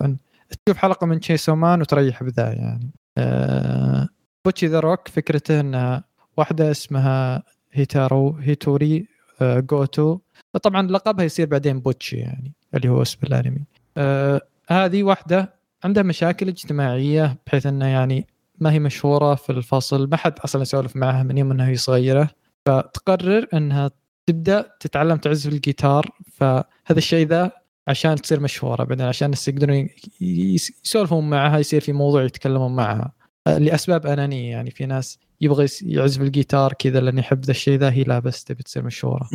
تشوف حلقة من Chainsaw Man وتريح بذا يعني. آه Bocchi the Rock فكرته انها واحدة اسمها هيتارو هيتوري آه جوتو. طبعا لقبها يصير بعدين Bocchi يعني اللي هو اسم الأنمي. آه هذه واحدة عندها مشاكل اجتماعية بحيث انها يعني ما هي مشهورة في الفصل ما حد أصلا يسولف معها من يوم إنها هي صغيرة. فتقرر إنها تبدأ تتعلم تعزف الجيتار. فهذا الشيء ذا عشان تصير مشهورة بعدين عشان الناس يقدرون يسولفون معها يصير في موضوع يتكلمون معها. لأسباب أنانية يعني في ناس يبغى يعزف الجيتار كذا لأن يحب ذا الشيء ذا هي لا بس تبي تصير مشهورة.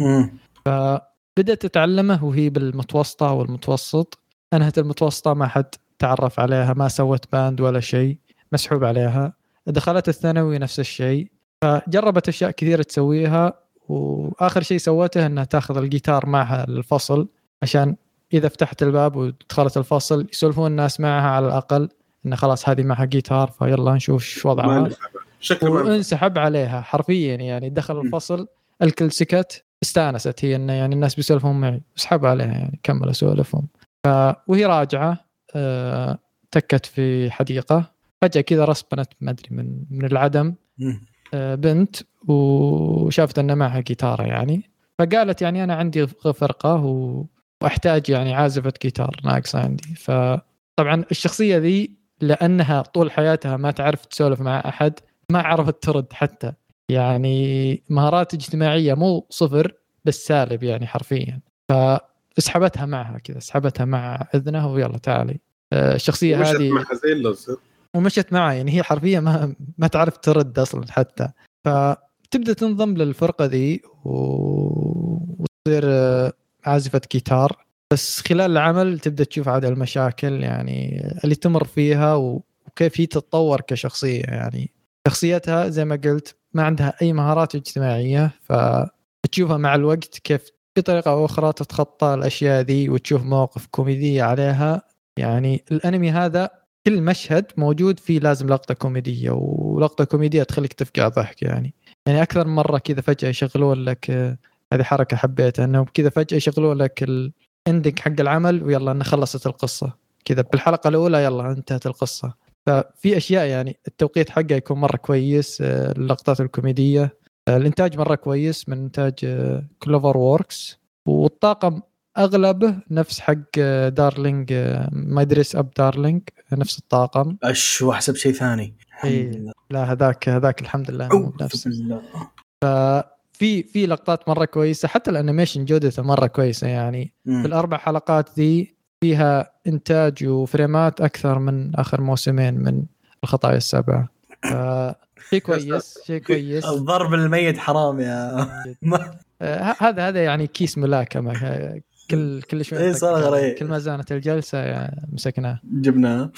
فبدأت تتعلمه وهي بالمتوسطة والمتوسط. انهت المتوسطة ما حد تعرف عليها ما سوت band ولا شيء مسحوب عليها. دخلت الثانوي نفس الشيء. فجربت أشياء كثيرة تسويها وآخر شيء سوته إنها تأخذ الجيتار معها للفصل عشان إذا فتحت الباب ودخلت الفصل يسولفون الناس معها على الأقل. انه خلاص هذه معها جيتار فيلا نشوف شو وضعها. وانسحب عليها حرفيا يعني. دخل الفصل الكل سكت استانست. هي انه يعني الناس بيسولفون معي. اسحب عليها يعني كمل اسولفهم. ف وهي راجعة أه... تكت في حديقة. فجأة كذا respawn ت ما أدري من من العدم. أه بنت وشافت ان معها جيتاره يعني. فقالت يعني أنا عندي فرقه و... وأحتاج يعني عازفة جيتار ناقصة عندي. فطبعا الشخصية ذي لأنها طول حياتها ما تعرف تسولف مع أحد ما عرفت ترد حتى. يعني مهارات اجتماعية مو صفر بس سالب يعني حرفيا. فسحبتها معها كذا سحبتها مع اذنها ويلا تعالي. آه، الشخصية هذه معها زي اللوز ومشت معها يعني هي حرفيا ما ما تعرف ترد أصلا حتى. فتبدأ تنضم للفرقة ذي و... وتصير آه، عازفة جيتار بس خلال العمل تبدأ تشوف عاد المشاكل يعني اللي تمر فيها وكيف هي تتطور كشخصية يعني. شخصيتها زي ما قلت ما عندها أي مهارات اجتماعية فتشوفها مع الوقت كيف بطريقة أو أخرى تتخطى الأشياء ذي وتشوف مواقف كوميدية عليها. يعني الأنمي هذا كل مشهد موجود فيه لازم لقطة كوميدية ولقطة كوميدية تخليك تفقع ضحك يعني. يعني أكثر مرة كذا فجأة يشغلون لك هذه حركة حبيتها إنهم كذا فجأة يشغلون لك ال ending حق العمل ويلا انه خلصت القصة. كذا بالحلقة الأولى يلا انتهت القصة. ففي أشياء يعني التوقيت حقه يكون مرة كويس آه، اللقطات الكوميدية آه، الإنتاج مرة كويس من إنتاج CloverWorks والطاقم اغلبه نفس حق darling My Dress-Up Darling نفس الطاقم. أش واحسب شيء ثاني. إيه لا هذاك هذاك الحمد لله نفس. في لقطات مرة كويسة حتى ال animation جودته مرة كويسة يعني. م. في الأربع حلقات ذي فيها إنتاج وفريمات أكثر من آخر موسمين من الخطايا السبعة. شيء كويس شيء كويس. الضرب الميت حرام يا آه، هذا هذا يعني كيس ملاكمة. كل كل شوي اي صار كل ما زانت الجلسة يعني مسكناه جبناه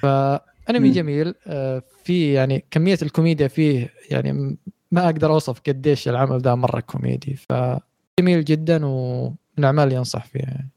فانمي جميل. آه، في يعني كمية الكوميديا فيه يعني ما أقدر أوصف قديش العمل ده مرة كوميدي فجميل جدا ومن الاعمال اللي ينصح فيها يعني.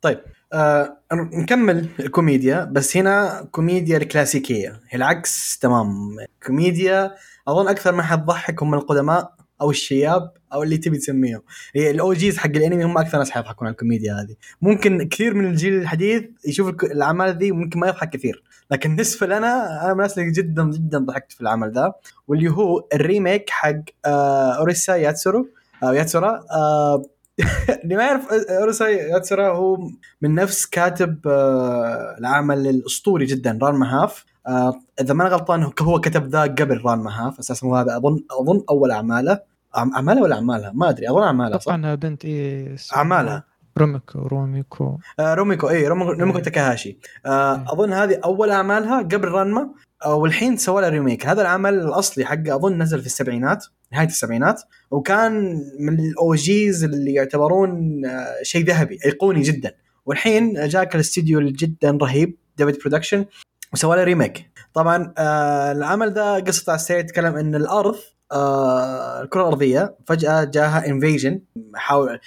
طيب آه نكمل الكوميديا بس هنا كوميديا الكلاسيكية. العكس تمام. كوميديا أظن أكثر ما حتضحك هم القدماء أو الشياب أو اللي تبي تسميهم. ال OGs حق الأنمي هم أكثر ناس حيضحكون على الكوميديا هذه. ممكن كثير من الجيل الحديث يشوف الأعمال ذي ممكن ما يضحك كثير. لكن بالنسبة لنا أنا من الناس اللي جدا جدا ضحكت في العمل ذا واللي هو ال remake حق آه أوريسا ياتسورو أو ياتسورا آه اللي ما يعرف أوريسا ياتسورا هو من نفس كاتب آه العمل الأسطوري جدا رانما half. آه إذا ما أنا غلطان هو كتب ذا قبل رانما half أساسا هو هذا. أظن أظن أول أعماله اعمالها ولا اعمالها ما أدري أظن اعمالها صح؟ طبعا بنت إيه اعمالها روميكو روميكو آه روميكو اي روميكو, تاكاهاشي. آه إيه. أظن هذه أول اعمالها قبل رانما. آه والحين سوى لها remake. هذا العمل الأصلي حقه أظن نزل في السبعينات نهاية السبعينات وكان من ال OGs اللي يعتبرون آه شيء ذهبي أيقوني جدا. والحين جاك الاستديو جدا رهيب David Production وسوى له remake. طبعا آه العمل ذا قصته على يتكلم إن الأرض آه الكرة الأرضية. فجأة جاها invasion حاول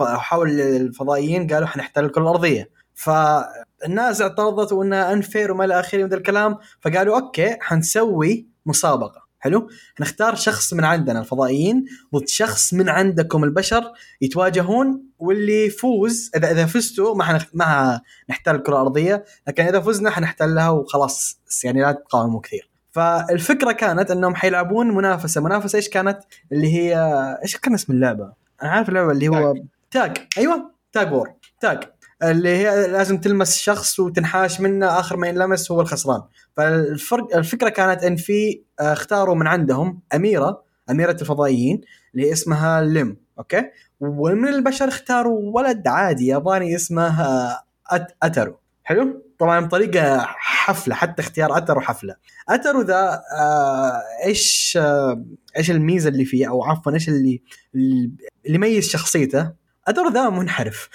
حاول الفضائيين قالوا حنحتل الكرة الأرضية. فالناس اعترضت وإنها unfair وما إلى آخره من الكلام. فقالوا okay حنسوي مسابقة. حلو؟ نختار شخص من عندنا الفضائيين ضد شخص من عندكم البشر يتواجهون واللي يفوز اذا إذا فزتوا ما حنخ... ما نحتل الكرة الأرضية. لكن إذا فزنا حنحتلها وخلاص يعني لا تقاوموا كثير. فالفكرة كانت أنهم حيلعبون منافسة. منافسة إيش كانت؟ اللي هي إيش كان اسم اللعبة؟ أنا عارف اللعبة اللي هو tag. أيوه tag war. tag اللي هي لازم تلمس شخص وتنحاش منه آخر ما ينلمس هو الخسران. فالفرق الفكرة كانت إن في آه، اختاروا من عندهم أميرة أميرة الفضائيين اللي اسمها لم okay؟ ومن البشر اختاروا ولد عادي ياباني اسمه آه، أت أترو حلو؟ طبعا بطريقة حفلة حتى اختيار اترو حفله اترو ذا آه إيش آه إيش الميزة اللي فيه؟ أو عفوا إيش اللي اللي يميز شخصيته؟ اترو ذا منحرف.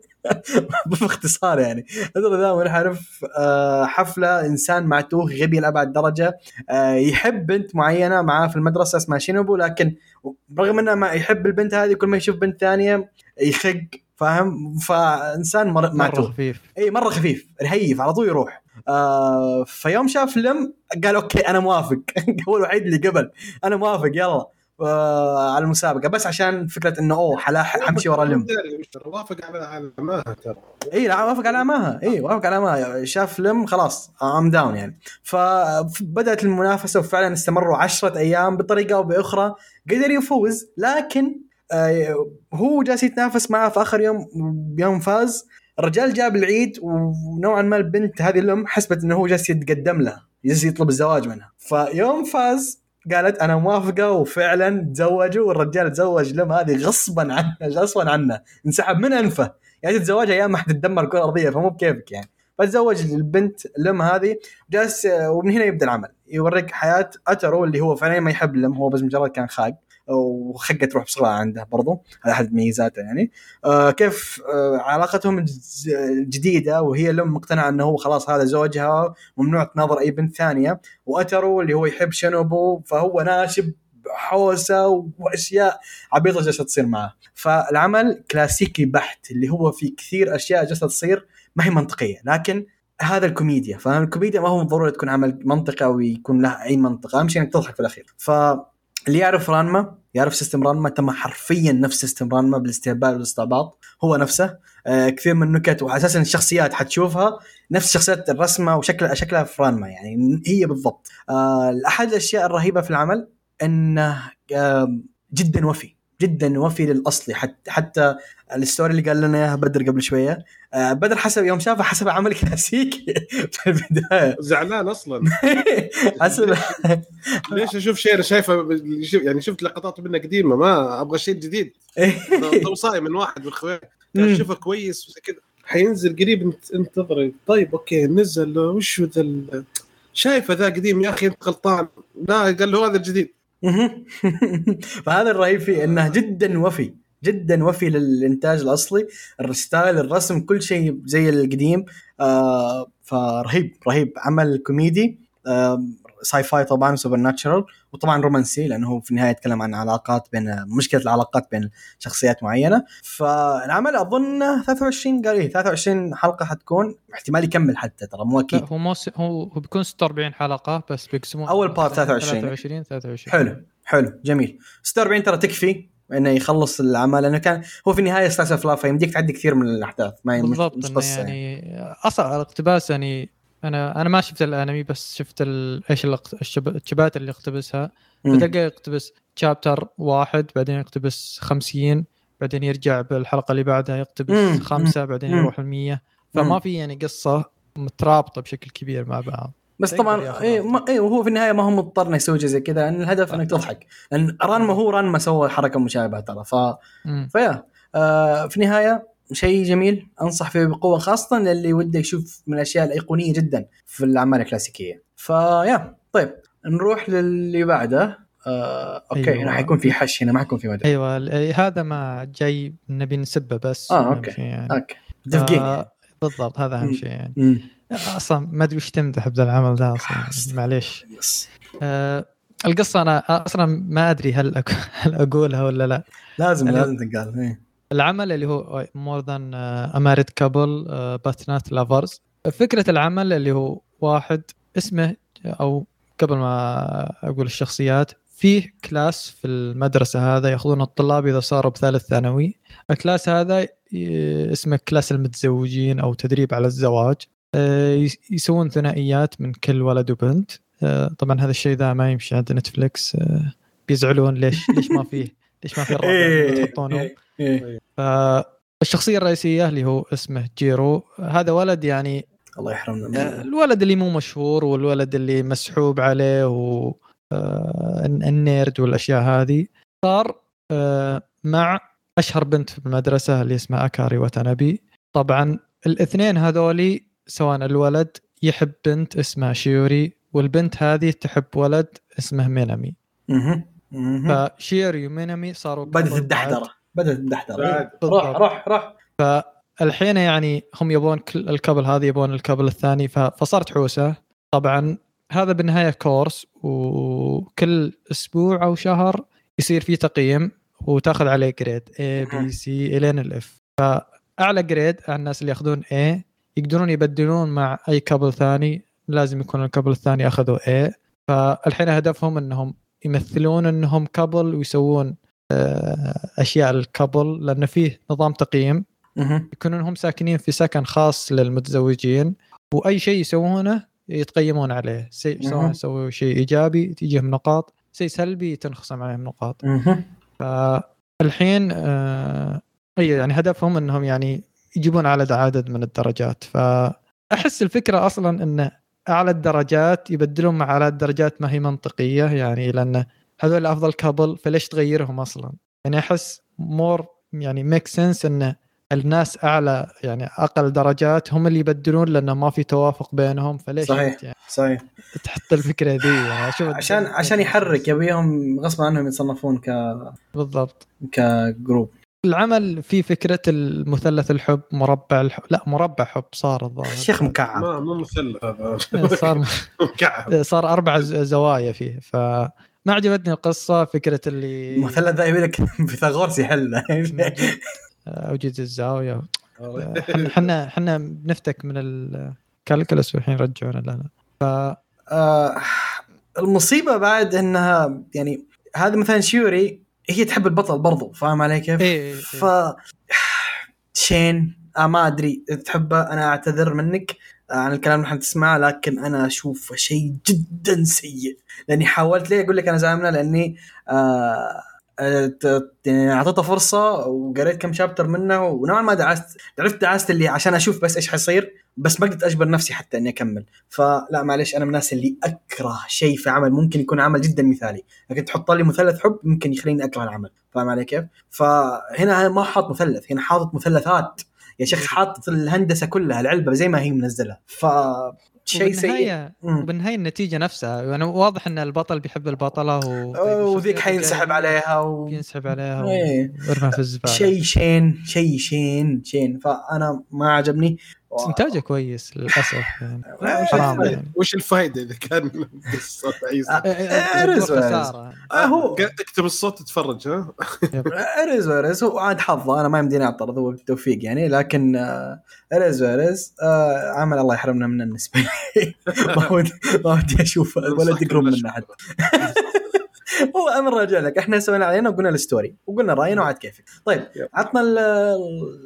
باختصار يعني. اترو ذا منحرف آه حفلة إنسان معتوه غبي لأبعد درجة آه يحب بنت معينة معاه في المدرسة اسمها شينوبو لكن رغم إنه ما يحب البنت هذه كل ما يشوف بنت ثانية يخق فاهم؟ فإنسان مر... مرة معتوه خفيف. إي مرة خفيف. رهيف على طول يروح. آه فيوم شاف لم قال okay أنا موافق. هو الوحيد اللي قبل. أنا موافق يلا. آه على المسابقة. بس عشان فكرة إنه أوه حلاح حمشي ورا لم. وافق على عماها ترى. إي لا وافق على عماها إي وافق على عماها شاف لم خلاص I'm down يعني. فبدات المنافسة وفعلا استمروا عشرة أيام بطريقة أو بأخرى. قدر يفوز لكن هو جالس يتنافس معه في آخر يوم يوم فاز. الرجال جاب العيد ونوعا ما البنت هذه الأم حسبت إنه هو جالس يتقدم لها جالس يطلب الزواج منها. فيوم فاز قالت أنا موافقة وفعلا تزوجوا والرجال تزوج لم هذه غصبا عنه غصبا عنه. انسحب من أنفه. يعني تتزوج أيام ما حتتدمر الكرة الأرضية فمو بكيفك يعني. فتزوج البنت لم هذه جالس ومن هنا يبدأ العمل. يوريك حياة أترو اللي هو فعلا ما يحب لم هو بس مجرد كان خاق وخقة تروح بسرعة عنده برضو. هذا أحد ميزاته يعني. آه كيف آه علاقتهم جديده وهي لم مقتنعة إنه هو خلاص هذا زوجها ممنوع تناظر أي بنت ثانية. واترو اللي هو يحب شنوبو فهو ناشب حوسة وأشياء عبيطة جالسة تصير معه. فالعمل كلاسيكي بحت اللي هو في كثير أشياء جالسة تصير ما هي منطقية. لكن هذا الكوميديا. فاهم الكوميديا ما هو ضروري تكون عمل منطقه ويكون له أي منطقة. أهم شيء إنك تضحك في الأخير. ف اللي يعرف رانما يعرف system رانما تم حرفيا نفس system رانما بالاستهبال والاستعباط. هو نفسه. آه كثير من النكت واساسا الشخصيات حتشوفها نفس شخصيات الرسمة وشكل شكلها في رانما يعني. هي بالضبط. آه احد الأشياء الرهيبة في العمل إنه آه جدا وفي. جدا وفي للاصلي حتى حتى ال story اللي قال لنا إياها بدر قبل شوية. آه بدر حسب يوم شافه حسب عمل كلاسيكي في البداية. زعلان أصلا. حسب. ليش أشوف شيء شايفه يعني شفت لقطات منه قديمة ما أبغى شيء جديد. توصاي من واحد من الخوين كان أشوفه كويس كذا حينزل قريب انتظري. طيب okay نزل وش ذا شايفه ذا قديم؟ يا أخي أنت غلطان. لا قال له هذا الجديد. فهذا الرهيب فيه إنه جدا وفي جدا وفي للإنتاج الأصلي ال style الرسم كل شيء زي القديم. آه فرهيب رهيب. عمل كوميدي. آه sci-fi طبعا supernatural وطبعا رومانسي لأنه هو في النهاية يتكلم عن علاقات بين مشكلة العلاقات بين شخصيات معينة. فالعمل أظن 23 قال إيه 23 حلقة حتكون احتمال يكمل حتى ترى مو أكيد. هو مو هو بيكون 46 حلقة بس بيقسمون أول part 23 23 23 حلو حلو جميل. 46 ترى تكفي إنه يخلص العمل لأنه كان هو في النهاية slice of life يمديك تعدي كثير من الأحداث ما بالضبط مش يعني, يعني أصلا الاقتباس يعني أنا أنا ما شفت الأنمي بس شفت إيش الشباتر اللي اقتبسها. بتلقى يقتبس chapter واحد بعدين يقتبس 50 بعدين يرجع بالحلقة اللي بعدها يقتبس مم. خمسة بعدين يروح ال 100 فما في يعني قصة مترابطة بشكل كبير مع بعض. بس طبعا اي ما اي وهو في النهاية ما هو مضطر إنه يسوي زي كذا لأن الهدف إنك تضحك. لأن رانما هو رانما سوى حركة مشابهة ترى ف فيا. آه في النهاية شيء جميل أنصح فيه بقوة خاصة للي وده يشوف من الأشياء الأيقونية جدا في الأعمال الكلاسيكية. فيا طيب نروح للي بعده. آه، okay أيوة. راح يكون في حش هنا ما حيكون في مدى. أيوه هذا ما جاي نبي نسبه بس آه okay. يعني. okay. متفقين آه بالضبط هذا أهم شيء يعني. أصلا ما أدري وش تمدح بذا العمل ذا أصلا معليش. آه القصة أنا أصلا ما أدري هل هل أقولها ولا لا. لازم لازم تنقال إيه. العمل اللي هو More than a married couple but not lovers فكرة العمل اللي هو واحد اسمه أو قبل ما أقول الشخصيات فيه class في المدرسة هذا ياخذون الطلاب إذا صاروا بثالث ثانوي. ال class هذا اسمه كلاس المتزوجين أو تدريب على الزواج. آه، يسوون ثنائيات من كل ولد وبنت. آه، طبعا هذا الشيء ذا ما يمشي عند نتفلكس آه، بيزعلون ليش ليش ما فيه ليش ما في الرابع إيه، تحطونه إيه. ف الشخصيه الرئيسية اللي هو اسمه جيرو هذا ولد يعني الله يحرمنا آه، منه. الولد اللي مو مشهور والولد اللي مسحوب عليه و آه، ال nerd والأشياء هذه صار آه، مع أشهر بنت في المدرسة اللي اسمها أكاري واتانابي طبعا الاثنين هذولي سواء الولد يحب بنت اسمها شيوري والبنت هذه تحب ولد اسمه مينامي. فشيوري ومينامي صاروا بدت. الدحدره بدت الدحدره بعد. روح روح روح الحين يعني هم يبون كل ال couple هذا يبون ال couple الثاني فصارت حوسة. طبعا هذا بالنهاية course وكل أسبوع أو شهر يصير في تقييم وتاخذ عليه grade A مهم. B C الين ال F فأعلى grade على الناس اللي ياخذون A يقدرون يبدلون مع أي couple ثاني. لازم يكون ال couple الثاني أخذوا A. فالحين هدفهم إنهم يمثلون إنهم couple ويسوون أشياء ال couple لأن فيه نظام تقييم. يكونون هم ساكنين في سكن خاص للمتزوجين وأي شيء يسوونه يتقيمون عليه سواء مهم. يسووا شيء إيجابي تجيهم نقاط شيء سلبي تنخصم عليهم نقاط. فالحين آه يعني هدفهم إنهم يعني يجيبون أعلى عدد من الدرجات فأحس الفكرة أصلا إن أعلى الدرجات يبدلون مع أعلى الدرجات ما هي منطقية يعني لأن هذول أفضل couple فليش تغيرهم أصلا؟ يعني أحس more يعني make sense إن الناس أعلى يعني أقل درجات هم اللي يبدلون لأنه ما في توافق بينهم فليش صحيح. يعني صحيح. تحط الفكرة ذي يعني أشوف عشان عشان يحرك يبيهم غصب عنهم يتصنفون ك بالضبط. ك group العمل في فكرة المثلث الحب مربع الحب. لا مربع حب صار الظاهر. شيخ مكعب. ما مو مثلث. صار مكعب. صار أربع زوايا فيه فما عجبتني القصة فكرة اللي المثلث ذا يبي لك فيثاغورس يحله اوجد الزاوية. إحنا إحنا بنفتك من ال calculus والحين رجعونا لنا. ف آه، المصيبة بعد إنها يعني هذا مثلا شيوري هي تحب البطل برضو فاهم علي كيف؟ إيه، إيه، ف شين آه ما أدري تحبه أنا أعتذر منك. عن الكلام اللي حتسمعه لكن أنا أشوفه شيء جدا سيء. لأني حاولت ليه أقول لك أنا زعلانه لأني آه آه، يعني أعطيته فرصة وقريت كم شابتر منه ونوعا ما دعست. عرفت دعست اللي عشان أشوف بس إيش حيصير بس ما قدرت أجبر نفسي حتى إني أكمل. فلا معلش أنا من الناس اللي أكره شيء في عمل ممكن يكون عمل جدا مثالي. لكن تحط لي مثلث حب ممكن يخليني أكره العمل. فاهم علي كيف؟ فهنا ما حاط مثلث هنا حاطط مثلثات. يا شيخ حاطط الهندسة كلها العلبة زي ما هي منزلها ف شيء سيء. وبالنهاية النتيجة نفسها يعني واضح إن البطل بيحب البطلة و... وذيك حينسحب عليها و... ينسحب عليها. ويرمى في الزباله شيء شين شيء شين شين. فأنا ما عجبني. بس إنتاجه كويس للأسف يعني. حرام يعني. وش الفائده إذا كان قصه عيسى؟ رز- خسارة. آه، هو اكتب الصوت تتفرج ها؟ ارز وارز هو عاد حظه أنا ما يمديني أعترض هو التوفيق يعني لكن آه، ارز وارز آه، عمل الله يحرمنا منه بالنسبة لي. ما ودي ما ودي أشوف ولا يقرب منه حتى. هو أمر راجع لك إحنا سوينا علينا وقلنا الستوري وقلنا رأينا وعاد كيفك. طيب يب. عطنا ال-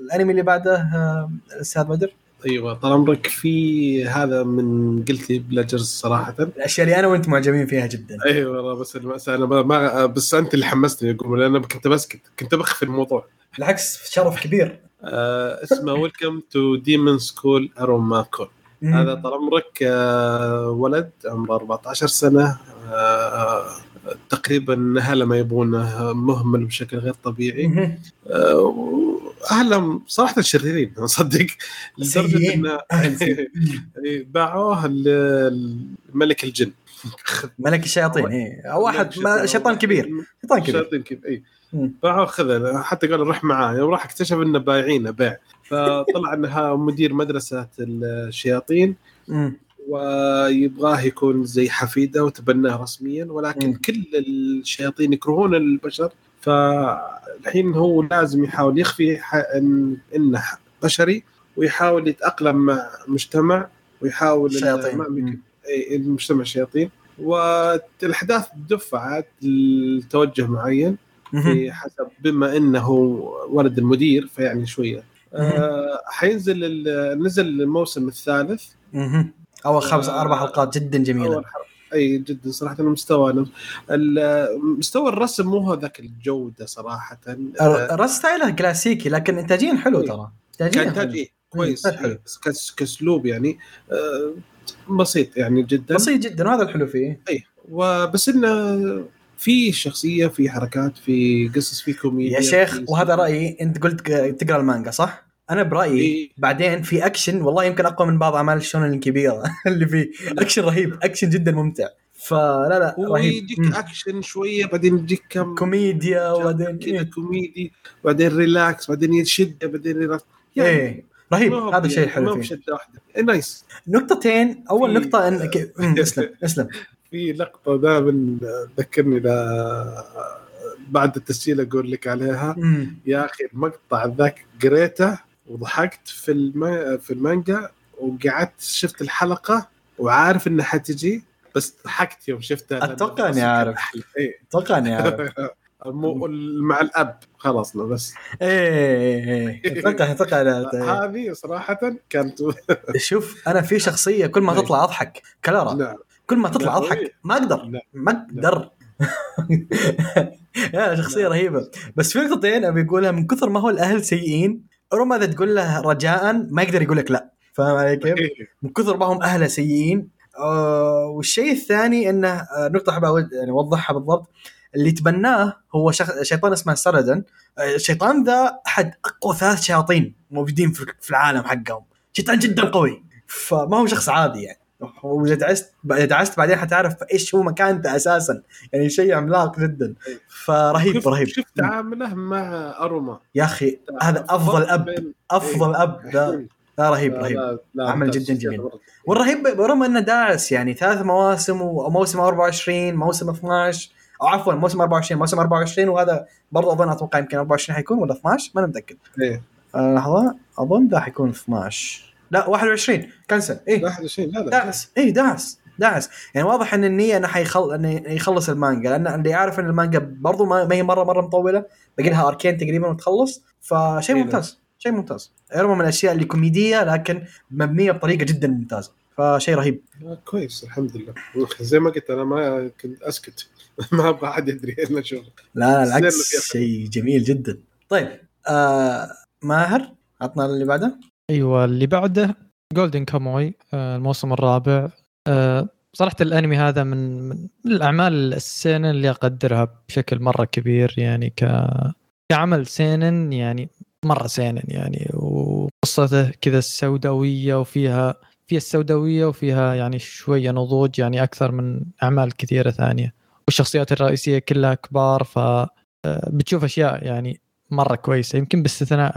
الأنمي اللي بعده آه، الأستاذ بدر. أيوه طال عمرك في هذا من guilty pleasures صراحة. الأشياء اللي أنا وأنت معجبين فيها جدا. أيوه والله بس المأساة أنا ما- بس أنت اللي حمستني أقول لأن أنا كنت بسكت كنت بخفي الموضوع. بالعكس شرف كبير. آه اسمه Welcome to Demon School إيروما كن هذا طال عمرك آه ولد عمره 14 سنة آه تقريبا اهله ما يبونه مهمل بشكل غير طبيعي. اهلهم صراحة شريرين صدق لدرجة. انه أهل سيئين. باعوه لملك الجن ملك الشياطين إيه أو واحد شيطان كبير شيطان كبير شيطان كبير اي. باعوه خذه حتى قال روح معاه يوم راح اكتشف إنه بايعينه بيع فطلع انها مدير مدرسة الشياطين. ويبغاه يكون زي حفيده وتبناه رسميا ولكن مم. كل الشياطين يكرهون البشر فالحين هو لازم يحاول يخفي إنه بشري ويحاول يتأقلم مع مجتمع ويحاول. إيه، المجتمع الشياطين والأحداث دفعت لتوجه معين. في حسب بما إنه ولد المدير فيعني شوية. آه حينزل نزل الموسم الثالث. أول خمس آه، أربع حلقات جدا جميلة. أول حلقة. أي جدا صراحة المستوى ال- مستوى الرسم مو هو ذاك الجودة صراحة. آه، الرسم style ه كلاسيكي لكن انتاجيا حلو إيه. ترى. انتاجيا حلو. إيه. كويس. حلو. إيه، كاسلوب يعني. آه، بسيط يعني جدا. بسيط جدا وهذا الحلو فيه. اي وبس إنه في شخصية في حركات في قصص في كوميديا يا شيخ وهذا رأيي أنت قلت تقرأ المانجا صح؟ أنا برأيي. بعدين في اكشن والله يمكن أقوى من بعض أعمال الشونن الكبيرة اللي فيه اكشن رهيب اكشن جدا ممتع. فلا لا رهيب. ويجيك مم. اكشن شوية بعدين يجيك كم كوميديا وبعدين كذا إيه. كوميدي بعدين relax بعدين يشد بعدين relax إيه. رهيب. هذا الشيء يعني الحلو فيه. nice نقطتين أول في- نقطة مم، اسلم اسلم. في لقطة دائما ذكرني ل بعد التسجيل أقول لك عليها. مم. يا أخي المقطع ذاك قريته وضحكت في الما في المانجا وقعدت شفت الحلقة وعارف إنها حتجي بس ضحكت يوم شفتها أتوقع إني القصة عارف. أتوقع إني عارف مع الأب خلصنا بس. إيه إيه إيه أتوقع أتوقع لا- هذه صراحة كانت شوف أنا في شخصية كل ما إيه. تطلع أضحك كلارا. نعم. كل ما تطلع لا، أضحك. ما أقدر لا. ما أقدر. يا شخصية. رهيبة. بس في نقطتين أبي أقولها من كثر ما هو الأهل سيئين ربما إذا تقول له رجاء ما يقدر يقول لك لا. فاهم علي كيف؟ من كثر ما هم اهله سيئين. آه والشيء الثاني إنه آه نقطة احب يعني أوضحها بالضبط. اللي تبناه هو شخ... شيطان اسمه سردن آه، الشيطان ذا أحد أقوى ثلاث شياطين موجودين في في العالم حقهم. شيطان جدا قوي. فما هو شخص عادي يعني. واذا دعست اذا دعست بعدين حتعرف إيش هو مكانته أساسا. يعني شيء عملاق جدا. فرهيب شفت- رهيب شفت تعامله مع إيروما. يا أخي هذا أفضل أب أفضل أب. ذا لا رهيب لا- رهيب. لا- لا، عمل. جداً جميل. والرهيب برغم إنه داعس يعني ثلاث مواسم وموسم 24 موسم 12 أو عفوا موسم 24 موسم 24 وهذا برضه أظن أتوقع يمكن 24 حيكون ولا 12 ما أنا متاكد إيه. آه، لحظة أظن ذا حيكون 12 لا 21 cancel. إيه. 21 لا لا. داعس. إيه داعس. داعس. يعني واضح إن النية إنه حيخل إنه يخلص المانجا. لأن اللي عارف إن المانجا برضو ما هي مرة مرة مطولة. باقي لها أركين تقريبا وتخلص. فشيء إيه ممتاز. شيء ممتاز. رغم من الأشياء اللي كوميدية لكن مبنية بطريقة جدا ممتازة. فشيء رهيب. كويس. الحمد لله. زي ما قلت أنا ما كنت أسكت. ما أبغى أحد يدري أنا أشوف لا لا العكس. شيء جميل جدا. طيب آه ماهر عطنا اللي بعده. أيوه اللي بعده جولدن كاموي آه، الموسم الرابع. آه، صراحة الأنمي هذا من من الأعمال السينن اللي أقدرها بشكل مرة كبير يعني ك كعمل سينن يعني مرة سينن يعني وقصته كذا السوداويه وفيها فيها السوداوية وفيها يعني شوية نضوج يعني أكثر من أعمال كثيرة ثانية. والشخصيات الرئيسية كلها كبار ف آه، بتشوف أشياء يعني مرة كويسة. يمكن باستثناء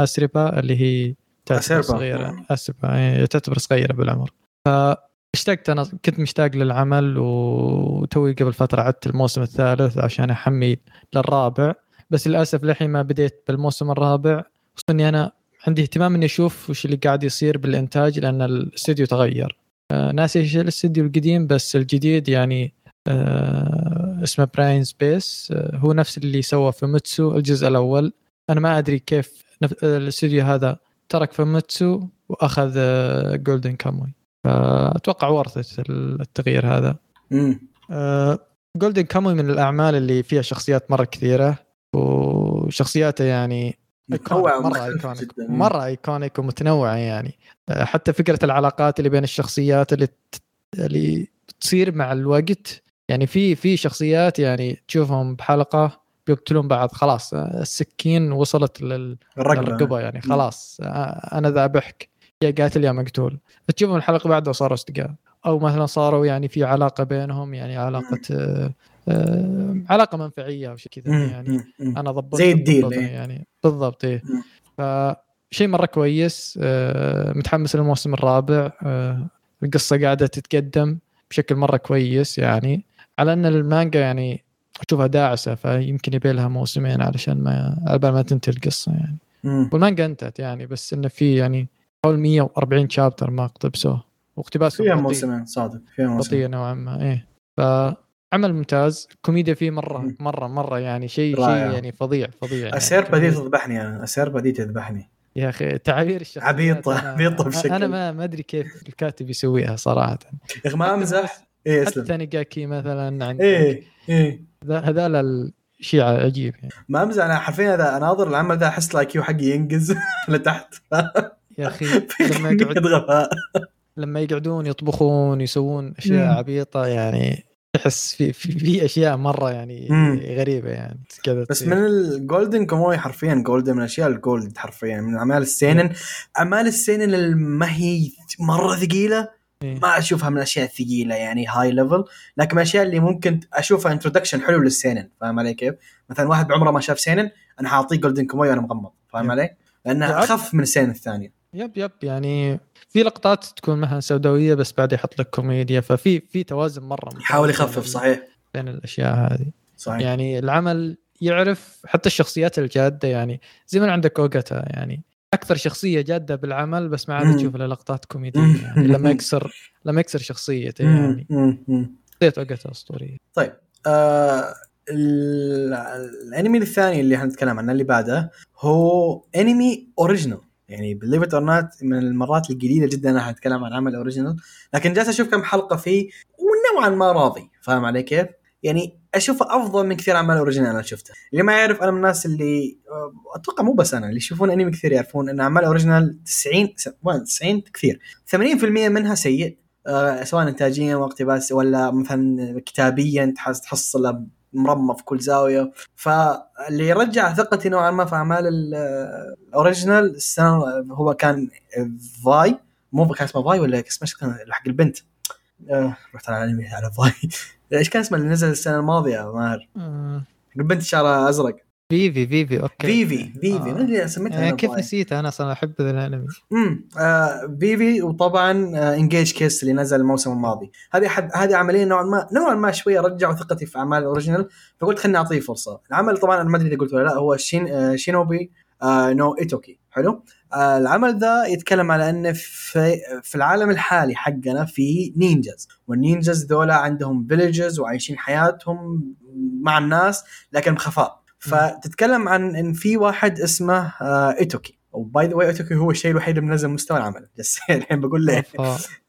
اسربا اللي هي تعتبر. صغيرة. اسربا إيه، تعتبر صغيرة بالعمر. فاشتقت أنا كنت مشتاق للعمل وتوي قبل فترة عدت الموسم الثالث عشان أحمي للرابع. بس للأسف للحين ما بديت بالموسم الرابع. خصوصا إني أنا عندي اهتمام إني أشوف وش اللي قاعد يصير بالإنتاج لأن الاستديو تغير. آه، ناسي إيش الاستديو القديم بس الجديد يعني آه، اسمه Brain's Base آه، هو نفس اللي سوى فوميتسو الجزء الأول. أنا ما أدري كيف نف- الاستديو هذا ترك فوميتسو وأخذ جولدن كاموي فأتوقع ورثت التغيير هذا. امم جولدن كاموي من الأعمال اللي فيها شخصيات مرة كثيرة وشخصياته يعني متنوع مرة iconic. مرة iconic ومتنوعة يعني. آه، حتى فكرة العلاقات اللي بين الشخصيات اللي ت- اللي تصير مع الوقت يعني في في شخصيات يعني تشوفهم بحلقة بيقتلون بعض خلاص السكين وصلت لل الرقبة. الرقبه يعني خلاص أنا ذابحك يا قاتل يا مقتول. تشوفهم الحلقة بعدها صاروا أصدقاء. أو مثلا صاروا يعني في علاقة بينهم يعني علاقة آه، آه، علاقة منفعية أو شيء كذا يعني. أنا ضبطت زي الديل، إيه. يعني. بالضبط إيه. فشيء مرة كويس آه، متحمس للموسم الرابع آه، القصة قاعدة تتقدم بشكل مرة كويس يعني. على أن المانجا يعني أشوفها داعسة فيمكن يبي لها موسمين علشان ما على بال ما تنتهي القصة يعني. مم. والمانجا انتهت يعني بس إنه في يعني حول 140 شابتر ما اقتبسوه. واقتباسهم فيها موسمين صادق فيها موسم بطيء نوعا ما إيه. فعمل ممتاز. الكوميديا فيه مرة مم. مرة مرة يعني شيء شيء. يعني فظيع فظيع يعني. اسيربا دي كمية- تذبحني أنا اسيربا دي تذبحني. يا أخي تعابير الشخصيات. أنا- عبيطة بشكل. أنا ما ما أدري كيف الكاتب يسويها صراحة. يا أخي ما أمزح. إيه حتى أسلم. تانيجاكي مثلا عندك إيه إيه. ذا- هذول الشيء عجيب يعني. ما أمزح أنا حرفيا اذا أناظر العمل ذا أحس ال IQ حقي ينقز لتحت. يا أخي لما يقعد غباء. لما يقعدون يطبخون يسوون أشياء مم. عبيطة يعني تحس في في, في أشياء مرة يعني مم. غريبة يعني. كذا بس. من الجولدن كاموي حرفيا golden من الاشياء ال gold حرفيا. من أعمال السينن أعمال السينن اللي ما هي مرة ثقيلة إيه. ما أشوفها من الاشياء الثقيله يعني high level لكن من الأشياء اللي ممكن أشوفها introduction حلو للسينن فاهم علي كيف؟ مثلا واحد بعمره ما شاف سينن أنا حاعطيه جولدن كاموي وأنا مغمض فاهم. علي؟ لأنه yep. أخف من السينن الثانية yep yep يعني في لقطات تكون مثلا سوداوية بس بعد يحط لك كوميديا ففي في توازن مرة يحاول يخفف صحيح بين الأشياء هذه صحيح يعني العمل يعرف حتى الشخصيات الجادة يعني زي ما عندك أوغاتا يعني أكثر شخصية جادة بالعمل بس ما عاد. تشوف له لقطات. كوميدية يعني لما يكسر لما يكسر شخصيته يعني. شخصيه اوغاتا أسطورية طيب آه ال- الأنمي الثاني اللي حنتكلم عنه اللي بعده هو أنمي original يعني believe it or not من المرات القليلة جدا أنا حنتكلم عن عمل original لكن جالس أشوف كم حلقة فيه ونوعا ما راضي فاهم علي كيف؟ يعني أشوفه أفضل من كثير أعمال original أنا شفتها اللي ما يعرف أنا من الناس اللي آه، أتوقع مو بس أنا اللي يشوفون أنمي كثير يعرفون أن أعمال original 90 س- وين 90 كثير 80% منها سيء آه، سواء انتاجيا واقتباس ولا مثلا كتابيا تحس تحصله مرمى في كل زاوية. فاللي رجع ثقتي نوعا ما في أعمال ال- آه، ال original السنة هو كان فاي. مو كان اسمه فاي ولا اسمه حق البنت. آه رحت على على فاي. إيش كان اسمه اللي نزل السنة الماضية ماهر؟ آه، البنت شعرها أزرق. فيفي فيفي okay. فيفي فيفي. آه. ما أدري سميتها يعني أنا كيف فاي. نسيته أنا أصلا أحب ذا الأنمي. امم آه فيفي وطبعا Engage Kiss اللي نزل الموسم الماضي. هذه أحد هذه عملية نوعا ما نوعا ما شوية رجعوا ثقتي في أعمال ال original فقلت خليني أعطيه فرصة. العمل طبعا أنا ما أدري إذا قلت ولا لا هو شين آه شينوبي آه نو إيتوكي. حلو. آه العمل ذا يتكلم على إن في في العالم الحالي حقنا في ninjas وال ninjas ذولا عندهم villages وعايشين حياتهم مع الناس لكن بخفاء. فتتكلم عن إن في واحد اسمه آه ايتوكي و by the way ايتوكي هو الشيء الوحيد اللي منزل مستوى العمل. بس الحين بقول آه،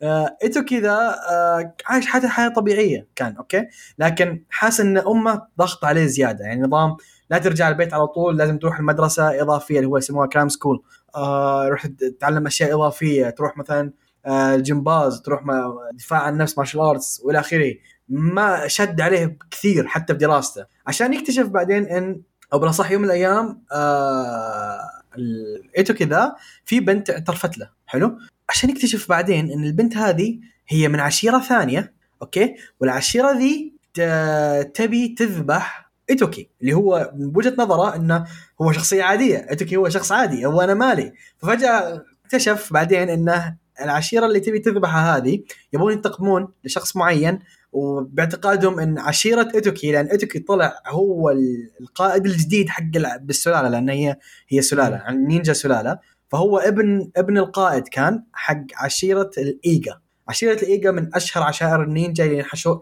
آه، ايتوكي ذا آه، عايش حياته حياة طبيعية كان okay؟ لكن حاس إن أمه ضغط عليه زيادة. يعني نظام لا ترجع البيت على طول لازم تروح المدرسة إضافية اللي هو يسموها school آه، روح تتعلم أشياء إضافية تروح مثلا آه، الجمباز تروح ما- دفاع عن النفس martial arts وإلى آخره. ما شد عليه كثير حتى في دراسته. عشان يكتشف بعدين إن أو بالاصح يوم من الأيام آه الايتوكي ذا في بنت اعترفت له. حلو؟ عشان يكتشف بعدين إن البنت هذه هي من عشيرة ثانية أوكي؟ والعشيرة ذي تبي تذبح ايتوكي اللي هو من وجهة نظره إنه هو شخصية عادية. ايتوكي هو شخص عادي هو أنا مالي. ففجأة اكتشف بعدين إنه العشيرة اللي تبي تذبحها هذه يبون ينتقمون لشخص معين وباعتقادهم إن عشيرة ايتوكي لأن ايتوكي طلع هو ال- القائد الجديد حق بالسلالة لأن هي هي سلالة عن نينجا سلالة. فهو ابن ابن القائد كان حق عشيرة الايجا عشيره الايجا من أشهر عشائر النينجا اللي انحشوا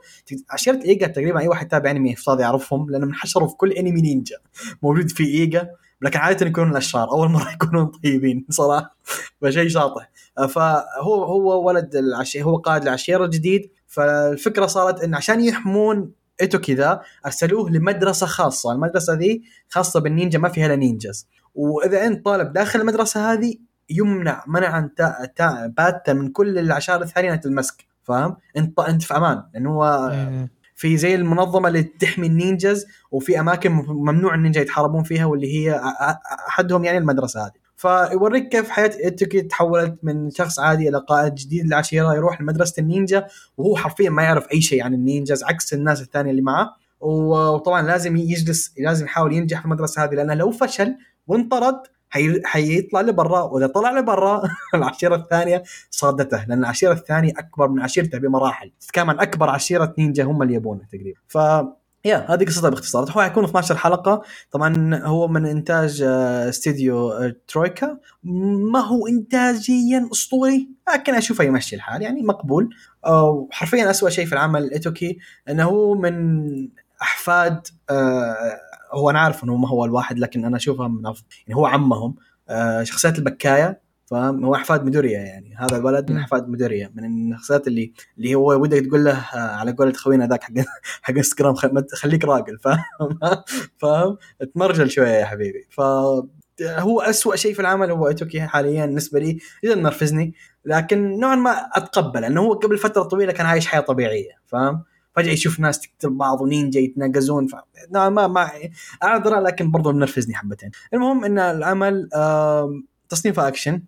عشيره الايجا تقريبا أي واحد يتابع أنمي افتراضي يعرفهم لانهم انحشروا في كل أنمي نينجا. موجود في إيجا لكن عادة يكونون الأشرار. أول مرة يكونون طيبين صراحة. فشيء شاطح. فهو هو ولد العشيره هو قائد العشيرة الجديد. فالفكرة صارت إن عشان يحمون ايتوكي ذا أرسلوه لمدرسة خاصة. المدرسة ذي خاصة بالنينجا ما فيها إلا ninjas. وإذا أنت طالب داخل المدرسة هذه يمنع منعا تا- تا- باتا من كل العشائر الثانية انها تلمسك فاهم؟ أنت أنت في أمان لأنه هو إيه. في زي المنظمة اللي تحمي ال ninjas وفي أماكن ممنوع النينجا يتحاربون فيها واللي هي أحدهم يعني المدرسة هذه. فيوريك كيف حياة ايتوكي تحولت من شخص عادي إلى قائد جديد للعشيره يروح لمدرسة النينجا وهو حرفيا ما يعرف أي شيء عن ال ninjas عكس الناس الثانية اللي معه و- وطبعا لازم يجلس لازم يحاول ينجح في المدرسة هذه لأنه لو فشل وانطرد حي... حيطلع لبرا وإذا طلع لبرا العشيرة الثانية صادته لأن العشيرة الثانية أكبر من عشيرته بمراحل. تتكلم عن أكبر عشيرة نينجا هم اللي يبونه تقريبا. ف يا هذه قصتها باختصار. هو حيكون 12 حلقة. طبعا هو من إنتاج آه، استديو آه، ترويكا. ما هو انتاجيا أسطوري لكن أشوفه يمشي الحال. يعني مقبول. آه، حرفيا أسوأ شيء في العمل الايتوكي إنه هو من أحفاد هو أنا عارف إنه ما هو الواحد لكن أنا اشوفه من أفضل يعني هو عمهم آه، شخصيات البكاية فاهم؟ هو أحفاد مدوريا يعني. هذا الولد من أحفاد مدوريا من الشخصيات اللي اللي هو ودك تقول له آه، على قولة خوينا ذاك حق حق إنستغرام خليك راجل فاهم؟ فاهم؟ تمرجل شوية يا حبيبي. ف هو أسوأ شيء في العمل هو اتوكي حاليا بالنسبة لي إذا نرفزني لكن نوعا ما أتقبل لأنه هو قبل فترة طويلة كان عايش حياة طبيعية فاهم؟ فجأة يشوف ناس تقتل بعض ونينجا يتناقزون. نوعا ما ما اعذره لكن برضه منرفزني حبتين. المهم إن العمل تصنيفه أكشن.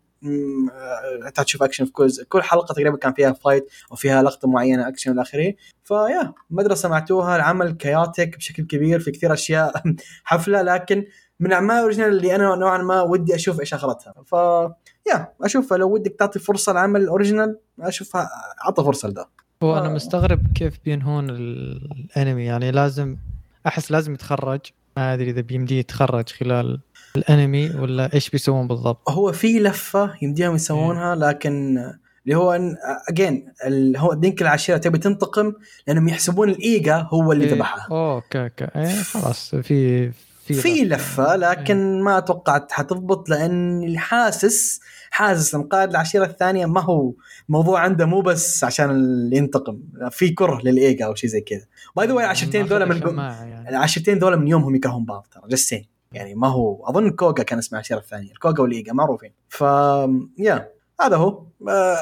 انت تشوف أكشن في كل كل حلقة تقريبا كان فيها fight أو فيها لقطة معينة أكشن والى آخره. فيا مدرسة سمعتوها العمل كياتك بشكل كبير في كثير أشياء حفلة لكن من الاعمال الاوريجنال اللي أنا نوعا ما ودي أشوف إيش اخرتها ف يا أشوف لو ودك تعطي فرصة لعمل الاوريجنال أشوفها أعطى فرصة لذا هو أنا مستغرب كيف بينهون الأنمي. يعني لازم أحس لازم يتخرج. ما أدري إذا بيمديه يتخرج خلال الأنمي ولا إيش بيسوون بالضبط. هو في لفة يمديهم يسوونها لكن اللي هو اجين هو دينك العشيرة تبي تنتقم لأنهم يحسبون الإيجا هو اللي إيه. ذبحها. أوكي أوكي. إيه خلاص في في في لفة. لكن إيه. ما توقعت حتضبط لاني حاسس حاسس القائد العشيرة الثانية ما هو موضوع عنده مو بس عشان ينتقم في كره للإيجا أو شيء زي كذا. باي ذا العشرتين ذولا من يعني. العشرتين ذولا من يومهم يكرهون بعض ترى جسين يعني ما هو أظن كوغا كان اسمه العشيرة الثانية الكوغا والإيجا معروفين. ف yeah هذا هو.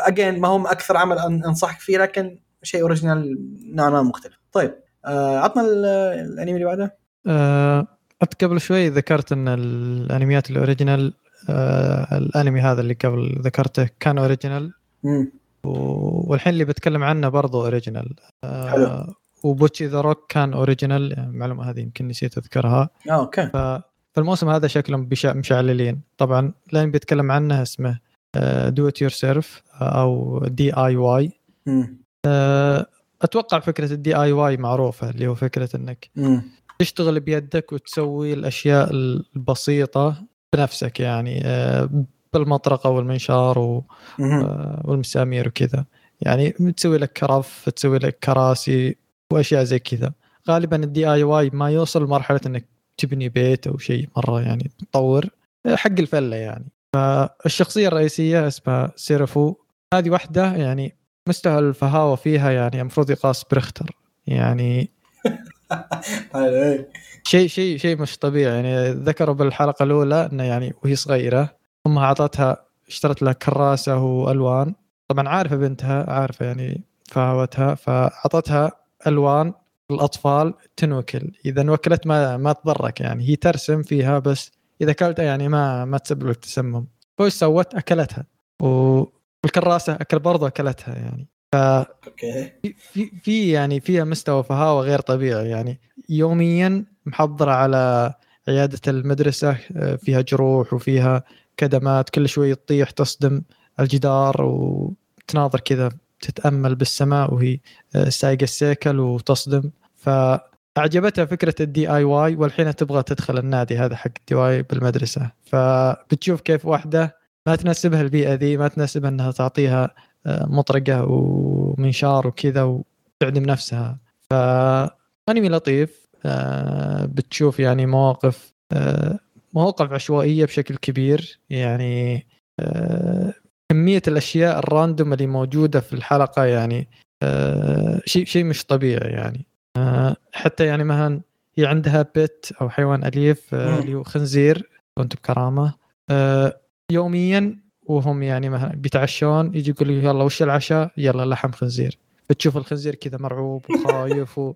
اجين آه، ما هم أكثر عمل أنصحك فيه لكن شيء original نوعا ما مختلف. طيب آه، عطنا الأنمي اللي بعده. أه قبل شوي ذكرت إن الأنميات ال original آه الانمي هذا اللي قبل ذكرته كان original والحين اللي بتكلم عنه برضه original آه و Bocchi the Rock كان original يعني المعلومه هذه يمكن نسيت أذكرها. آه أوكي. فالموسم هذا شكلهم مشعللين. طبعا الانمي بيتكلم عنه اسمه Do It Yourself أو DIY أتوقع فكرة ال DIY معروفة اللي هو فكرة إنك م. تشتغل بيدك وتسوي الأشياء البسيطة بنفسك يعني آه، بالمطرقة والمنشار آه، والمسامير وكذا. يعني تسوي لك رف تسوي لك كراسي وأشياء زي كذا. غالبا ال DIY ما يوصل لمرحلة إنك تبني بيت أو شيء مرة يعني تطور آه، حق الفلة يعني. فالشخصية الرئيسية اسمها سيرفو هذه واحدة يعني مستوى الفهاوة فيها يعني المفروض يقاس بريختر يعني شيء شيء شيء مش طبيعي. يعني ذكروا بالحلقة الأولى إنه يعني وهي صغيرة امها أعطتها اشترت لها كراسة وألوان. طبعا عارفة بنتها عارفة يعني فهوتها فأعطتها ألوان الأطفال تنوكل. إذا نوكلت ما ما تضرك يعني. هي ترسم فيها بس إذا أكلتها يعني ما ما تسبب لك تسمم. فايش سوت؟ أكلتها. والكراسة أكل برضه أكلتها يعني. ف أوكي. في في يعني فيها مستوى فهاوة غير طبيعي. يعني يوميا محضرة على عيادة المدرسة آه، فيها جروح وفيها كدمات كل شوي تطيح تصدم الجدار وتناظر كذا تتأمل بالسماء وهي آه، سايقة السيكل وتصدم. فأعجبتها فكرة ال DIY والحين تبغى تدخل النادي هذا حق ال DIY بالمدرسة. فبتشوف كيف واحدة ما تناسبها البيئة ذي ما تناسبها إنها تعطيها مطرقة ومنشار وكذا وتعدم نفسها. فانمي لطيف آه، بتشوف يعني مواقف آه، مواقف عشوائية بشكل كبير. يعني آه، كمية الأشياء الراندوم اللي موجودة في الحلقة يعني شيء شيء مش طبيعي يعني. حتى يعني مثلا هي عندها بيت أو حيوان أليف اللي هو خنزير كنت بكرامة. يوميا وهم يعني مثلا بيتعشون يجي يقول لي يلا وش العشاء؟ يلا لحم خنزير. بتشوف الخنزير كذا مرعوب وخايف و...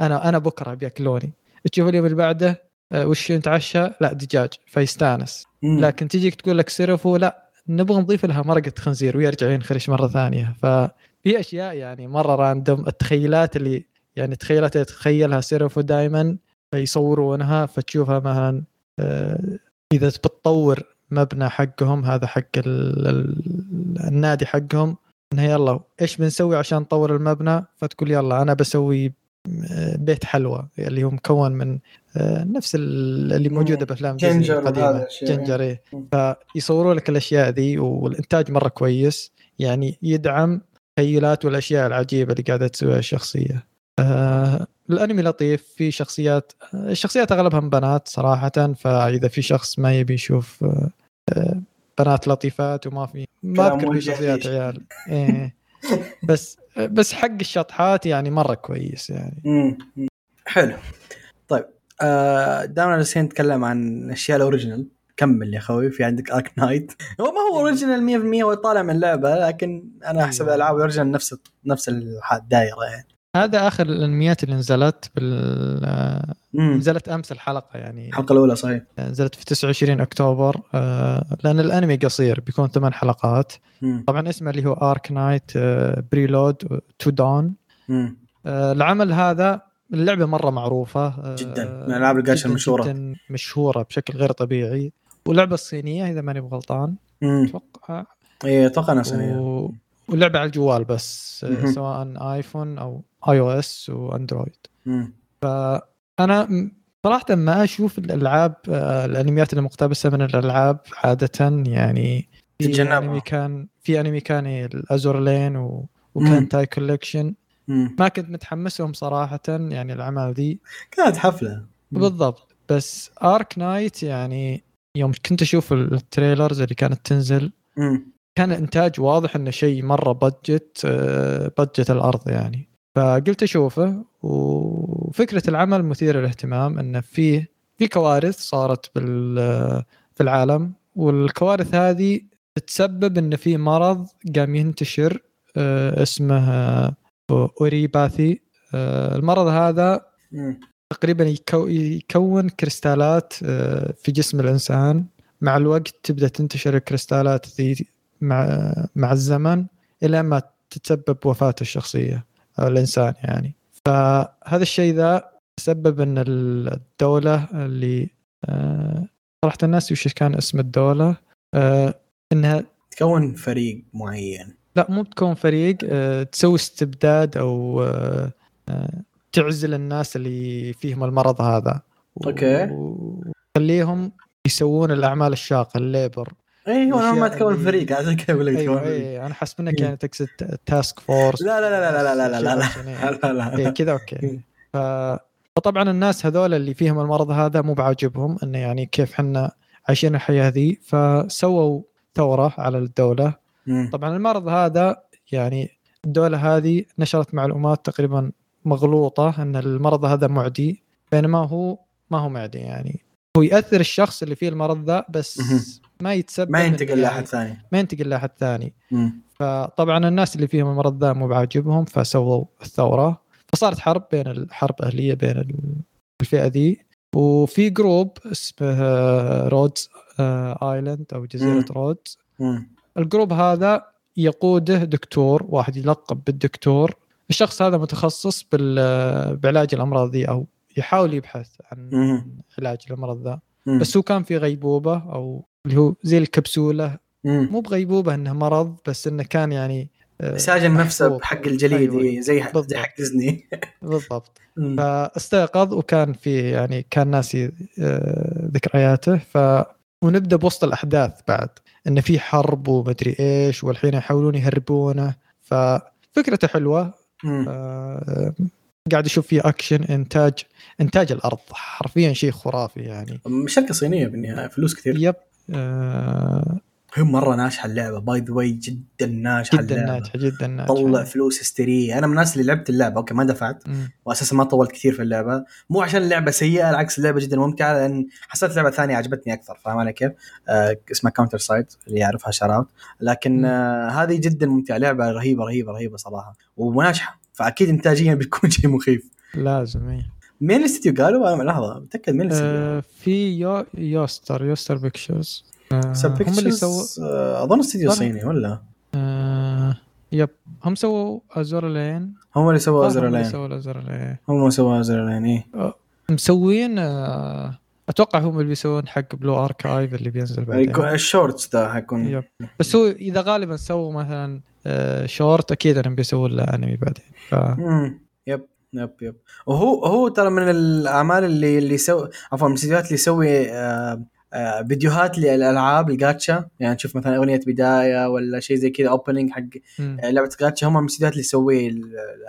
أنا أنا بكرة بياكلوني تشوف اليوم اللي بعده آه، وش نتعشى؟ لا دجاج فيستانس. لكن تجيك تقول لك سيرفو لا نبغى نضيف لها مرقة خنزير ويرجع ينخرش مرة ثانية. ففي أشياء يعني مرة راندوم التخيلات اللي يعني تخيلات يتخيلها سيرفو دائما فيصورونها فتشوفها مثلا آه، إذا بتطور مبنى حقهم هذا حق النادي حقهم. إنه يلا إيش بنسوي عشان نطور المبنى؟ فتقول يلا أنا بسوي آه، بيت حلوى اللي هو مكون من آه، نفس اللي موجودة بأفلام جنجر القديمة. جنجر إيه. فيصوروا لك الأشياء ذي والإنتاج مرة كويس. يعني يدعم التخيلات والأشياء العجيبة اللي قاعدة تسويها الشخصية. آه الأنمي لطيف في شخصيات الشخصيات اغلبها بنات صراحة فإذا في شخص ما يبي يشوف آه بنات لطيفات وما في ما أذكر في شخصيات. عيال إيه. بس بس حق الشطحات يعني مرة كويس يعني مم. حلو طيب آه دامنا جالسين نتكلم عن أشياء ال original كمل يا أخوي في عندك Arknights هو ما هو original 100% هو طالع من لعبة لكن أنا أحسب. الالعاب original نفس نفس الدائره يعني هذا آخر الانميات اللي نزلت بال مم. نزلت أمس الحلقة يعني الحلقة الأولى صحيح نزلت في 29 أكتوبر آه، لأن الأنمي قصير بيكون ثمان حلقات مم. طبعا اسمه اللي هو Arknights Prelude to Dawn مم. العمل هذا اللعبة مرة معروفة آه، جداً. من ألعاب ال gacha جداً المشهورة. جدا مشهورة بشكل غير طبيعي ولعبه صينيه إذا ماني بغلطان مم. أتوقع اي أتوقع إنها صينية و... ولعبه على الجوال بس آه، مهم. سواء iPhone أو iOS و Android مم. أنا م- صراحة ما أشوف الألعاب آه، الأنميات المقتبسه من الألعاب عادة يعني في. أنمي كان في أنمي كان ال Azur Lane و... و Kantai Collection. ما كنت متحمس لهم صراحة يعني الأعمال ذي كانت حفلة مم. بالضبط بس Arknights يعني يوم كنت أشوف ال trailers اللي كانت تنزل مم. كان انتاج واضح إنه شيء مرة budget آه، budget الأرض يعني فقلت أشوفه وفكرة العمل مثيرة للاهتمام انه فيه في كوارث صارت بال في العالم والكوارث هذه تتسبب إن في مرض قام ينتشر اسمه أوريباثي. المرض هذا. تقريبا يكو- يكون كريستالات في جسم الإنسان. مع الوقت تبدأ تنتشر الكريستالات ذي مع مع الزمن إلى ما تتسبب وفاة الشخصية. الإنسان يعني. فهذا الشيء ذا سبب إن الدولة اللي آه، صراحة الناس وش كان اسم الدولة آه، إنها تكون فريق معين. لا مو بتكون فريق آه، تسوي استبداد أو تعزل الناس اللي فيهم المرض هذا. و- okay. وتخليهم يسوون الأعمال الشاقة ال labor. أيوه أنا ما تكون فريق عشان كذا أقول لك فريق. اي أنا حاسب انك إيه. يعني تقصد task force لا لا لا لا لا لا لا لا لا عشان إيه. لا لا إيه لا كذا okay. فطبعا الناس هذول اللي فيهم المرض هذا مو بعاجبهم إنه يعني كيف حنا عايشين الحياة ذي فسووا ثورة على الدولة. طبعا المرض هذا يعني الدولة هذه نشرت معلومات تقريبا مغلوطة إن المرض هذا معدي بينما هو ما هو معدي يعني هو يأثر الشخص اللي فيه المرض ذا بس. ما يتسبب ما ينتقل يعني لاحد ثاني ما ينتقل لأحد ثاني. فطبعا الناس اللي فيهم المرض ذا مو بعاجبهم فسووا الثورة فصارت حرب بين الحرب أهلية بين ال- الفئة ذي وفي group اسمه Rhodes Island أو جزيرة مم. Rhodes مم. ال group هذا يقوده دكتور واحد يلقب بالدكتور الشخص هذا متخصص بعلاج الأمراض ذي أو يحاول يبحث عن. علاج الأمراض ذا. بس هو كان في غيبوبة أو اللي هو زي الكبسولة مم. مو بغيبوبه انه مرض بس إنه كان يعني آه، ساجن نفسه. بحق الجليد أيوة. زي بالضبط. زي حق ديزني بالضبط. فاستيقظ وكان في يعني كان ناسي آه، ذكرياته ف ونبدأ بوسط الأحداث بعد ان في حرب ومدري إيش والحين يحاولون يهربونه ففكرته حلوة. آه، قاعد أشوف فيه أكشن إنتاج إنتاج الأرض حرفيا شيء خرافي يعني شركه صينية بالنهاية فلوس كثير yep آه، هي مرة ناجحة اللعبة. by the way جدا ناجحة جدا اللعبة. ناجحة جدا ناجحة. طلع فلوس هستيرية. أنا من الناس اللي لعبت اللعبة. okay ما دفعت. واساسا ما طولت كثير في اللعبة. مو عشان اللعبة سيئة العكس اللعبة جدا ممتعة لأن حسيت لعبه ثانية عجبتني أكثر. فاهم علي كيف؟ آه اسمها CounterSide اللي يعرفها shoutout لكم. آه هذه جدا ممتعة. لعبة رهيبة رهيبة رهيبة صراحة. وناجحه فأكيد انتاجيا بتكون شيء مخيف. لازم إيه. مين الاستديو قالوا؟ آه، لحظة متأكد مين الاستديو؟ آه، في يو Yostar Yostar Pictures آه، هم اللي سووا آه، أظن استديو. صيني ولا؟ آه، yep هم سووا Azur Lane هم اللي سووا هم Azur اللي Lane سووا Azur Lane هم اللي سووا Azur Lane إيه مسوين آه، أتوقع هم اللي بيسوون حق Blue Archive اللي بينزل بعدين ال shorts ده حيكون yep. بس هو إذا غالبا سووا مثلا آه، شورت أكيد إنهم بيسوون له انمي بعدين ف... مم. yep yep. وهو هو ترى من الأعمال اللي اللي يسوي عفوا من الاستديوهات اللي يسوي آه آه، فيديوهات للألعاب الجاتشا. يعني تشوف مثلا أغنية بداية ولا شيء زي كذا opening حق لعبة جاتشا. هم من الاستديوهات اللي يسوي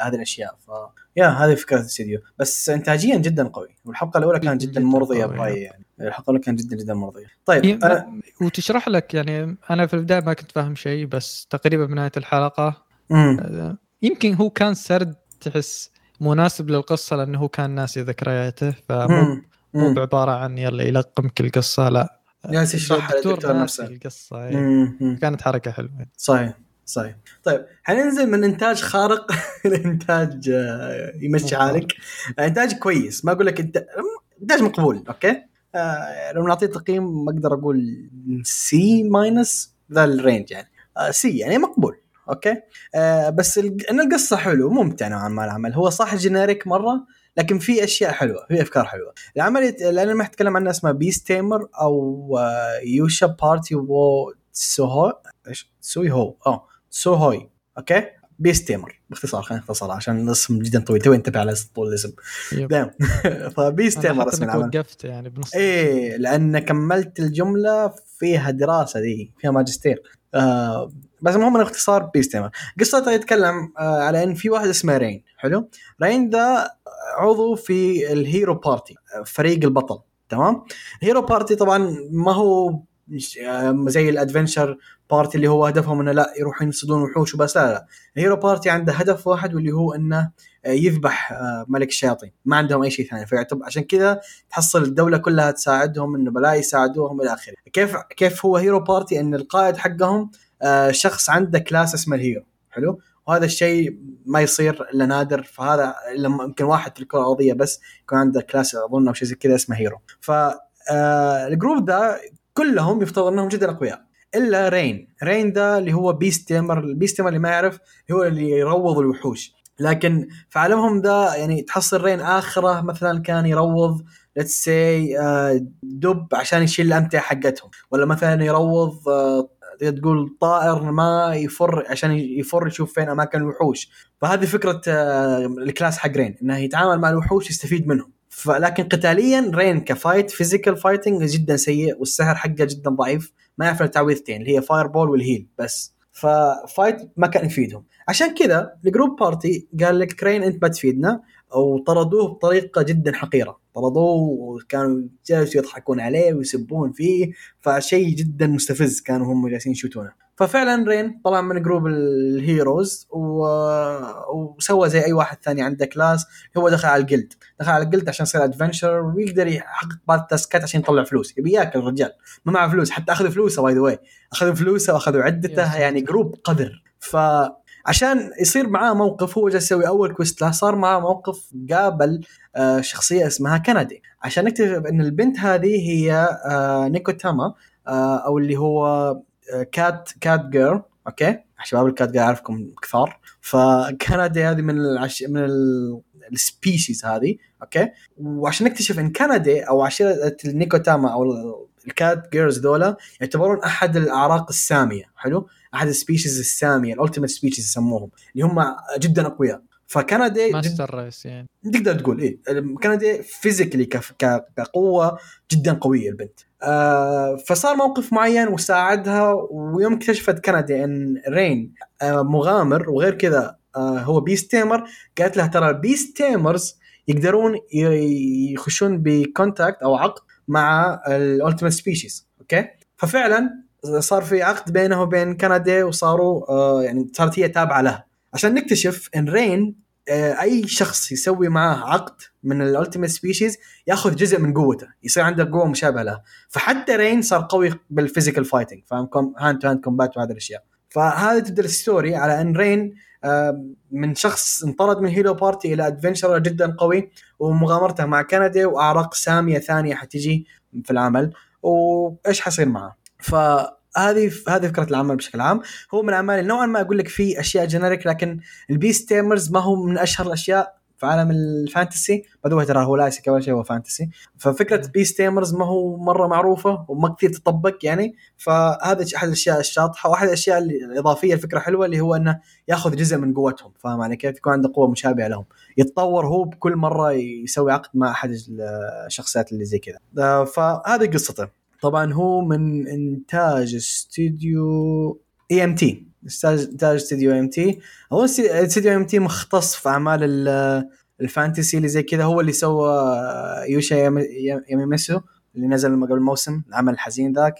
هذه الأشياء. ف yeah هذه فكرة الاستديو بس انتاجيا جدا قوي. والحلقة الأولى كانت جدا جداً مرضية. برايي يعني. الحلقة الأولى كانت جدا جدا مرضية. طيب أنا وتشرح لك يعني أنا في البداية ما كنت فاهم شيء بس تقريبا بنهاية الحلقة مم. آه، يمكن هو كان سرد تحس مناسب للقصة لأنه هو كان ناسي ذكرياته فمو. مو. بعبارة عن يلا يلقمك القصة لا. جالس يشرحها للدكتور ناسي نفسه. القصة. مم. كانت حركة حلوة. صحيح صحيح. طيب حننزل من إنتاج خارق لإنتاج آه، يمشي حالك. إنتاج كويس. ما أقول لك إنت إنتاج مقبول أوكي؟ آه لو نعطيه تقييم ما أقدر أقول C minus ذا ال range يعني. آه C يعني مقبول. okay؟ آه بس ال- إن القصة حلو ممتع نوعا ما العمل. هو صح generic مرة لكن في أشياء حلوة في أفكار حلوة. العمل اللي أنا ما اتكلم عنه اسمه Beast Tamer أو Yuusha Party wo Tsuihou إيش؟ Tsuihou آه Tsuihou okay؟ Beast Tamer باختصار خلينا نختصر عشان الاسم جدا طويل. توي انتبه على طول الاسم. yep. دام ف Beast أنا Tamer اسم العمل. وقفت يعني بنص إيه لأن كملت الجملة فيها دراسة دي فيها ماجستير. آه بس المهم باختصار Beast Tamer قصته يتكلم آه على إن في واحد اسمه رين حلو؟ رين ده عضو في ال hero party فريق البطل تمام؟ ال hero party طبعا ما هو آه، زي ال adventurer party اللي هو هدفهم إنه لا يروحون يصيدون وحوش وبس لا لا ال hero party عنده هدف واحد واللي هو إنه آه، يذبح ملك الشياطين ما عندهم أي شيء ثاني. فيعتبر عشان كذا تحصل الدولة كلها تساعدهم إنه بلا يساعدوهم إلى آخره. كيف كيف هو hero party إن القائد حقهم شخص عنده class اسمه ال hero. حلو؟ وهذا الشيء ما يصير إلا نادر. فهذا لما يمكن واحد في الكره الارضيه بس يكون عنده class أظن أو شيء زي كذا اسمه hero. ف آه، ال group ده كلهم يفترض إنهم جدا أقوياء. إلا رين. رين ده اللي هو beast tamer ال beast tamer اللي ما يعرف هو اللي يروض الوحوش. لكن في عالمهم ده يعني تحصل رين آخره مثلا كان يروض let's say دب عشان يشيل الأمتعة حقتهم. ولا مثلا يروض آه، تقول طائر ما يفر عشان يفر يشوف فين أماكن الوحوش. فهذه فكرة آه، ال class حق رين إنه يتعامل مع الوحوش يستفيد منهم. فلكن قتاليا رين ك fight physical fighting جدا سيء والسحر حقه جدا ضعيف ما يعرف التعويذتين اللي هي fireball وال heal بس ف fight ما كان يفيدهم. عشان كذا ال group party قال لك كرين أنت ما تفيدنا وطردوه بطريقة جدا حقيرة. طردوه وكانوا جالسوا يضحكون عليه ويسبون فيه فشيء جدا مستفز كانوا هم جالسين يشوتونه. ففعلا رين طلع من group ال heroes و... وسوى زي أي واحد ثاني عنده class هو دخل على ال guild دخل على ال guild عشان يصير adventurer ويقدر يحقق بعض ال task ات عشان يطلع فلوس. يبي ياكل الرجال. ما معه فلوس حتى أخذ فلوسه by the way اخذوا فلوسه وأخذوا عدته. يعني group قذر ف عشان يصير معاه موقف هو جالس يسوي أول quest له صار معاه موقف قابل آه، شخصية اسمها كندي. عشان نكتشف إن البنت هذه هي آه، نيكو تاما آه، أو اللي هو cat cat girl أوكي؟ شباب ال cat girl أعرفكم كثار. فكندي هذه من العش... من ال... ال species هذه أوكي؟ وعشان نكتشف إن كندي أو عشيرة النيكوتاما أو ال- ال cat girls ذولا يعتبرون أحد الأعراق السامية حلو؟ أحد ال species الساميه ال ultimate species يسموهم اللي هم جدا أقوياء. فكندي جد master race يعني. تقدر تقول إيه. كندي physically كقوة جدا قوية البنت. آه فصار موقف معين وساعدها ويوم اكتشفت كندي إن رين آه مغامر وغير كذا آه هو beast tamer قالت له ترى ال beast tamers يقدرون يخشون ب contract أو عقد مع ال ultimate species أوكي؟ ففعلا صار في عقد بينه وبين كندي وصاروا آه يعني صارت هي تابعة له. عشان نكتشف إن رين آه، أي شخص يسوي معاه عقد من ال ultimate species ياخذ جزء من قوته يصير عنده قوة مشابهة له. فحتى رين صار قوي بال physical fighting فاهم؟ hand to hand combat وهذه الأشياء. فهذا تبدأ ال story على إن رين من شخص انطرد من hero party إلى adventurer جدا قوي ومغامرته مع كندي وأعراق سامية ثانية حتجي في العمل. وإيش حيصير معه؟ فهذه هذه فكرة العمل بشكل عام. هو من الاعمال اللي نوعا ما أقول لك في أشياء generic لكن ال beast tamers ما هو من أشهر الأشياء في عالم ال fantasy باي ترى هو لا isekai ولا شيء هو fantasy ففكرة beast tamers ما هو مرة معروفة وما كثير تطبق يعني. فهذا أحد الأشياء الشاطحة وأحد الأشياء الإضافية الفكرة حلوة اللي هو إنه ياخذ جزء من قوتهم. فاهم علي كيف؟ يكون عنده قوة مشابهة لهم. يتطور هو بكل مرة يسوي عقد مع أحد الشخصيات اللي زي كذا. آه، فهذه قصته. طبعا هو من إنتاج استوديو EMT انتاج استوديو ام تي هو استوديو ام تي مختص في أعمال ال- ال fantasy اللي زي كذا. هو اللي سوى يوشا يام- ياميمسو اللي نزل قبل الموسم العمل الحزين ذاك.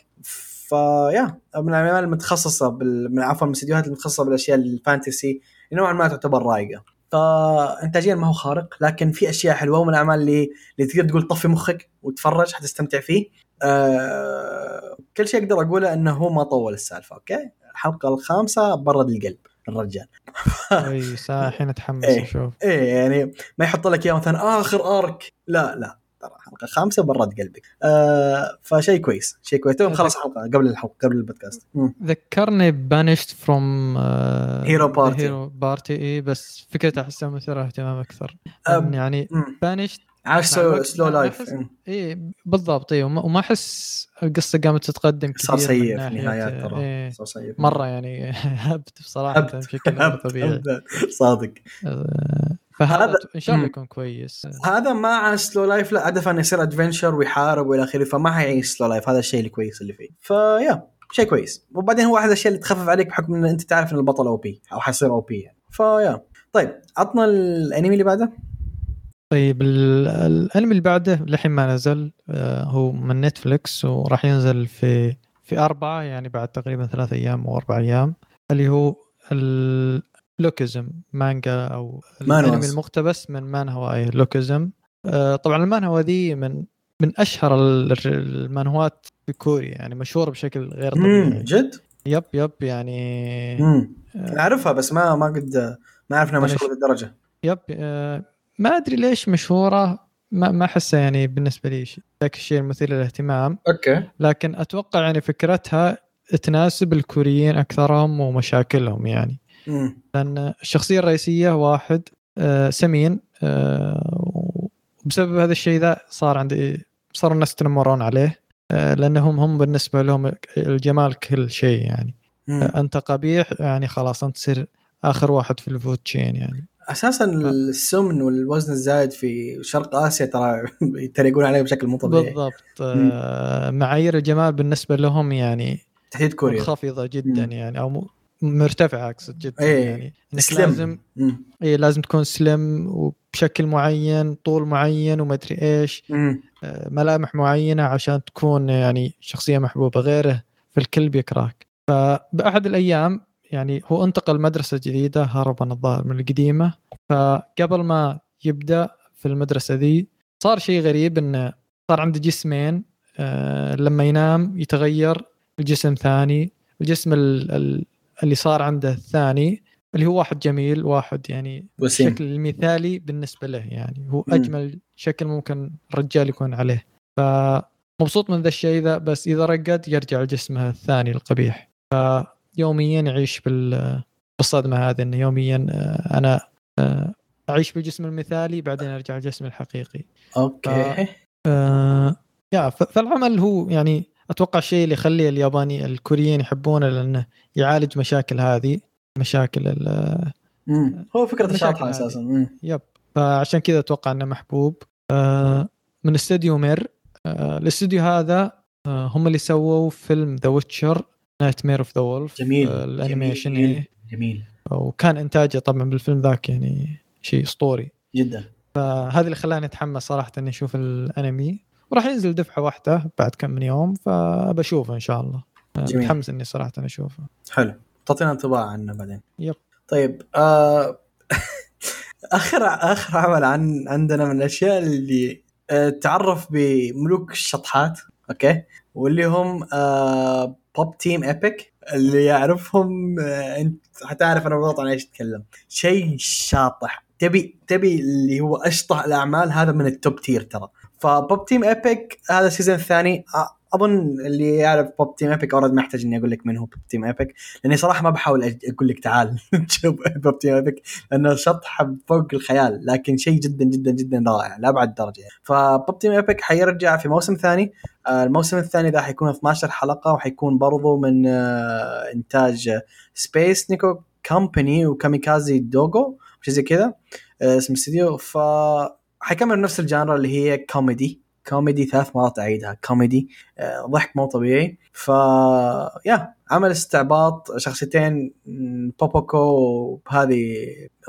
ف yeah من الأعمال المتخصصة بال... من عفوا من الاستديوهات المتخصصة بالأشياء ال fantasy نوعا ما تعتبر رايقه فإنتاجيا ما هو خارق لكن في أشياء حلوة ومن الأعمال اللي اللي تقدر تقول طفي مخك وتفرج حتستمتع فيه. آه... كل شيء أقدر أقوله إنه هو ما طول السالفة أوكي؟ الحلقة الخامسة برد القلب الرجال. آه، الحين أتحمس إيه. أشوف إيه يعني ما يحط لك إياه مثلا آخر arc لا لا. ترى حلقة خامسة برد قلبك آه فشيء كويس شيء كويس تو مخلص حلقة قبل الحلقة قبل البودكاست. ذكرني Banished from Hero Party. hero party اي بس فكرتها احسها مثيره اهتمام أكثر أم. يعني مم. banished عاش slow life اي بالضبط اي وما أحس القصة قامت تتقدم كثير صار سيء في النهايات ترى إيه صار سيء مرة يعني هبت بصراحة هبت. بشكل غير. طبيعي. صادق آه، فهذا هذا- إن شاء الله. يكون كويس. هذا ما عاش slow life لا هدفه إنه يصير adventurer ويحارب وإلى آخره فما حيعيش slow life هذا الشيء الكويس اللي فيه. ف yeah شيء كويس. وبعدين هو أحد الأشياء اللي تخفف عليك بحكم إن أنت تعرف إن البطل OP أو حيصير OP يعني. ف yeah طيب عطنا الأنمي اللي بعده. طيب ال- الأنمي اللي بعده للحين ما نزل آه، هو من نتفليكس وراح ينزل في في أربعة يعني بعد تقريبا ثلاث أيام أو أربع أيام اللي هو اللوكيزم مانجا أو manhwas. الأنمي المقتبس من مانهوا لوكيزم آه، طبعا المانهوا ذي من من أشهر ال- المانهوات في كوريا يعني مشهورة بشكل غير طبيعي جد؟ yep yep يعني امم آه، أعرفها بس ما ما قد ما أعرف إنها. مشهورة للدرجه yep آه، ما أدري ليش مشهورة ما ما أحسها يعني بالنسبة لي ذاك الشيء المثير للاهتمام أوكي لكن أتوقع يعني فكرتها تناسب الكوريين أكثرهم ومشاكلهم يعني لأن الشخصية الرئيسية واحد آه، سمين آه، وبسبب هذا الشيء ذا صار عندي صار الناس يتنمرون عليه آه، لأنهم هم بالنسبة لهم الجمال كل شيء يعني. آه، أنت قبيح يعني خلاص أنت تصير آخر واحد في الفود تشين يعني. أساسا السمن والوزن الزايد في شرق آسيا ترى يتريقون عليه بشكل مو طبيعي. بالضبط آه، معايير الجمال بالنسبة لهم يعني تحديد كوريا. منخفضة جدا مم. يعني أو مرتفعة أقصد جدا إيه، يعني. سلم لازم. اي لازم تكون سلم وبشكل معين طول معين وما أدري إيش مم. آه، ملامح معينة عشان تكون يعني شخصية محبوبة. غيره فالكل بيكرهك. فبأحد الأيام يعني هو انتقل مدرسة جديدة هربا الظاهر من القديمة. فقبل ما يبدأ في المدرسة ذي صار شيء غريب إنه صار عنده جسمين آه، لما ينام يتغير الجسم ثاني. الجسم ال- ال- اللي صار عنده الثاني اللي هو واحد جميل واحد يعني وسيم. الشكل المثالي بالنسبة له يعني. هو. أجمل شكل ممكن الرجال يكون عليه. فمبسوط من ذا الشيء ذا بس إذا رقد يرجع لجسمه الثاني القبيح. فيوميا يعيش بال بالصدمة هذه إنه يوميا آه، أنا آه، أعيش بالجسم المثالي بعدين أرجع لجسمي الحقيقي. okay. آه يا ف- فالعمل هو يعني أتوقع الشيء اللي يخلي الياباني الكوريين يحبونه لأنه يعالج مشاكل هذه مشاكل ال-. هو فكرة مشاكل شاطحه هذه. أساسا. yep. فعشان كذا أتوقع إنه محبوب. آه من استوديو Mir. آه الاستوديو هذا آه هم اللي سووا فيلم The Witcher Nightmare of the Wolf جميل ال animation. جميل. جميل. وكان إنتاجه طبعا بالفيلم ذاك يعني شيء أسطوري. جدا. فهذا اللي خلاني أتحمس صراحة إني أشوف الأنمي. وراح ينزل دفعة واحدة بعد كم من يوم فبشوفه إن شاء الله. جميل. متحمس إني صراحة أشوفه. حلو. تعطينا انطباع عنه بعدين. yep. طيب آه آخر آخر عمل عن عندنا من الأشياء اللي آه تعرف بملوك الشطحات okay؟ واللي هم آه Pop Team Epic اللي يعرفهم آه أنت حتعرف أنا بالضبط عن إيش أتكلم. شيء شاطح. تبي تبي اللي هو أشطح الأعمال هذا من ال top tier ترى. ف Pop Team Epic هذا ال season الثاني أظن اللي يعرف Pop Team Epic already ما يحتاج إني أقول لك من هو Pop Team Epic لأني صراحة ما بحاول أقول لك تعال شوف Pop Team Epic لأنه شطحه فوق الخيال لكن شيء جدا جدا جدا رائع لابعد درجة. ف Pop Team Epic حيرجع في موسم ثاني آه، الموسم الثاني ذا حيكون 12 حلقة وحيكون برضو من آه، إنتاج Space Neko Company و Kamikaze Douga شيء زي كذا آه، اسم الاستديو ف حيكمل نفس ال genre اللي هي كوميدي. كوميدي ثلاث مرات أعيدها. كوميدي آه، ضحك مو طبيعي. ف يا عمل استعباط شخصيتين بوبوكو هذه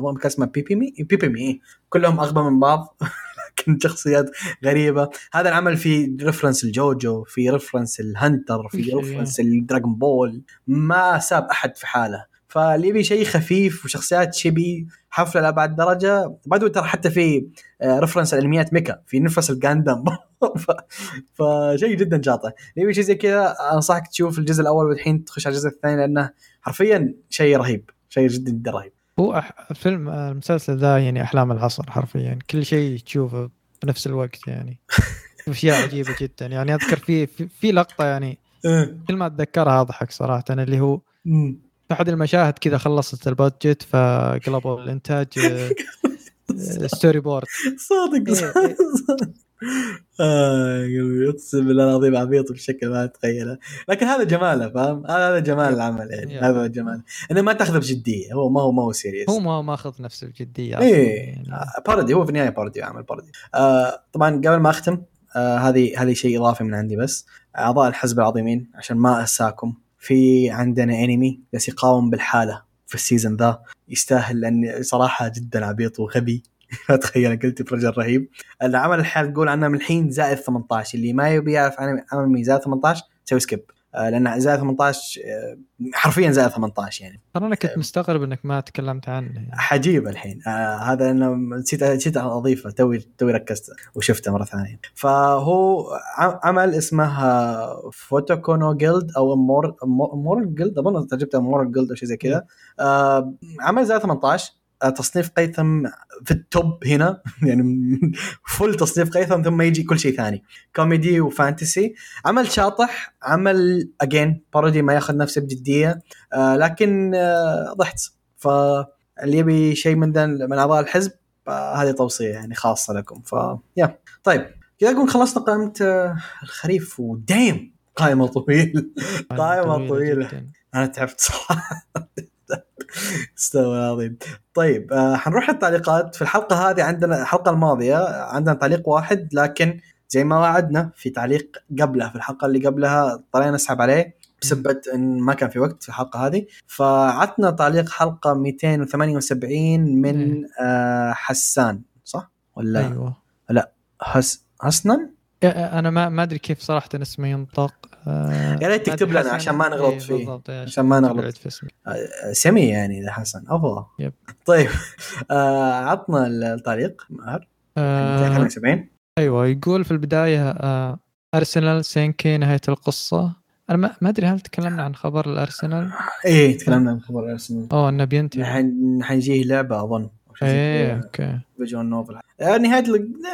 اظن كان اسمها بيبي مي بيبي مي إيه. كلهم أغبى من بعض. لكن شخصيات غريبة. هذا العمل فيه reference الجوجو في reference الهنتر في في- reference ال Dragon Ball. ما ساب أحد في حاله. فاللي يبي شيء خفيف وشخصيات chibi حفلة لابعد درجة. بعد ترى حتى في آه، reference الانميات mecha في نفس ال Gundam ف... فشيء جدا شاطح اللي يبي شيء زي كذا؟ أنصحك تشوف الجزء الأول والحين تخش على الجزء الثاني لأنه حرفيا شيء رهيب شيء جدا جدا رهيب. هو أح... فيلم آه، المسلسل ذا يعني أحلام العصر حرفيا. كل شيء تشوفه بنفس الوقت يعني. أشياء عجيبة جدا. يعني أذكر في في, في لقطة يعني كل ما أتذكرها أضحك صراحة اللي هو. في أحد المشاهد كذا خلصت ال budget فقلبوا الإنتاج آه، آه، storyboard صادق إيه، صادق. آه يا قلبي أقسم بالله العظيم عبيط بشكل ما تتخيله لكن هذا جماله فاهم؟ هذا جمال العمل يعني. هذا جمال. إنه ما تأخذه بجدية هو ما هو ما هو serious هو ما ماخذ نفسه بجدية إيه. يعني. آه، parody هو في النهاية parody عمل parody آه طبعا قبل ما أختم آه هذه هذه شيء إضافي من عندي بس. أعضاء الحزب العظيمين عشان ما أنساكم. في عندنا انمي بس يقاوم بالحالة في ال season ذا. يستاهل لأن صراحة جدا عبيط وغبي. ما تخيل قلت برجل رهيب. العمل الحال تقول عنه من الحين زائد 18 اللي ما يبي يعرف عن انمي زائد 18 سوي skip لأن زائد 18 آه حرفيا زائد 18 يعني. ترى أنا كنت مستغرب إنك ما تكلمت عنه يعني. حجيب الحين. آه هذا أنا نسيت نسيت أضيفه توي توي ركزت وشفته مرة ثانية. فهو عمل اسمه آه، Futoku no Guild أو مور مور جيلد أظن ترجمته مور جيلد أو شيء زي كذا. آه عمل زي 18 آه، تصنيف قيثم في التوب هنا. يعني فل تصنيف قيثم ثم يجي كل شيء ثاني. كوميدي وفانتسي. عمل شاطح عمل اجين بارودي ما ياخذ نفسه بجدية. آه لكن آه ضحت. فاللي يبي شيء من ذا من أعضاء الحزب آه هذه توصية يعني خاصة لكم. ف يا طيب كذا نكون خلصنا قائمة آه، الخريف ودايم قائمة طويل. قائمة طويلة. جداً. أنا تعبت صراحة. استوى العظيم. طيب آه حنروح التعليقات. في الحلقة هذه عندنا الحلقة الماضية عندنا تعليق واحد لكن زي ما وعدنا في تعليق قبله في الحلقة اللي قبلها اضطرينا نسحب عليه بسبب إن ما كان في وقت في الحلقة هذه. فعطنا تعليق حلقة 278 من إيه. آه حسان صح؟ ولا أيوه. حس حسنا؟ أنا ما ما أدري كيف صراحة اسمه ينطق. آه، يا ريت تكتب لنا عشان ما نغلط إيه، فيه. بالضبط إيه، عشان ما نغلط. في آه، سمي يعني إذا حسن. أفضل. يب. طيب. آه عطنا التعليق ماهر. آه 278 أيوه يقول في البداية آه أرسنال سينكي نهاية القصة. أنا ما ما أدري هل تكلمنا عن خبر الأرسنال؟ إيه تكلمنا عن خبر ارسنال أوه إنه بينتهي. حن- حنجيه لعبة أظن إيه. okay. visual novel. نهاية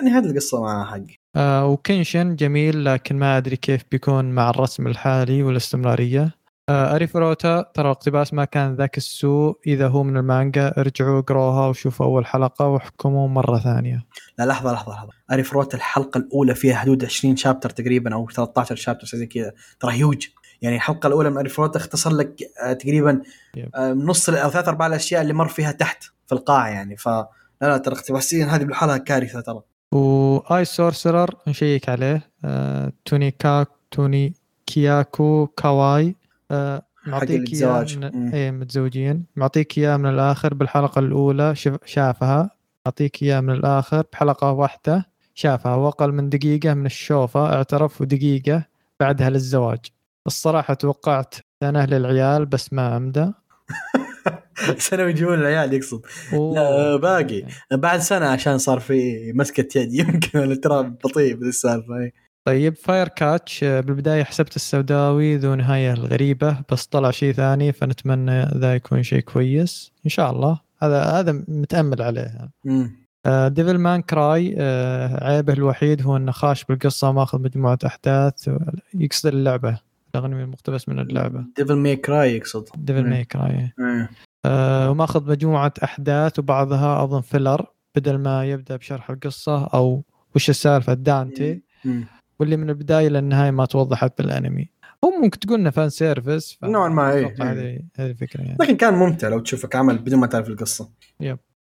نهاية القصة مع حق آه و Kenshin جميل لكن ما أدري كيف بيكون مع الرسم الحالي والاستمرارية. آه Arifureta ترى الاقتباس ما كان ذاك السوء. إذا هو من المانجا ارجعوا اقروها وشوفوا أول حلقة واحكموا مرة ثانية. لا لحظة لحظة لحظة. Arifureta الحلقة الأولى فيها حدود 20 chapter تقريبا أو 13 chapter زي كذا. ترى هيوج يعني الحلقة الأولى من Arifureta اختصر لك آه، تقريبا يب. آه، نص أو ثلاث ارباع الأشياء اللي مر فيها تحت في القاعه يعني. ف لا لا ترى اقتباسيا هذه بحالها كارثة ترى. واي سورسرر نشيك عليه آه توني كا توني كياكو كاواي آه معطيك اياه. من... إيه متزوجين معطيك اياه من الآخر بالحلقة الأولى شف... شافها. معطيك اياه من الآخر بحلقة واحدة شافها. واقل من دقيقة من الشوفة اعترف ودقيقة بعدها للزواج. الصراحة توقعت سنه للعيال بس ما امدى سنة يجيبون العيال يقصد. لا، باقي. بعد سنة عشان صار في مسكة يد يمكن ترى بطيء بذي السالفة إيه. طيب فاير كاتش آه، بالبداية حسبت السوداوي ذو نهاية الغريبة بس طلع شيء ثاني فنتمنى ذا يكون شيء كويس إن شاء الله هذا هذا متأمل عليه مم. ديفل مان كراي آه، عيبه الوحيد هو إنه خاش بالقصة ماخذ مجموعة أحداث يقصد اللعبة الأغنية المقتبس من اللعبة. Devil May Cry يقصد. Devil. May Cry إيه. آه، وماخذ مجموعة أحداث وبعضها أظن filler بدل ما يبدأ بشرح القصة أو وش السالفة دانتي مم. واللي من البداية للنهايه ما توضحت بالأنمي. أو ممكن تقول انه fan service ف- نوعاً ما، إيه، أتوقع إيه. هذه هذه الفكرة يعني. لكن كان ممتع لو تشوفك عمل بدون ما تعرف القصة.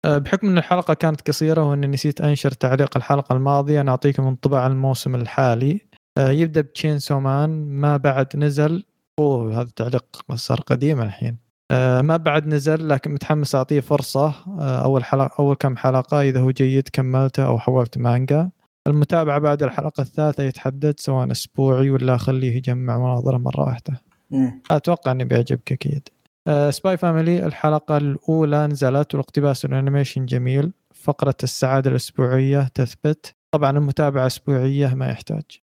آه، بحكم إن الحلقة كانت قصيرة واني نسيت أنشر تعليق الحلقة الماضية نعطيكم انطباع الموسم الحالي. يبدأ ب Chainsaw Man ما بعد نزل أوه هذا التعليق صار قديم الحين. آه، ما بعد نزل لكن متحمس أعطيه فرصة. أول حلقة أول كم حلقة إذا هو جيد كملته أو حولت مانجا. المتابعة بعد الحلقة الثالثة يتحدد سواء أسبوعي ولا أخليه يجمع وأناظره مرة واحدة. أتوقع انه بيعجبك أكيد. Spy Family الحلقة الأولى نزلت والاقتباس ال animation جميل. فقرة السعادة الأسبوعية تثبت. طبعا المتابعة أسبوعية ما يحتاج. آه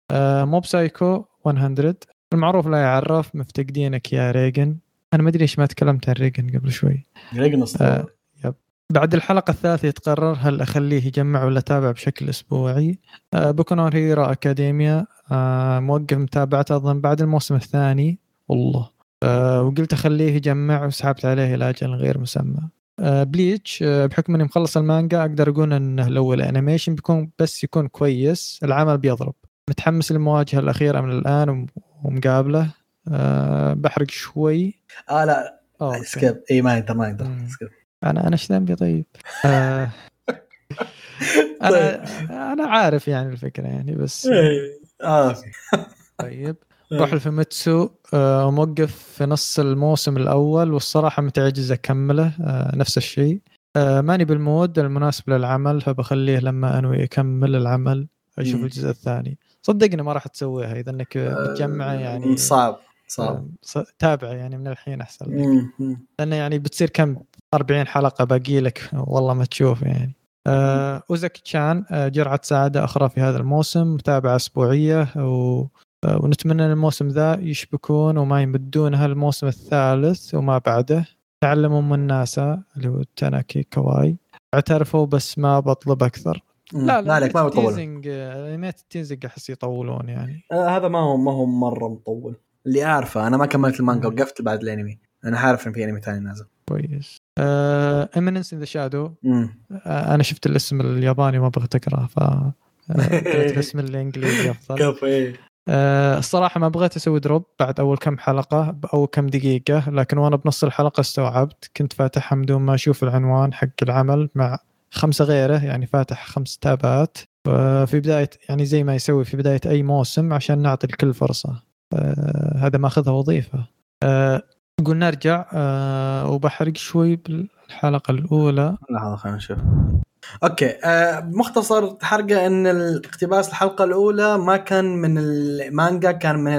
موب سايكو 100 المعروف لا يعرف مفتقدينك يا ريجن أنا ما أدري ليش ما تكلمت عن ريجن قبل شوي. ريجن آه يب. بعد الحلقة الثالثة يتقرر هل أخليه يجمع ولا أتابع بشكل أسبوعي. آه Boku no Hero Academia آه موقف متابعته أظن بعد الموسم الثاني. والله. أه وقلت أخليه يجمع وسحبت عليه إلى أجل غير مسمى. أه بليتش أه بحكم إني مخلص المانجا أقدر أقول انه لو ال animation بيكون بس يكون كويس. العمل بيضرب. متحمس للمواجهة الأخيرة من الآن ومقابلة. أه بحرق شوي. آه لا. أوه سكيب إي ما يقدر ما يقدر. سكيب أنا أنا إيش ذنبي طيب؟ آه أنا طيب. أنا عارف يعني الفكرة يعني بس آه طيب. روح الفيميتسو آه، موقف في نص الموسم الأول والصراحة متعجز اكمله آه، نفس الشيء. آه، ماني بالمود المناسب للعمل فبخليه لما أنوي أكمل العمل أشوف الجزء الثاني. صدقني ما راح تسويها إذا إنك بتجمعه يعني صعب صعب. تابعه يعني من الحين أحسن لك. لأنه يعني بتصير كم؟ 40 حلقة باقي لك والله ما تشوف يعني. آه تشان آه جرعة سعادة أخرى في هذا الموسم متابعة أسبوعية و ونتمنى إن الموسم ذا يشبكون وما يمدونها الموسم الثالث وما بعده. تعلموا من ناسا اللي هو تاناكي كواي. اعترفوا بس ما بطلب أكثر. لا لا لك ما بطول انميات ال teasing أحس يطولون يعني. آه هذا ما هو ما هو مرة مطول. اللي أعرفه أنا ما كملت المانجا وقفت بعد الأنمي. أنا عارف ان في أنمي ثاني نازل. كويس. Eminence in the Shadow أنا شفت الاسم الياباني ما بغيت اقراه ف آه، الاسم الإنجليزي أفضل. كفو إيه. أه الصراحة ما بغيت أسوي drop بعد أول كم حلقة أو كم دقيقة لكن وأنا بنص الحلقة استوعبت كنت فاتحها بدون ما أشوف العنوان حق العمل مع خمسة غيره يعني فاتح خمس tabات. في بداية يعني زي ما يسوي في بداية أي موسم عشان نعطي الكل فرصة. هذا ماخذها وظيفة. أه نقول نرجع أه وبحرق شوي بالحلقة الأولى. لحظة خلينا نشوف. أوكي آه مختصر حرقة إن الاقتباس الحلقة الأولى ما كان من المانجا كان من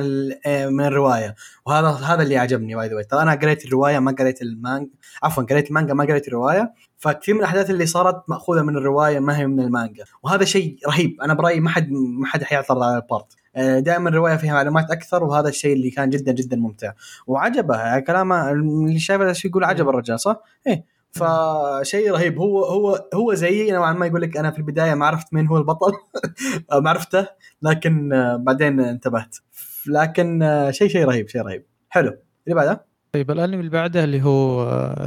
آه، من الرواية. وهذا هذا اللي عجبني by the way ترى أنا قريت الرواية ما قريت المانجا. عفوا قريت المانجا ما قريت الرواية. فكثير من الأحداث اللي صارت مأخوذة من الرواية ما هي من المانجا. وهذا شيء رهيب. أنا برأيي ما حد ما حد حيعترض على البارت آه، دائما الرواية فيها معلومات أكثر وهذا الشيء اللي كان جدا جدا ممتع. وعجبه كلامه اللي شايف يقول عجب الرجال صح؟ إيه. فشيء رهيب. هو هو هو زيي نوعا ما يقول لك أنا في البداية ما عرفت مين هو البطل ما عرفته لكن بعدين انتبهت. لكن شيء شيء رهيب شيء رهيب. حلو. اللي بعده؟ طيب الانمي اللي بعده اللي هو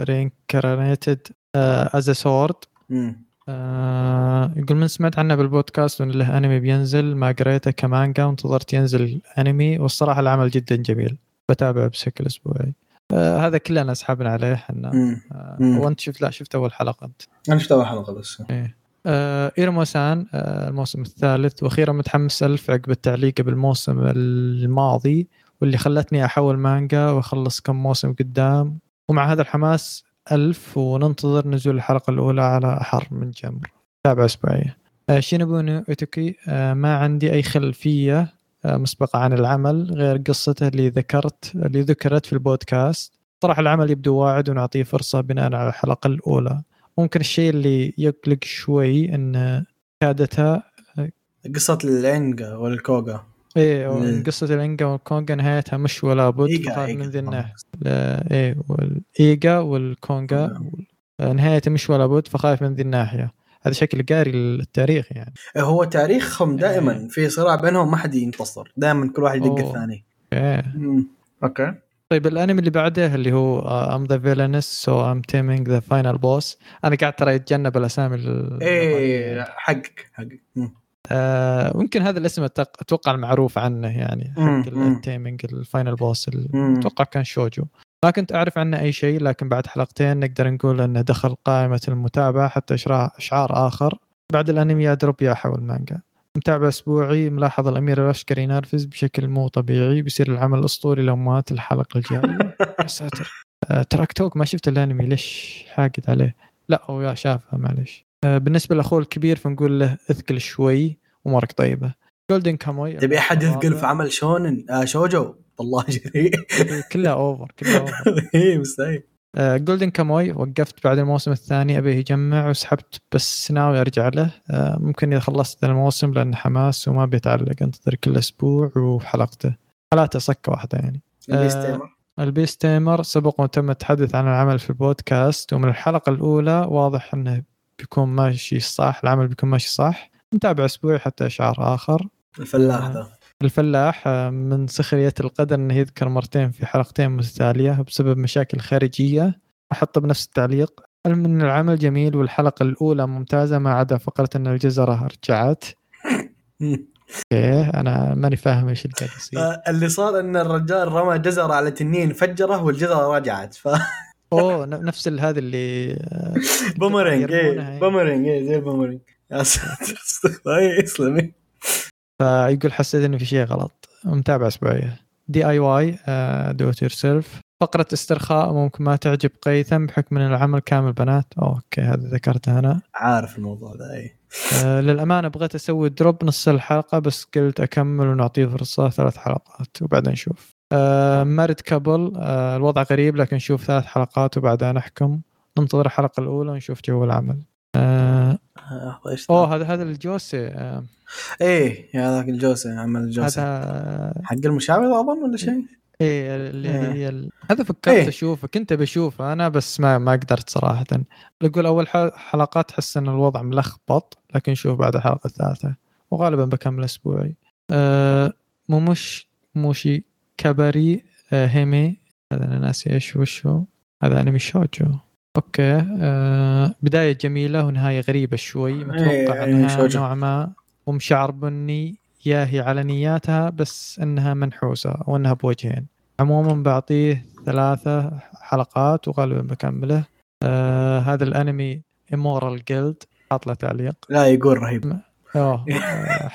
Reincarnated as Sword يقول من سمعت عنه بالبودكاست وان له انمي بينزل ما قريته كمانجا وانتظرت ينزل انمي والصراحة العمل جدا جميل. بتابعه بشكل أسبوعي. آه هذا كلنا سحبنا عليه إحنا. آه وأنت شفت لا شفت أول حلقة أنت. أنا شفت أول حلقة بس. إيه. آه ايروما سان آه الموسم الثالث. وأخيرا متحمس ألف عقب التعليق بالموسم الماضي واللي خلتني أحول مانجا وأخلص كم موسم قدام. ومع هذا الحماس ألف وننتظر نزول الحلقة الأولى على أحر من جمر تابع أسبوعية. آه شينوبونو أوتوكي. آه ما عندي أي خلفية مسبقة عن العمل غير قصته اللي ذكرت اللي ذكرت في البودكاست. صراحة العمل يبدو واعد ونعطيه فرصة بناء على الحلقة الأولى. ممكن الشيء اللي يقلق شوي أن كادتها قصة الإيجا والكوغا. إيه قصة الإيجا والكوغا نهايتها مش ولا بد. من ذي الناحية إيه والإيجا والكوغا نهايتها مش ولا بد فخايف من ذي الناحية. هذا شكل قاري التاريخ يعني. هو تاريخهم دائما إيه. في صراع بينهم ما حد ينتصر. دائما كل واحد يدق الثاني. أوكي أوكي. طيب الأنمي اللي بعده اللي هو I'm the Villainess So I'm Taming the Final Boss أنا قاعد ترى يتجنب الأسامي إيه حقك حقك. ممكن هذا الاسم أتوقع المعروف عنه يعني. حق ال Taming ال Final Boss أتوقع كان shoujo. ما كنت أعرف عنه أي شيء لكن بعد حلقتين نقدر نقول إنه دخل قائمة المتابعة حتى إشعار آخر. بعد الأنمي يا drop يا حول مانجا. متابعة أسبوعي ملاحظ الأمير العسكري ينرفز بشكل مو طبيعي. بيصير العمل الأسطوري لو مات الحلقة الجاية. يا ساتر. آه، تراك توك ما شفت الأنمي ليش حاقد عليه؟ لا هو شافها معليش. آه، بالنسبة لأخوه الكبير فنقول له اثقل شوي أمورك طيبة. جولدن كاموي تبي أحد يثقل في. عمل شونن؟ آه شوجو. والله جريء كلها اوفر كلها اوفر اي مستحيل. جولدن كاموي وقفت بعد الموسم الثاني ابيه يجمع وسحبت بس ناوي ارجع له. آه، ممكن إذا خلصت الموسم لأن حماس وما بيتعلق انتظر كل أسبوع وحلقته. حالاته صكة واحدة يعني. ال Beast Tamer. ال Beast Tamer سبق وتم التحدث عن العمل في البودكاست ومن الحلقة الأولى واضح إنه بيكون ماشي صح العمل بيكون ماشي صح. نتابع أسبوعي حتى اشعار آخر. الفلاح ذا. الفلاح آه، من سخرية القدر إنه يذكر مرتين في حلقتين متتالية بسبب مشاكل خارجية. أحطه بنفس التعليق. علم إن العمل جميل والحلقة الأولى ممتازة ما عدا فقرة إن الجزرة رجعت. okay أنا ماني فاهم إيش اللي قاعد يصير. آه، اللي صار إن الرجال رمى جزرة على تنين فجرة والجزرة رجعت. ف أوه نفس هذا اللي بومرينج هي. بومرينج إيه زي البومرينج يا ساتر اي اسلمي فيقول حسيت انه في شيء غلط. متابعة أسبوعية. DIY Do It Yourself فقرة استرخاء ممكن ما تعجب قيثم بحكم إن العمل كامل بنات. okay هذا ذكرته أنا. عارف الموضوع ذا اي آه، للأمانة بغيت أسوي drop نص الحلقة بس قلت أكمل ونعطيه فرصة ثلاث حلقات وبعدين نشوف. Married Couple آه الوضع غريب لكن نشوف ثلاث حلقات وبعدها نحكم. ننتظر الحلقة الأولى ونشوف جو العمل. آه آه، أوه هذا هذا ال josei آه. إيه يا ذاك ال josei عمل ال josei هذا حق المشاور أظن ولا شيء؟ إيه اللي إيه. هي ال... هذا فكرت إيه. أشوفه كنت بشوفه أنا بس ما ما قدرت صراحة. أقول أول حلقات أحس إن الوضع ملخبط لكن شوف بعد الحلقة الثالثة. وغالبا بكمل أسبوعي. أه موموش Mushikaburi أه Hime هذا أنا ناسي إيش وش هو؟ هذا انمي shoujo okay أه بداية جميلة ونهاية غريبة شوي متوقع إيه، أنها shoujo. نوعا ما أم شعر بني يا هي على نياتها بس أنها منحوسة وأنها بوجهين. عموما بعطيه ثلاثة حلقات وغالبا بكمله. آه هذا الأنمي Immoral Guild حاط له تعليق. لا يقول رهيب. اوه آه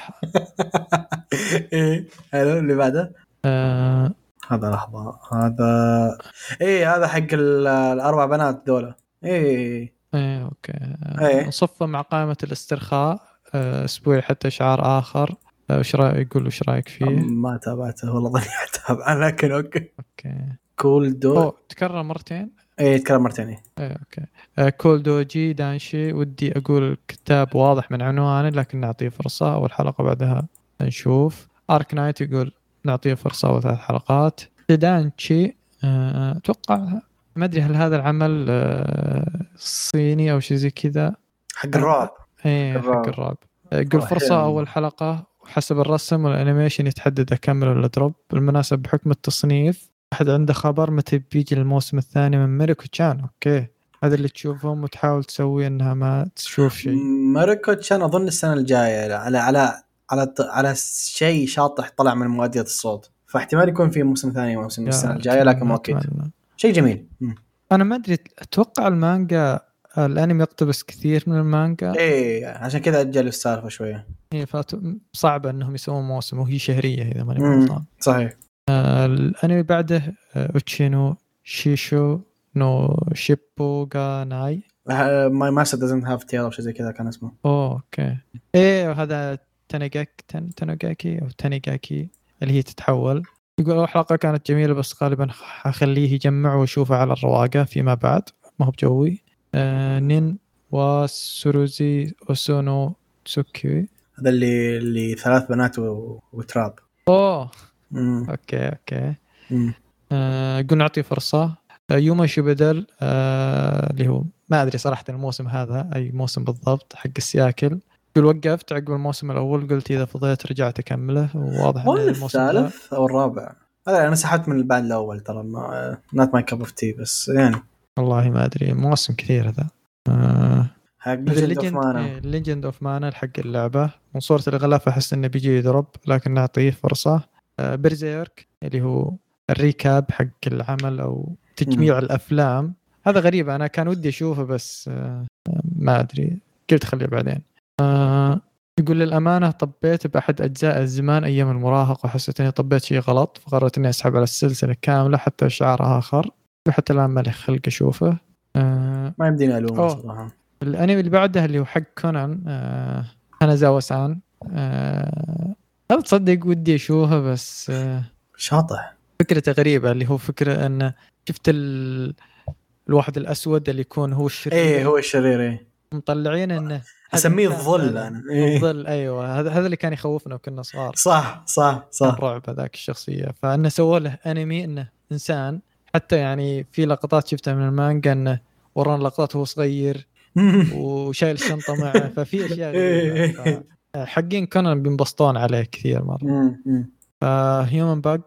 حلو اللي بعده؟ آه هذا لحظة هذا إيه هذا حق ال- الأربع بنات دولة. إيه إيه okay. إيه. آه نصفه مع قائمة الاسترخاء آه اسبوعي حتى اشعار آخر. آه، وش رايك يقول وش رأيك فيه؟ ما تابعته والله ظني اتابعه لكن okay. okay. Cool Do. تكرر مرتين؟ إيه يتكلم مرتين إيه. إيه okay. آه Cool Doji Danshi. ودي أقول الكتاب واضح من عنوانه لكن نعطيه فرصة أول حلقة بعدها نشوف. Arknight يقول نعطيه فرصة اول ثلاث حلقات. Danshi آه، أتوقع ما أدري هل هذا العمل آه، صيني أو شيء زي كذا. حق الرعب إيه. حق الرعب يقول فرصة حلو. أول حلقة وحسب الرسم وال animation يتحدد أكمل ولا drop. بالمناسبة بحكم التصنيف أحد عنده خبر متى بيجي الموسم الثاني من Mieruko-chan. okay. هذا اللي تشوفهم وتحاول تسوي إنها ما تشوف شيء. Mieruko-chan أظن السنة الجاية على على على على شيء شاطح طلع من مؤدية الصوت فاحتمال يكون في موسم ثاني موسم السنة الجايه لكن أتمنى. شيء جميل مم. أنا ما ادري أتوقع المانجا الانمي يقتبس كثير من المانجا إيه عشان كذا اجلوا السالفه شوية إيه فات- صعبه انهم يسوون موسم وهي شهريه اذا ماني. غلطان صحيح آه، الانمي بعده آه، Uchi no Shishou no Shippo ga Nai My Master Doesn't Have Tail أو شيء زي كذا كان اسمه اوه okay إيه هذا تانيجاك تن... تانوغاكي أو تانيجاكي اللي هي تتحول. يقول أول حلقة كانت جميلة بس غالبا حخليه يجمع واشوفه على الرواقة فيما بعد. ما هو بجوي. آه نين وسوروزي اوسونو تسوكي. هذا اللي اللي ثلاث بنات و... وتراب. أوه. مم. أوكي أوكي. مم. آه قلنا نعطيه فرصة. آه يوما شبدل آه اللي هو ما أدري صراحة الموسم هذا أي موسم بالضبط حق السياكل. يقول وقفت عقب الموسم الأول قلت إذا فضيت رجعت أكمله. وواضح ولا إن الموسم ذا- الثالث أو الرابع. هذا أنا سحبت من البعد الأول ترى ما not my cup of tea بس يعني. والله ما أدري مواسم كثير هذا. آه حق Legend of Mana حق اللعبة. من صورة الغلاف أحس إنه بيجي يضرب لكن نعطيه فرصة. آه Berserk اللي هو ال recap حق العمل أو تجميع الأفلام. هذا غريب أنا كان ودي أشوفه بس آه، ما أدري. قلت خليه بعدين. آه، يقول للأمانة طبيت بأحد أجزاء الزمان أيام المراهقه وحسيت إني طبيت شيء غلط فقررت إني أسحب على السلسلة كاملة حتى شعار آخر وحتى الآن مالي خلق أشوفه. آه، ما يمديني ألومه أوه. صراحة. الأنمي اللي بعده اللي هو حق كونان آه هانازاوا سان. آه تصدق ودي أشوفه بس آه شاطح. فكرته غريبة اللي هو فكرة أن شفت ال... الواحد الأسود اللي يكون هو الشرير. إيه هو الشرير إيه. مطلعين إنه هذا أسميه الظل. أنا. إيه. الظل أيوه. هذا هذا اللي كان يخوفنا وكنا صغار. صح صح صح. الرعب هذاك الشخصية. فانه سووا له أنمي إنه إنسان. حتى يعني في لقطات شفتها من المانجا إنه ورانا لقطات وهو صغير وشايل الشنطة معه. ففي أشياء غريبة. إيه. حقين كونان بينبسطون عليه كثير مرة. فهيومن باج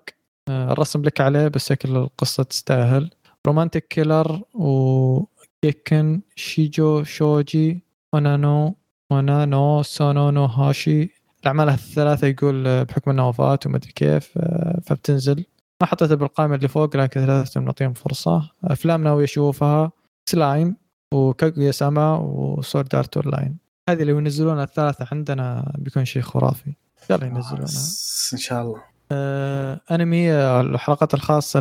الرسم لك عليه بس شكل القصة تستاهل. رومانتيك كيلر وكيكن شيجو شوجي ونانو ونانو سونونو هاشي. الأعمال الثلاثه يقول آه، بحكم إنها وفاة وما أدري كيف آه، فبتنزل. ما حطيتها بالقائمة اللي فوق لكن ثلاثة نعطيهم فرصة. أفلام ناوي أشوفها سلايم وكاغويا ساما وسورد آرت اون لاين. هذه اللي ينزلونها الثلاثة عندنا بيكون شيء خرافي. يلا ينزلونها. بس إن شاء الله. آه أنمي آه، الحلقات الخاصة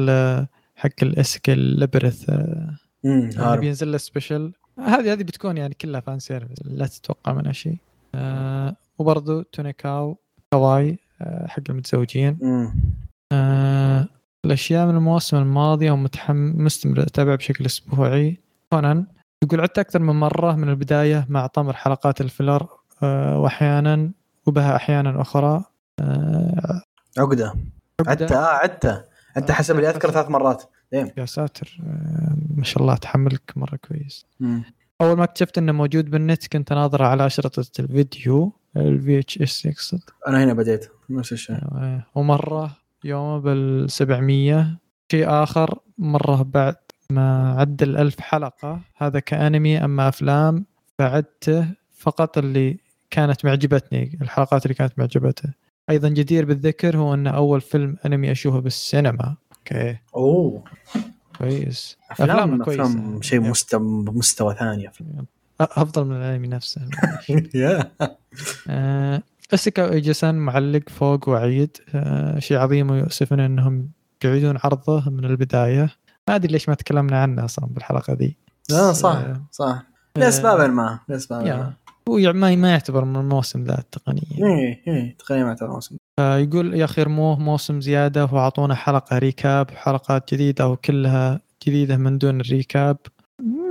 حق الاسكيل لبرث آه. بينزل له special هذه هذه بتكون يعني كلها fan service لا تتوقع منها شيء آه وبرضو Tonikaku Kawaii آه حق المتزوجين. آه الأشياء من المواسم الماضيه ومتحمس مستمر اتابع بشكل أسبوعي كونان يقول عدت أكثر من مرة من البداية مع طمر حلقات ال filler آه واحيانا وبها أحيانا أخرى آه عقدة. عدته آه عدته أنت حسب اللي اذكر. ثلاث مرات يا ساتر. آه ما شاء الله تحملك مرة كويس. مم. أول ما اكتشفت إنه موجود بالنت كنت اناظره على اشرطه الفيديو ال VHS يقصد أنا هنا بديت نفس الشيء. آه، ومرة يوم بال 700 شيء آخر مرة بعد ما عدى الألف حلقة. هذا كأنمي أما أفلام فعدته فقط اللي كانت معجبتني الحلقات اللي كانت معجبته. أيضا جدير بالذكر هو انه أول فيلم أنمي أشوفه بالسينما. أوكي. أوه. كويس. أفلام كويسة. شيء. مستوى مستوى ثاني. أفضل من الأنمي نفسه. يا آه، اسكا ايجسان معلق فوق وعيد. آه، شيء عظيم ويؤسفنا إنهم يعيدون عرضه من البداية. ما أدري ليش ما تكلمنا عنه أصلا بالحلقة ذي. لا صح آه، صح. لاسباب ما لاسباب هو يعني ما يعتبر من الموسم ذا التقنيه إيه إيه تقريبا ما موسم. آه، يقول يا أخي رموه موسم زيادة واعطونا حلقة recap وحلقات جديدة وكلها جديدة من دون ال recap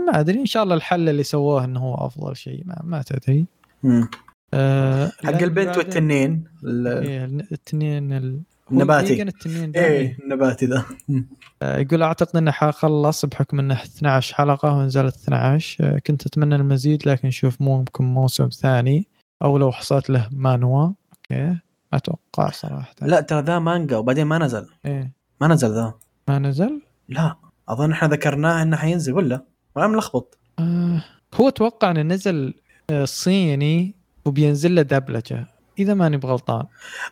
ما أدري إن شاء الله الحل اللي سووه إنه هو أفضل شيء ما, ما تدري. آه، حق البنت والتنين ال- إيه، التنين النباتي. التنين ده إيه. النباتي ذا. آه، يقول أعتقد إنه حخلص بحكم إنه 12 حلقة ونزلت 12 آه، كنت أتمنى المزيد لكن شوف ممكن موسم ثاني. أو لو حصلت له مانوا. okay. ما أتوقع صراحة. لا ترى ذا مانجا وبعدين ما نزل. إيه. ما نزل ذا. ما نزل؟ لا. أظن إحنا ذكرناه إنه حينزل ولا؟ ولا ملخبط. آه هو أتوقع إنه نزل آه، صيني وبينزل له دبلجة. إذا ماني بغلطان.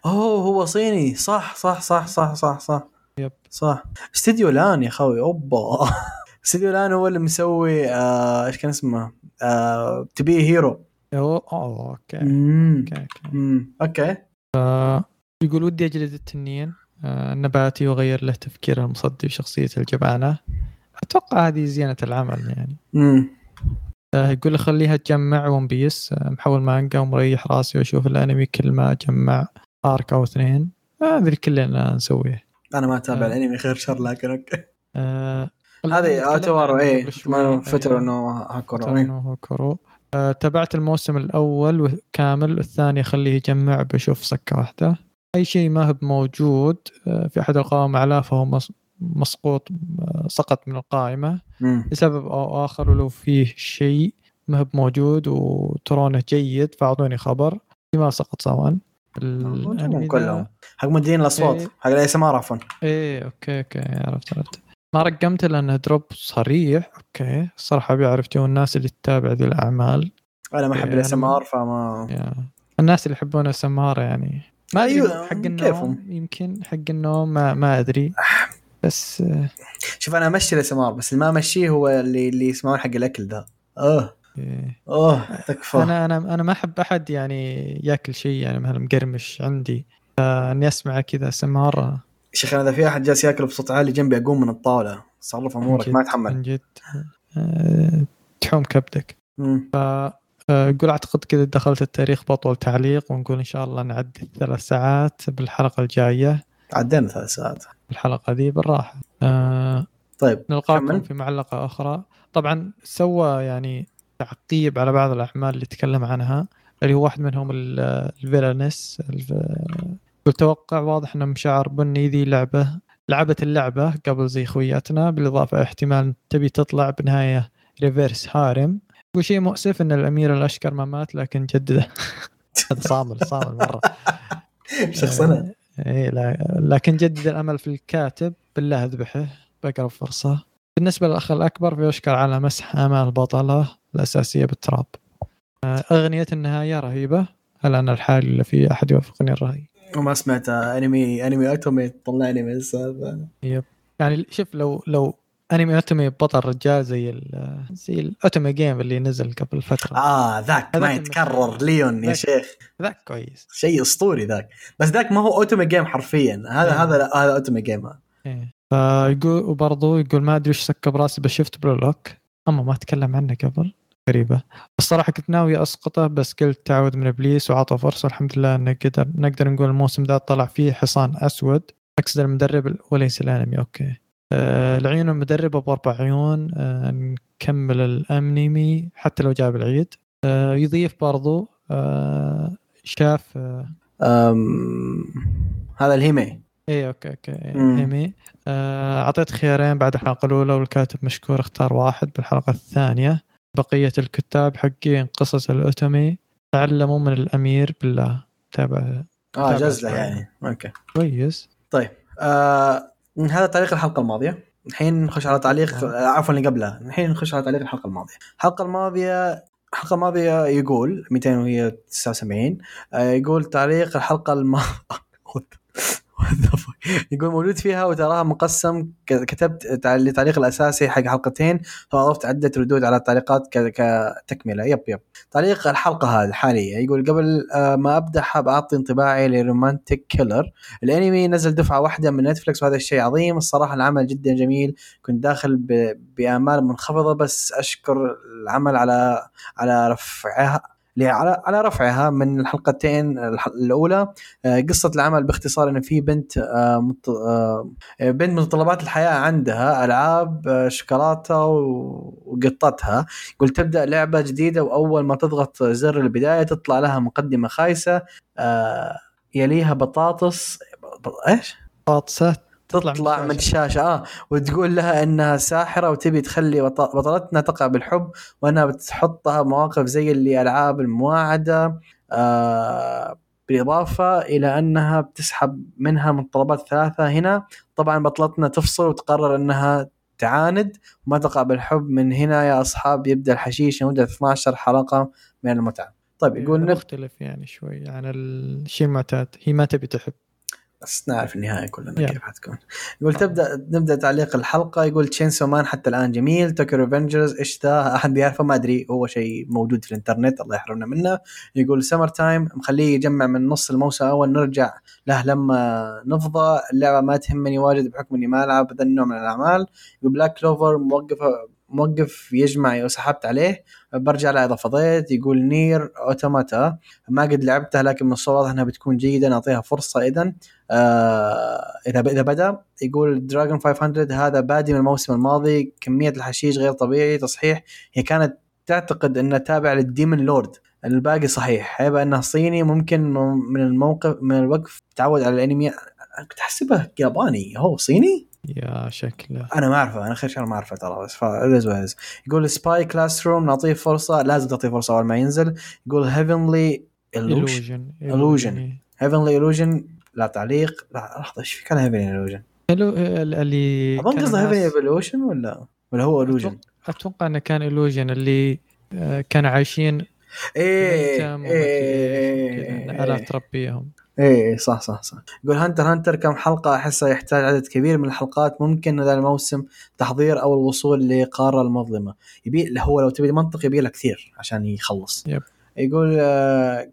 أوه هو صيني. صح صح صح صح صح صح. yep. صح. استديو لان يا خوي. أوبا. استديو لان هو اللي مسوي آه، إيش كان اسمه؟ آه، To Be Hero أوه okay. مم. okay, okay. مم. أوكي. يقول ودي أجلد التنين. آه، النباتي واغير له تفكيره المصدي وشخصيته الجبانة. أتوقع هذه زينة العمل يعني. مم. آه، يقول خليها تجمع One Piece آه، محول مانجا ومريح راسي وأشوف الأنمي كل ما أجمع arc أو اثنين هذا اللي كلنا نسويه أنا ما أتابع آه. الأنمي خير شر لكن okay آه، هذه شوي. ما فترة أيوة. إنه هاكورو إيه. آه، تابعت الموسم الأول كامل والثاني خليه يجمع بشوف سكة واحدة أي شيء ما هو موجود آه، في أحد القوائم اعلاه فهو مسقوط سقط من القائمة. مم. لسبب أو آخر ولو فيه شيء ما هو موجود وترونه جيد فأعطوني خبر. لما سقط سواء. كلهم. حق مدين الأصوات إيه. حق ال ASMR عفوا. إيه okay okay عرفت عرفت. ما رقمت لأنه drop صريح. okay. الصراحة جو الناس اللي تتابع ذي الأعمال. أنا ما أحب إيه، ال ASMR فما يا. الناس اللي يحبون السمارة يعني ما أدري أيوة، حق النوم كيفهم. يمكن حق النوم ما, ما أدري. بس شوف أنا أمشي ال ASMR بس اللي ما أمشيه هو اللي اللي يسمعون حق الأكل ذا آه إيه. أوه تكفى. أنا أنا أنا ما أحب أحد يعني يأكل شيء يعني مثلا مقرمش عندي. فإني أسمع كذا مره شيخ إذا في أحد جالس يأكل بصوت عالي جنبي أقوم من الطاولة. صرف أمورك ما اتحمل من جد. آه، تحوم كبدك. مم. آه، أعتقد كذا دخلت التاريخ بطول تعليق ونقول إن شاء الله نعدي الثلاث ساعات بالحلقة الجاية. عدينا ثلاث ساعات. الحلقة دي بالراحة. آه، طيب نلقاكم كمل. في معلقة أخرى. طبعا سوى يعني تعقيب على بعض الأعمال اللي تكلم عنها اللي هو واحد منهم ال- الفيلانس الف- بالتوقع واضح إنه مشاعر بني ذي لعبة لعبت اللعبة قبل زي خوياتنا بالإضافة احتمال تبي تطلع بنهاية ريفيرس هارم وشيء مؤسف إن الأمير الاشكر ما مات لكن جدده. هذا صامل صامل مرة. شخصنة. إيه لا. لكن جدد الأمل في الكاتب بالله أذبحه بقرب فرصة. بالنسبة للأخ الأكبر فيشكر على مسح آمال البطله الأساسية بالتراب. آه، أغنية النهاية رهيبة هل أنا الحالي اللي في أحد يوافقني الرأي؟ وما سمعت انمي أنمي otome طلع أنمي هذا يعني شوف لو لو أنمي otome بطل رجال زي ال زي ال otome game اللي نزل قبل فترة. آه ذاك ما يتكرر. ليون يا. شيخ. ذاك كويس. شيء أسطوري ذاك. بس ذاك ما هو otome game حرفيا. هذا إيه. هذا لا هذا otome game. إيه. فيقول وبرضه يقول ما أدري وش سكب راسي بشفت Blue Lock أما ما تكلم عنه قبل. غريبة. الصراحة كنت ناوي أسقطه بس قلت تعوذ من إبليس وعطى فرصة. الحمد لله إنه قدر نقدر نقول الموسم ذا طلع فيه حصان أسود. أقصد المدرب وليس الأنمي. okay. آه العيون المدربة بأربع عيون آه نكمل الانمي حتى لو جاب العيد. آه يضيف برضو شاف أم... هذا الهيمي. إيه okay okay مم. هيمي. أعطيت خيارين بعد الحلقة الأولى والكاتب مشكور اختار واحد بالحلقة الثانية. بقية الكتاب حقين قصص ال otome تعلموا من الأمير بالله. تابع آه جزله. يعني. okay. كويس. طيب. آه هذا تعليق الحلقة الماضية. الحين نخش على تعليق آه، عفوا اللي قبلها الحين نخش على تعليق الحلقة الماضية. الحلقة الماضية الحلقة الماضية يقول 279 آه يقول تعليق الحلقة الماضيه يقول موجود فيها وتراها مقسم كتبت تع- للتعليق الأساسي حق حلقتين فأضفت عدة ردود على التعليقات كتكملة. yep yep. تعليق الحلقة هذه الحاليه يقول قبل آه، ما أبدأ حاب أعطي انطباعي ل Romantic Killer. الأنمي نزل دفعة واحدة من Netflix وهذا الشيء عظيم. الصراحة العمل جدا جميل. كنت داخل. بآمال منخفضة بس أشكر العمل على على رفعها. على رفعها من الحلقتين الح- الأولى. آه، قصة العمل باختصار إن في بنت آه، آه، بنت متطلبات الحياة عندها ألعاب شوكولاتة وقطتها. يقول تبدأ لعبة جديدة وأول ما تضغط زر البداية تطلع لها مقدمة خايسة يليها بطاطس إيش؟ قاطسه تطلع, تطلع من الشاشة. آه. وتقول لها إنها ساحرة وتبي تخلي بط- بطلتنا تقع بالحب وأنها بتحطها مواقف زي اللي ألعاب المواعدة آه بالإضافة إلى أنها بتسحب منها متطلبات ثلاثة هنا. طبعا بطلتنا تفصل وتقرر إنها تعاند. وما تقع بالحب من هنا يا أصحاب يبدأ الحشيش لمدة 12 حلقة من المتعة. طيب يقول. مختلف يعني شوي عن الشيء المعتاد هي ما تبي تحب. بس نعرف النهاية كلنا يلا. كيف حتكون. يقول تبدا نبدأ تعليق الحلقة يقول Chainsaw Man حتى الآن جميل. Tokyo Revengers إيش ذا؟ أحد بيعرفه ما أدري. هو شيء موجود في الإنترنت الله يحرمنا منه. يقول Summer Time مخليه يجمع من نص الموسم الأول نرجع له لما نفضى. اللعبة ما تهمني واجد بحكم إني ما ألعب ذا النوع من الأعمال. يقول Black Clover موقف موقف يجمع وسحبت عليه. برجع له إذا فضيت يقول NieR Automata. ما قد لعبتها لكن من الصور واضح إنها بتكون جيدة نعطيها فرصة اذا آه إذا إذا بدأ يقول Dragon 500 هذا بادي من الموسم الماضي كمية الحشيش غير طبيعي تصحيح. هي كانت تعتقد إنه تابع لل Demon Lord. الباقي صحيح. هيبقى إنه صيني ممكن من الموقف من الوقف تعود على الأنمي. كنت احسبه ياباني. هو صيني؟ يا شكله. أنا ما أعرفه أنا خير شيء ما أعرفه ترى بس فاز وهز يقول Spy Classroom نعطيه فرصة لازم تعطيه فرصة أول ما ينزل. يقول Heavenly illusion. Illusion. إيه. Heavenly illusion لا تعليق لا لحظة إيش في كان Heavenly illusion Illu- ال- اللي أظن قصده هيفنلي illusion ولا ولا هو illusion أتوقع- أتوقع إنه كان illusion اللي آه، كانوا عايشين إيه بيتم ومدري إيه إيش وكذا، إن آلات تربيهم إيه. صح صح صح يقول Hunter Hunter كم حلقة أحسها يحتاج عدد كبير من الحلقات ممكن هذا الموسم تحضير أو الوصول لقارة المظلمة يبي هو لو تبي منطق يبي له كثير عشان يخلص yep. يقول آه،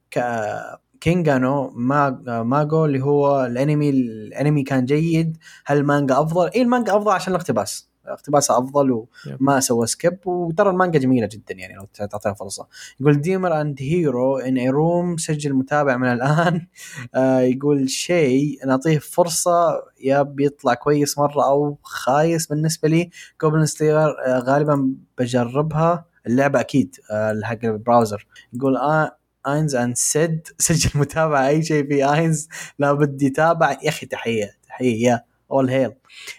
كينجانو ما ماجو اللي هو الأنمي الأنمي كان جيد هل المانجا أفضل؟ اي المانجا أفضل عشان الاقتباس اقتباسها افضل وما سوى skip وترى المانجا جميلة جدا يعني لو تعطيها فرصة. يقول Demon and Hero in a Room سجل متابع من الآن. آه يقول شيء نعطيه فرصة يا بيطلع كويس مرة أو خايس بالنسبة لي. Goblin Slayer آه غالبا بجربها. اللعبة أكيد آه حق ال browser. يقول آه Ainz and Cid سجل متابعة أي شيء في Ainz لابد يتابع. يا أخي تحية تحية يا. All hail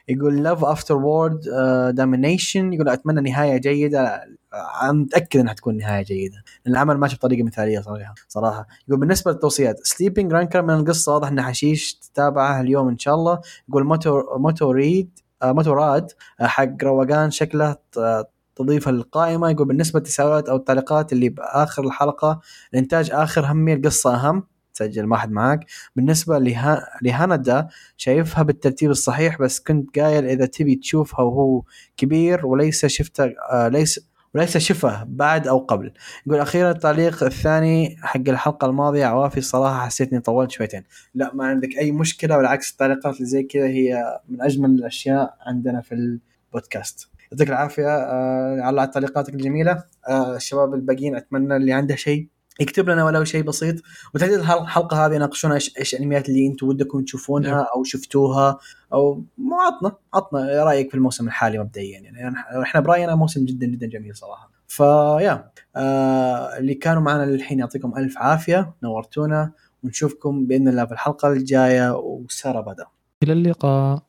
يقول Love After World Domination يقول أتمنى نهاية جيدة. أنا متأكد إنها تكون نهاية جيدة. العمل ماشي بطريقة مثالية صراحة صراحة. يقول بالنسبة للتوصيات Sleeping Ranker من القصة واضح إنه حشيش تتابعه اليوم إن شاء الله. يقول موتو موتو ريد آه موتو راد آه حق روقان شكله آه تضيفها للقائمة. يقول بالنسبة للتساؤلات أو التعليقات اللي بآخر الحلقة الإنتاج آخر همي القصة أهم. تسجل ما حد معاك. بالنسبة لها لهاندا شايفها بالترتيب الصحيح بس كنت قايل إذا تبي تشوفها وهو كبير وليس شفته آه ليس وليس شفه بعد أو قبل. يقول أخيرا التعليق الثاني حق الحلقة الماضية عوافي صراحة حسيتني طولت شويتين. لا ما عندك أي مشكلة بالعكس التعليقات اللي زي كذا هي من أجمل الأشياء عندنا في البودكاست. يعطيك العافية آه على تعليقاتك الجميلة. آه الشباب الباقيين أتمنى اللي عنده شيء يكتب لنا ولو شيء بسيط. وتحديد الحلقة هذه ناقشونا إيش إيش الانميات اللي أنتم ودكم تشوفونها أو شفتوها أو عطنا عطنا رأيك في الموسم الحالي مبدئيا. يعني إحنا برأينا موسم جدا جدا جميل صراحة. فيا آه اللي كانوا معنا للحين يعطيكم ألف عافية. نورتونا. ونشوفكم بإذن الله في الحلقة الجاية. وسارة بدا إلى اللقاء.